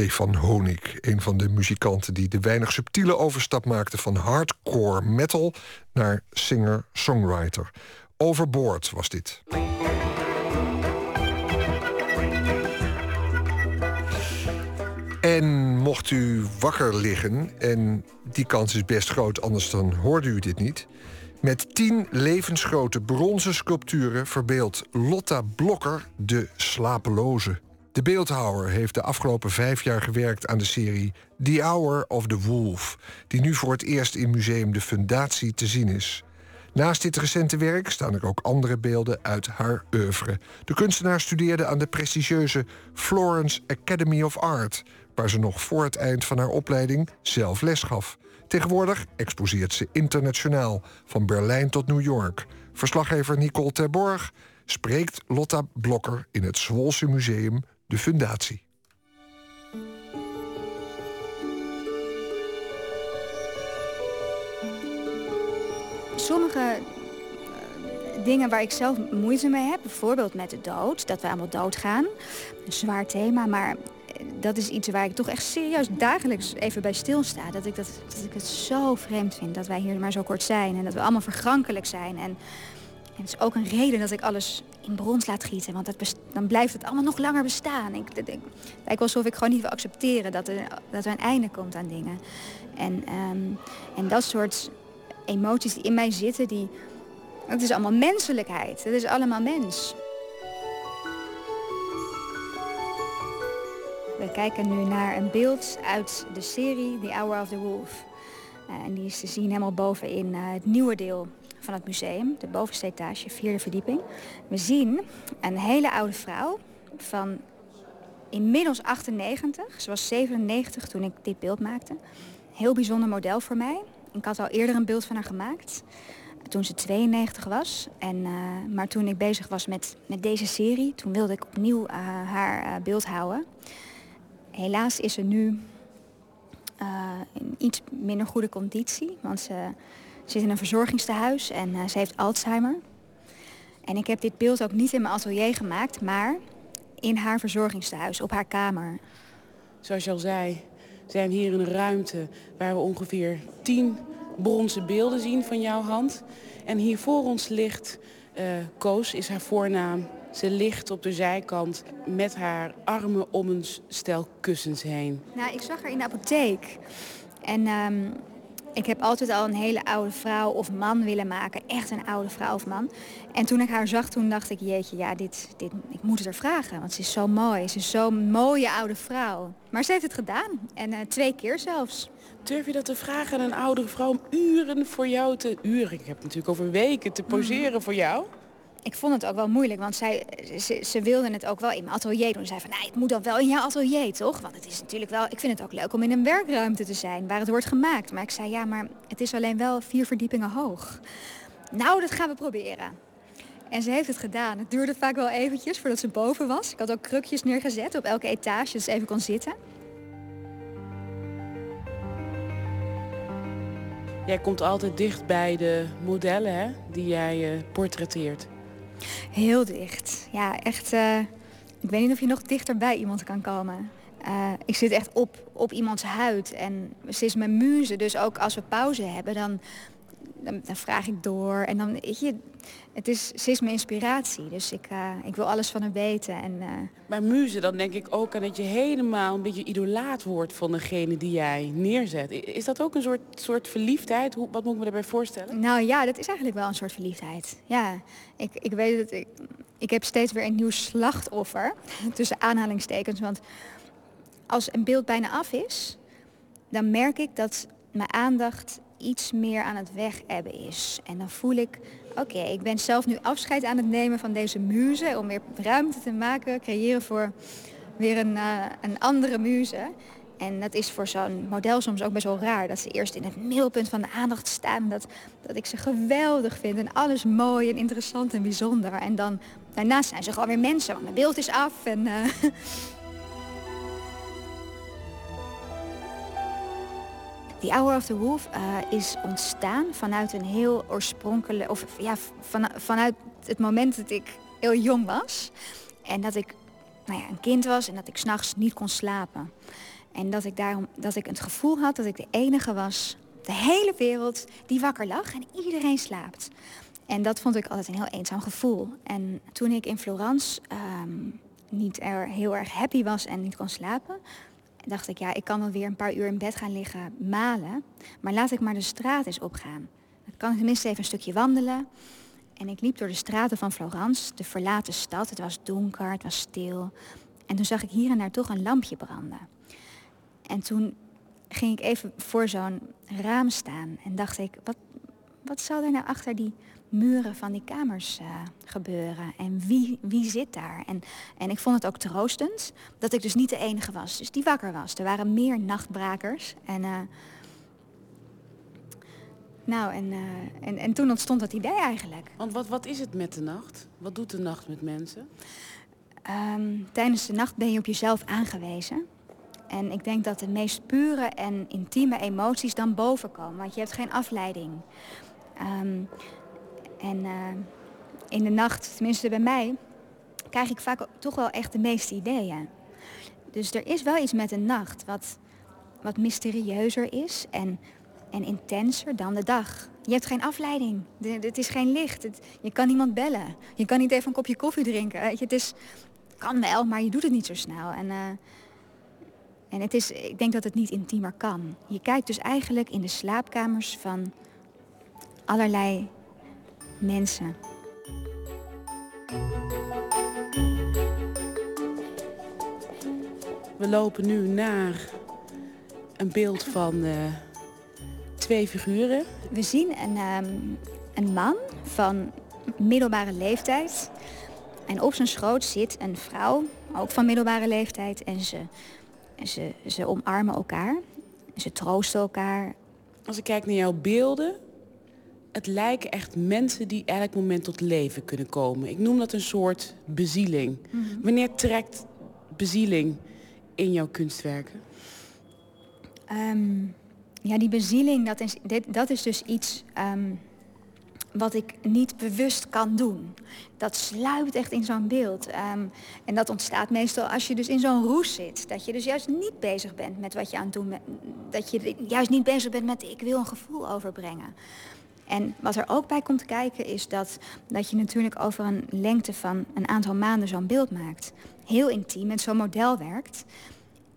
Stefan Honig, een van de muzikanten die de weinig subtiele overstap maakte van hardcore metal naar singer-songwriter. Overboard was dit. En mocht u wakker liggen, en die kans is best groot, anders dan hoorde u dit niet. Met tien levensgrote bronzen sculpturen verbeeldt Lotta Blokker de slapeloze. De beeldhouwer heeft de afgelopen vijf jaar gewerkt aan de serie The Hour of the Wolf, die nu voor het eerst in Museum de Fundatie te zien is. Naast dit recente werk staan er ook andere beelden uit haar oeuvre. De kunstenaar studeerde aan de prestigieuze Florence Academy of Art, waar ze nog voor het eind van haar opleiding zelf les gaf. Tegenwoordig exposeert ze internationaal, van Berlijn tot New York. Verslaggever Nicole Terborg spreekt Lotta Blokker in het Zwolse Museum De Fundatie. Sommige eh, dingen waar ik zelf moeite mee heb, bijvoorbeeld met de dood, dat we allemaal doodgaan, een zwaar thema, maar eh, dat is iets waar ik toch echt serieus dagelijks even bij stilsta. Dat ik, dat, dat ik het zo vreemd vind dat wij hier maar zo kort zijn en dat we allemaal vergankelijk zijn. En, en het is ook een reden dat ik alles in brons laat gieten, want dat dan blijft het allemaal nog langer bestaan. Ik, ik, het lijkt alsof ik gewoon niet wil accepteren dat er, dat er een einde komt aan dingen. En, ehm, en dat soort emoties die in mij zitten, die, het is allemaal menselijkheid. Het is allemaal mens. We kijken nu naar een beeld uit de serie The Hour of the Wolf. Uh, en die is te zien helemaal bovenin uh, het nieuwe deel van het museum, de bovenste etage, vierde verdieping. We zien een hele oude vrouw van inmiddels 98. Ze was 97 toen ik dit beeld maakte. Heel bijzonder model voor mij. Ik had al eerder een beeld van haar gemaakt. Toen ze 92 was. En, uh, maar toen ik bezig was met, met deze serie, toen wilde ik opnieuw uh, haar uh, beeld houden. Helaas is ze nu in iets minder goede conditie. Want ze zit in een verzorgingstehuis en ze heeft Alzheimer. En ik heb dit beeld ook niet in mijn atelier gemaakt, maar in haar verzorgingstehuis, op haar kamer. Zoals je al zei, zijn hier in een ruimte waar we ongeveer tien bronzen beelden zien van jouw hand. En hier voor ons ligt, uh, Koos is haar voornaam. Ze ligt op de zijkant met haar armen om een stel kussens heen. Nou, ik zag haar in de apotheek. En um, ik heb altijd al een hele oude vrouw of man willen maken. Echt een oude vrouw of man. En toen ik haar zag, toen dacht ik, jeetje, ja, dit, dit, ik moet het er vragen. Want ze is zo mooi. Ze is zo'n mooie oude vrouw. Maar ze heeft het gedaan. En uh, twee keer zelfs. Durf je dat te vragen aan een oudere vrouw om uren voor jou te... Uren, ik heb het natuurlijk over weken te poseren mm. voor jou? Ik vond het ook wel moeilijk, want zij, ze, ze wilden het ook wel in mijn atelier doen. Zei van, nou, het moet dan wel in jouw atelier, toch? Want het is natuurlijk wel, ik vind het ook leuk om in een werkruimte te zijn, waar het wordt gemaakt. Maar ik zei, ja, maar het is alleen wel vier verdiepingen hoog. Nou, dat gaan we proberen. En ze heeft het gedaan. Het duurde vaak wel eventjes voordat ze boven was. Ik had ook krukjes neergezet op elke etage, dus even kon zitten. Jij komt altijd dicht bij de modellen hè, die jij uh, portretteert. Heel dicht. Ja, echt. Uh, ik weet niet of je nog dichter bij iemand kan komen. Uh, ik zit echt op, op iemands huid en ze is mijn muze. Dus ook als we pauze hebben, dan, dan, dan, vraag ik door. En dan, weet je, het is, ze is mijn inspiratie. Dus ik, uh, ik wil alles van haar weten. En, uh... Maar muze, dan denk ik ook aan dat je helemaal een beetje idolaat wordt van degene die jij neerzet. Is dat ook een soort, soort verliefdheid? Hoe, wat moet ik me daarbij voorstellen? Nou ja, dat is eigenlijk wel een soort verliefdheid. Ja, ik, ik weet dat ik, ik heb steeds weer een nieuw slachtoffer. Tussen aanhalingstekens. Want als een beeld bijna af is, dan merk ik dat mijn aandacht iets meer aan het wegebben is. En dan voel ik, oké, ik ben zelf nu afscheid aan het nemen van deze muze... om weer ruimte te maken, creëren voor weer een, uh, een andere muze. En dat is voor zo'n model soms ook best wel raar. Dat ze eerst in het middelpunt van de aandacht staan. Dat, dat ik ze geweldig vind en alles mooi en interessant en bijzonder. En dan daarnaast zijn ze gewoon weer mensen, want mijn beeld is af. En, uh, The Hour of the Wolf uh, is ontstaan vanuit een heel oorspronkelijk... of ja, van, vanuit het moment dat ik heel jong was. En dat ik nou ja, een kind was en dat ik s'nachts niet kon slapen. En dat ik daarom dat ik het gevoel had dat ik de enige was... de hele wereld die wakker lag en iedereen slaapt. En dat vond ik altijd een heel eenzaam gevoel. En toen ik in Florence um, niet er heel erg happy was en niet kon slapen dacht ik, ja, ik kan wel weer een paar uur in bed gaan liggen malen. Maar laat ik maar de straat eens opgaan. Dan kan ik tenminste even een stukje wandelen. En ik liep door de straten van Florence, de verlaten stad. Het was donker, het was stil. En toen zag ik hier en daar toch een lampje branden. En toen ging ik even voor zo'n raam staan en dacht ik, wat, wat zal er nou achter die muren van die kamers eh, gebeuren? En wie, wie zit daar? En, en ik vond het ook troostend dat ik dus niet de enige was. Dus die wakker was. Er waren meer nachtbrakers. En, uh, nou, en, uh, en, en toen ontstond dat idee eigenlijk. Want wat, wat is het met de nacht? Wat doet de nacht met mensen? Um, tijdens de nacht ben je op jezelf aangewezen. En ik denk dat de meest pure en intieme emoties dan boven komen. Want je hebt geen afleiding. Um, en uh, in de nacht, tenminste bij mij, krijg ik vaak toch wel echt de meeste ideeën. Dus er is wel iets met de nacht wat, wat mysterieuzer is en, en intenser dan de dag. Je hebt geen afleiding. Het is geen licht. Je kan niemand bellen. Je kan niet even een kopje koffie drinken. Weet je, het is, kan wel, maar je doet het niet zo snel. En, uh, en het is, ik denk dat het niet intiemer kan. Je kijkt dus eigenlijk in de slaapkamers van allerlei mensen. We lopen nu naar een beeld van uh, twee figuren. We zien een, um, een man van middelbare leeftijd. En op zijn schoot zit een vrouw, ook van middelbare leeftijd. En ze, ze, ze omarmen elkaar. Ze troosten elkaar. Als ik kijk naar jouw beelden, het lijken echt mensen die elk moment tot leven kunnen komen. Ik noem dat een soort bezieling. Mm -hmm. Wanneer trekt bezieling in jouw kunstwerken? Um, ja, die bezieling, dat is, dit, dat is dus iets um, wat ik niet bewust kan doen. Dat sluipt echt in zo'n beeld. Um, en dat ontstaat meestal als je dus in zo'n roes zit. Dat je dus juist niet bezig bent met wat je aan het doen bent. Dat je juist niet bezig bent met ik wil een gevoel overbrengen. En wat er ook bij komt kijken is dat, dat je natuurlijk over een lengte van een aantal maanden zo'n beeld maakt. Heel intiem met zo'n model werkt.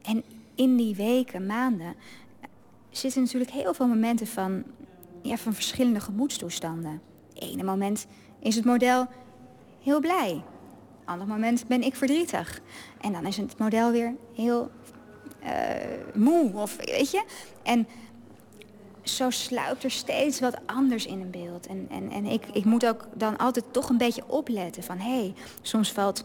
En in die weken, maanden, zitten natuurlijk heel veel momenten van, ja, van verschillende gemoedstoestanden. Ene moment is het model heel blij. Ander moment ben ik verdrietig. En dan is het model weer heel uh, moe, of weet je. En zo sluipt er steeds wat anders in een beeld. En, en, en ik, ik moet ook dan altijd toch een beetje opletten van... hé, hey, soms valt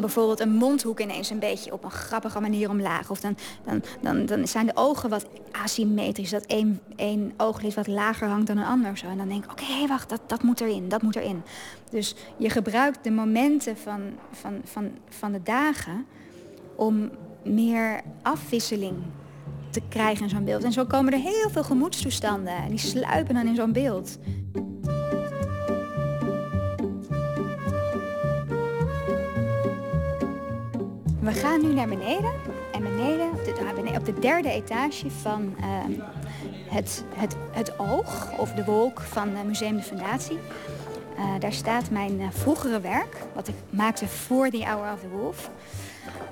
bijvoorbeeld een mondhoek ineens een beetje op een grappige manier omlaag. Of dan, dan, dan, dan zijn de ogen wat asymmetrisch. Dat één, één ooglid wat lager hangt dan een ander. Zo. En dan denk ik, oké, okay, wacht, dat, dat moet erin, dat moet erin. Dus je gebruikt de momenten van, van, van, van de dagen om meer afwisseling te krijgen in zo'n beeld. En zo komen er heel veel gemoedstoestanden. En die sluipen dan in zo'n beeld. We gaan nu naar beneden. En beneden, op de derde etage van uh, het, het, het oog, of de wolk van uh, Museum de Fundatie. Uh, daar staat mijn uh, vroegere werk, wat ik maakte voor The Hour of the Wolf.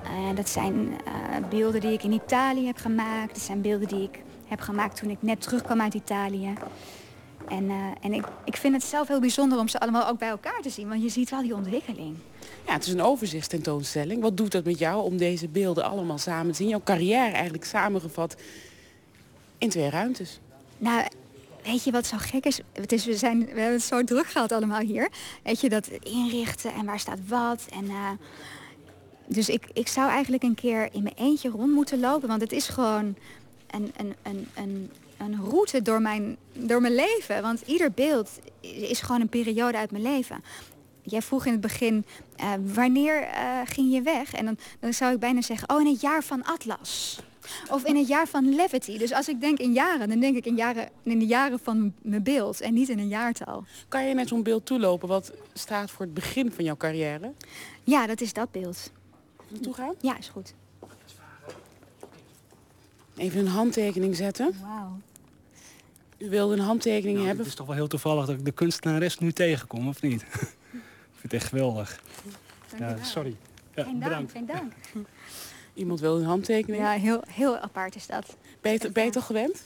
Uh, dat zijn uh, beelden die ik in Italië heb gemaakt. Dat zijn beelden die ik heb gemaakt toen ik net terugkwam uit Italië. En, uh, en ik, ik vind het zelf heel bijzonder om ze allemaal ook bij elkaar te zien. Want je ziet wel die ontwikkeling. Ja, het is een overzichtstentoonstelling. Wat doet dat met jou om deze beelden allemaal samen te zien? Jouw carrière eigenlijk samengevat in twee ruimtes. Nou, weet je wat zo gek is? Het is we, zijn, we hebben het zo druk gehad allemaal hier. Weet je, dat inrichten en waar staat wat. En, dus ik, ik zou eigenlijk een keer in mijn eentje rond moeten lopen. Want het is gewoon een, een, een, een, een route door mijn, door mijn leven. Want ieder beeld is gewoon een periode uit mijn leven. Jij vroeg in het begin, uh, wanneer uh, ging je weg? En dan, dan zou ik bijna zeggen, oh in het jaar van Atlas. Of in het jaar van Levity. Dus als ik denk in jaren, dan denk ik in, jaren, in de jaren van mijn beeld en niet in een jaartal. Kan je naar zo'n beeld toelopen wat staat voor het begin van jouw carrière? Ja, dat is dat beeld. Naartoe gaan? Ja, is goed. Even een handtekening zetten. Wauw. U wilde een handtekening nou, hebben? Het is toch wel heel toevallig dat ik de kunstenares nu tegenkom, of niet? ik vind het echt geweldig. Ja, sorry. Ja, geen dank, bedankt. geen dank. Iemand wil een handtekening? Ja, heel, heel apart is dat. Ben je, ben je toch gewend?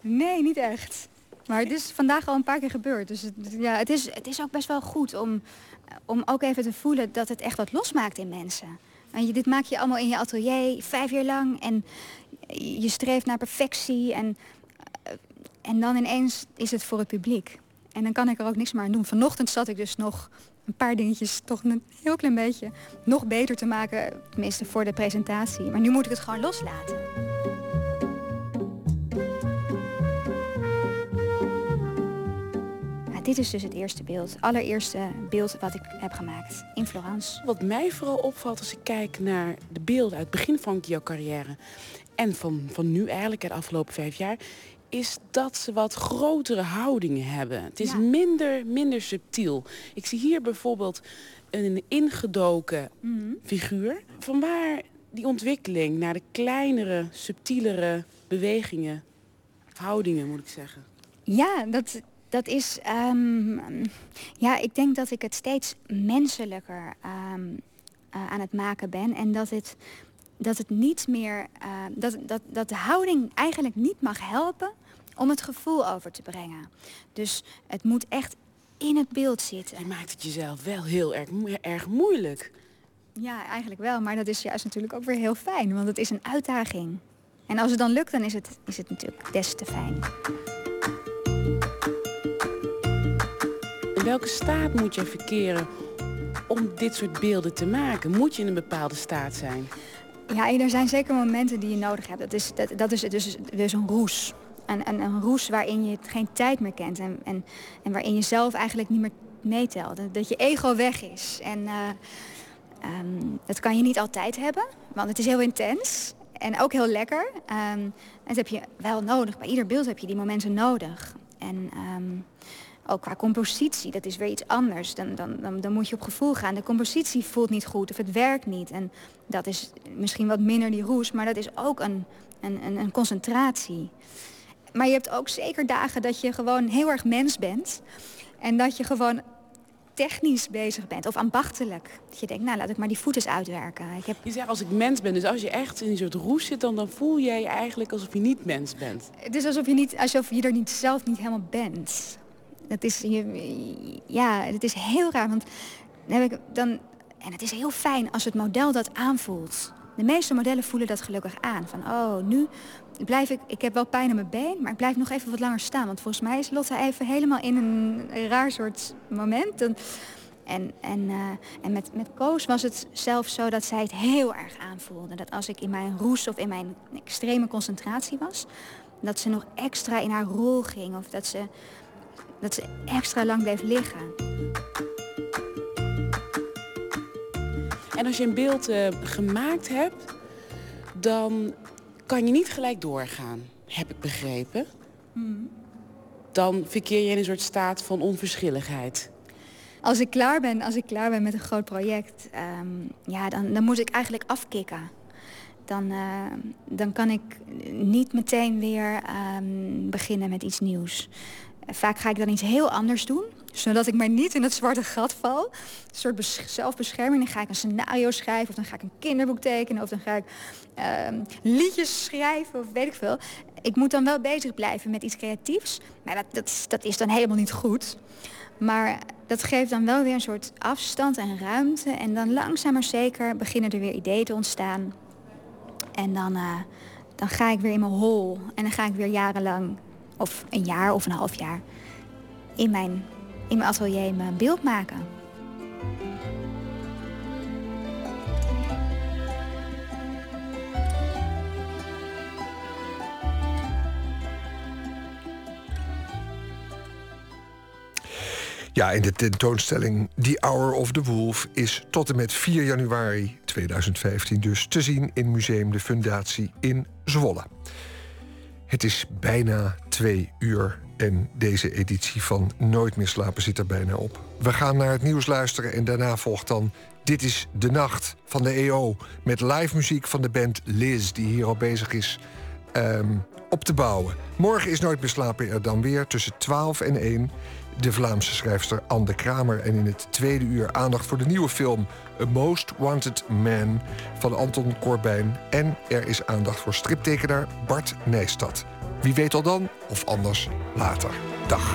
Nee, niet echt. Maar het is vandaag al een paar keer gebeurd. Dus het, ja, het, is, het is ook best wel goed om, om ook even te voelen dat het echt wat losmaakt in mensen. En je, dit maak je allemaal in je atelier, vijf jaar lang. En je streeft naar perfectie. En en dan ineens is het voor het publiek. En dan kan ik er ook niks meer aan doen. Vanochtend zat ik dus nog een paar dingetjes toch een heel klein beetje nog beter te maken. Tenminste voor de presentatie. Maar nu moet ik het gewoon loslaten. Dit is dus het eerste beeld. Het allereerste beeld wat ik heb gemaakt in Florence. Wat mij vooral opvalt als ik kijk naar de beelden uit het begin van jouw carrière... en van, van nu eigenlijk, de afgelopen vijf jaar is dat ze wat grotere houdingen hebben. Het is minder, minder subtiel. Ik zie hier bijvoorbeeld een ingedoken Mhm. figuur. Vanwaar die ontwikkeling naar de kleinere, subtielere bewegingen, houdingen moet ik zeggen. Ja, dat, dat is. ehm, ja, ik denk dat ik het steeds menselijker ehm, eh, aan het maken ben. En dat het, dat het niet meer. eh, dat, dat, dat de houding eigenlijk niet mag helpen om het gevoel over te brengen. Dus het moet echt in het beeld zitten. Je maakt het jezelf wel heel erg, erg moeilijk. Ja, eigenlijk wel. Maar dat is juist natuurlijk ook weer heel fijn. Want het is een uitdaging. En als het dan lukt, dan is het, is het natuurlijk des te fijn. In welke staat moet je verkeren om dit soort beelden te maken? Moet je in een bepaalde staat zijn? Ja, er zijn zeker momenten die je nodig hebt. Dat is, dat, dat is dus, dus een roes. Een, een, een roes waarin je geen tijd meer kent. En, en, en waarin je zelf eigenlijk niet meer meetelt. Dat- je ego weg is. En eh, ehm, dat kan je niet altijd hebben. Want het is heel intens. En ook heel lekker. Ehm, dat heb je wel nodig. Bij ieder beeld heb je die momenten nodig. En ehm, ook qua compositie, dat is weer iets anders. Dan, dan, dan, dan moet je op gevoel gaan. De compositie voelt niet goed of het werkt niet. En dat is misschien wat minder die roes, maar dat is ook een, een, een, concentratie. Maar je hebt ook zeker dagen dat je gewoon heel erg mens bent. En dat je gewoon technisch bezig bent of ambachtelijk. Dat je denkt, nou laat ik maar die voet eens uitwerken. Ik heb Je zegt als ik mens ben, dus als je echt in een soort roes zit, dan, dan voel jij je eigenlijk alsof je niet mens bent. Het is alsof je, niet, alsof je er niet, zelf niet helemaal bent. Dat is, ja, het is heel raar. Want dan heb ik dan, en het is heel fijn als het model dat aanvoelt. De meeste modellen voelen dat gelukkig aan. Van, oh, nu blijf ik... Ik heb wel pijn aan mijn been, maar ik blijf nog even wat langer staan. Want volgens mij is Lotte even helemaal in een raar soort moment. En, en, en, eh, en met, met Koos was het zelfs zo dat zij het heel erg aanvoelde. Dat als ik in mijn roes of in mijn extreme concentratie was... dat ze nog extra in haar rol ging. Of dat ze, dat ze extra lang bleef liggen. En als je een beeld eh, gemaakt hebt, dan kan je niet gelijk doorgaan, heb ik begrepen. Dan verkeer je in een soort staat van onverschilligheid. Als ik klaar ben, als ik klaar ben met een groot project, ehm, ja, dan, dan moet ik eigenlijk afkicken. Dan, eh, dan kan ik niet meteen weer ehm, beginnen met iets nieuws. Vaak ga ik dan iets heel anders doen, zodat ik maar niet in het zwarte gat val. Een soort bes- zelfbescherming. Dan ga ik een scenario schrijven, of dan ga ik een kinderboek tekenen, of dan ga ik ehm, liedjes schrijven, of weet ik veel. Ik moet dan wel bezig blijven met iets creatiefs, maar dat, dat is dan helemaal niet goed. Maar dat geeft dan wel weer een soort afstand en ruimte. En dan langzaam maar zeker beginnen er weer ideeën te ontstaan. En dan, eh, dan ga ik weer in mijn hol. En dan ga ik weer jarenlang, of een jaar of een half jaar, in mijn, in mijn atelier mijn beeld maken. Ja, en de tentoonstelling The Hour of the Wolf is tot en met 4 januari 2015 dus te zien in Museum de Fundatie in Zwolle. Het is bijna twee uur en deze editie van Nooit meer slapen zit er bijna op. We gaan naar het nieuws luisteren en daarna volgt dan Dit is de Nacht van de EO... met live muziek van de band Liz, die hier al bezig is ehm, op te bouwen. Morgen is Nooit meer slapen er dan weer tussen 12 en 1 de Vlaamse schrijfster Anne Kramer. En in het tweede uur aandacht voor de nieuwe film A Most Wanted Man van Anton Corbijn. En er is aandacht voor striptekenaar Bart Nijstad. Wie weet al dan, of anders later. Dag.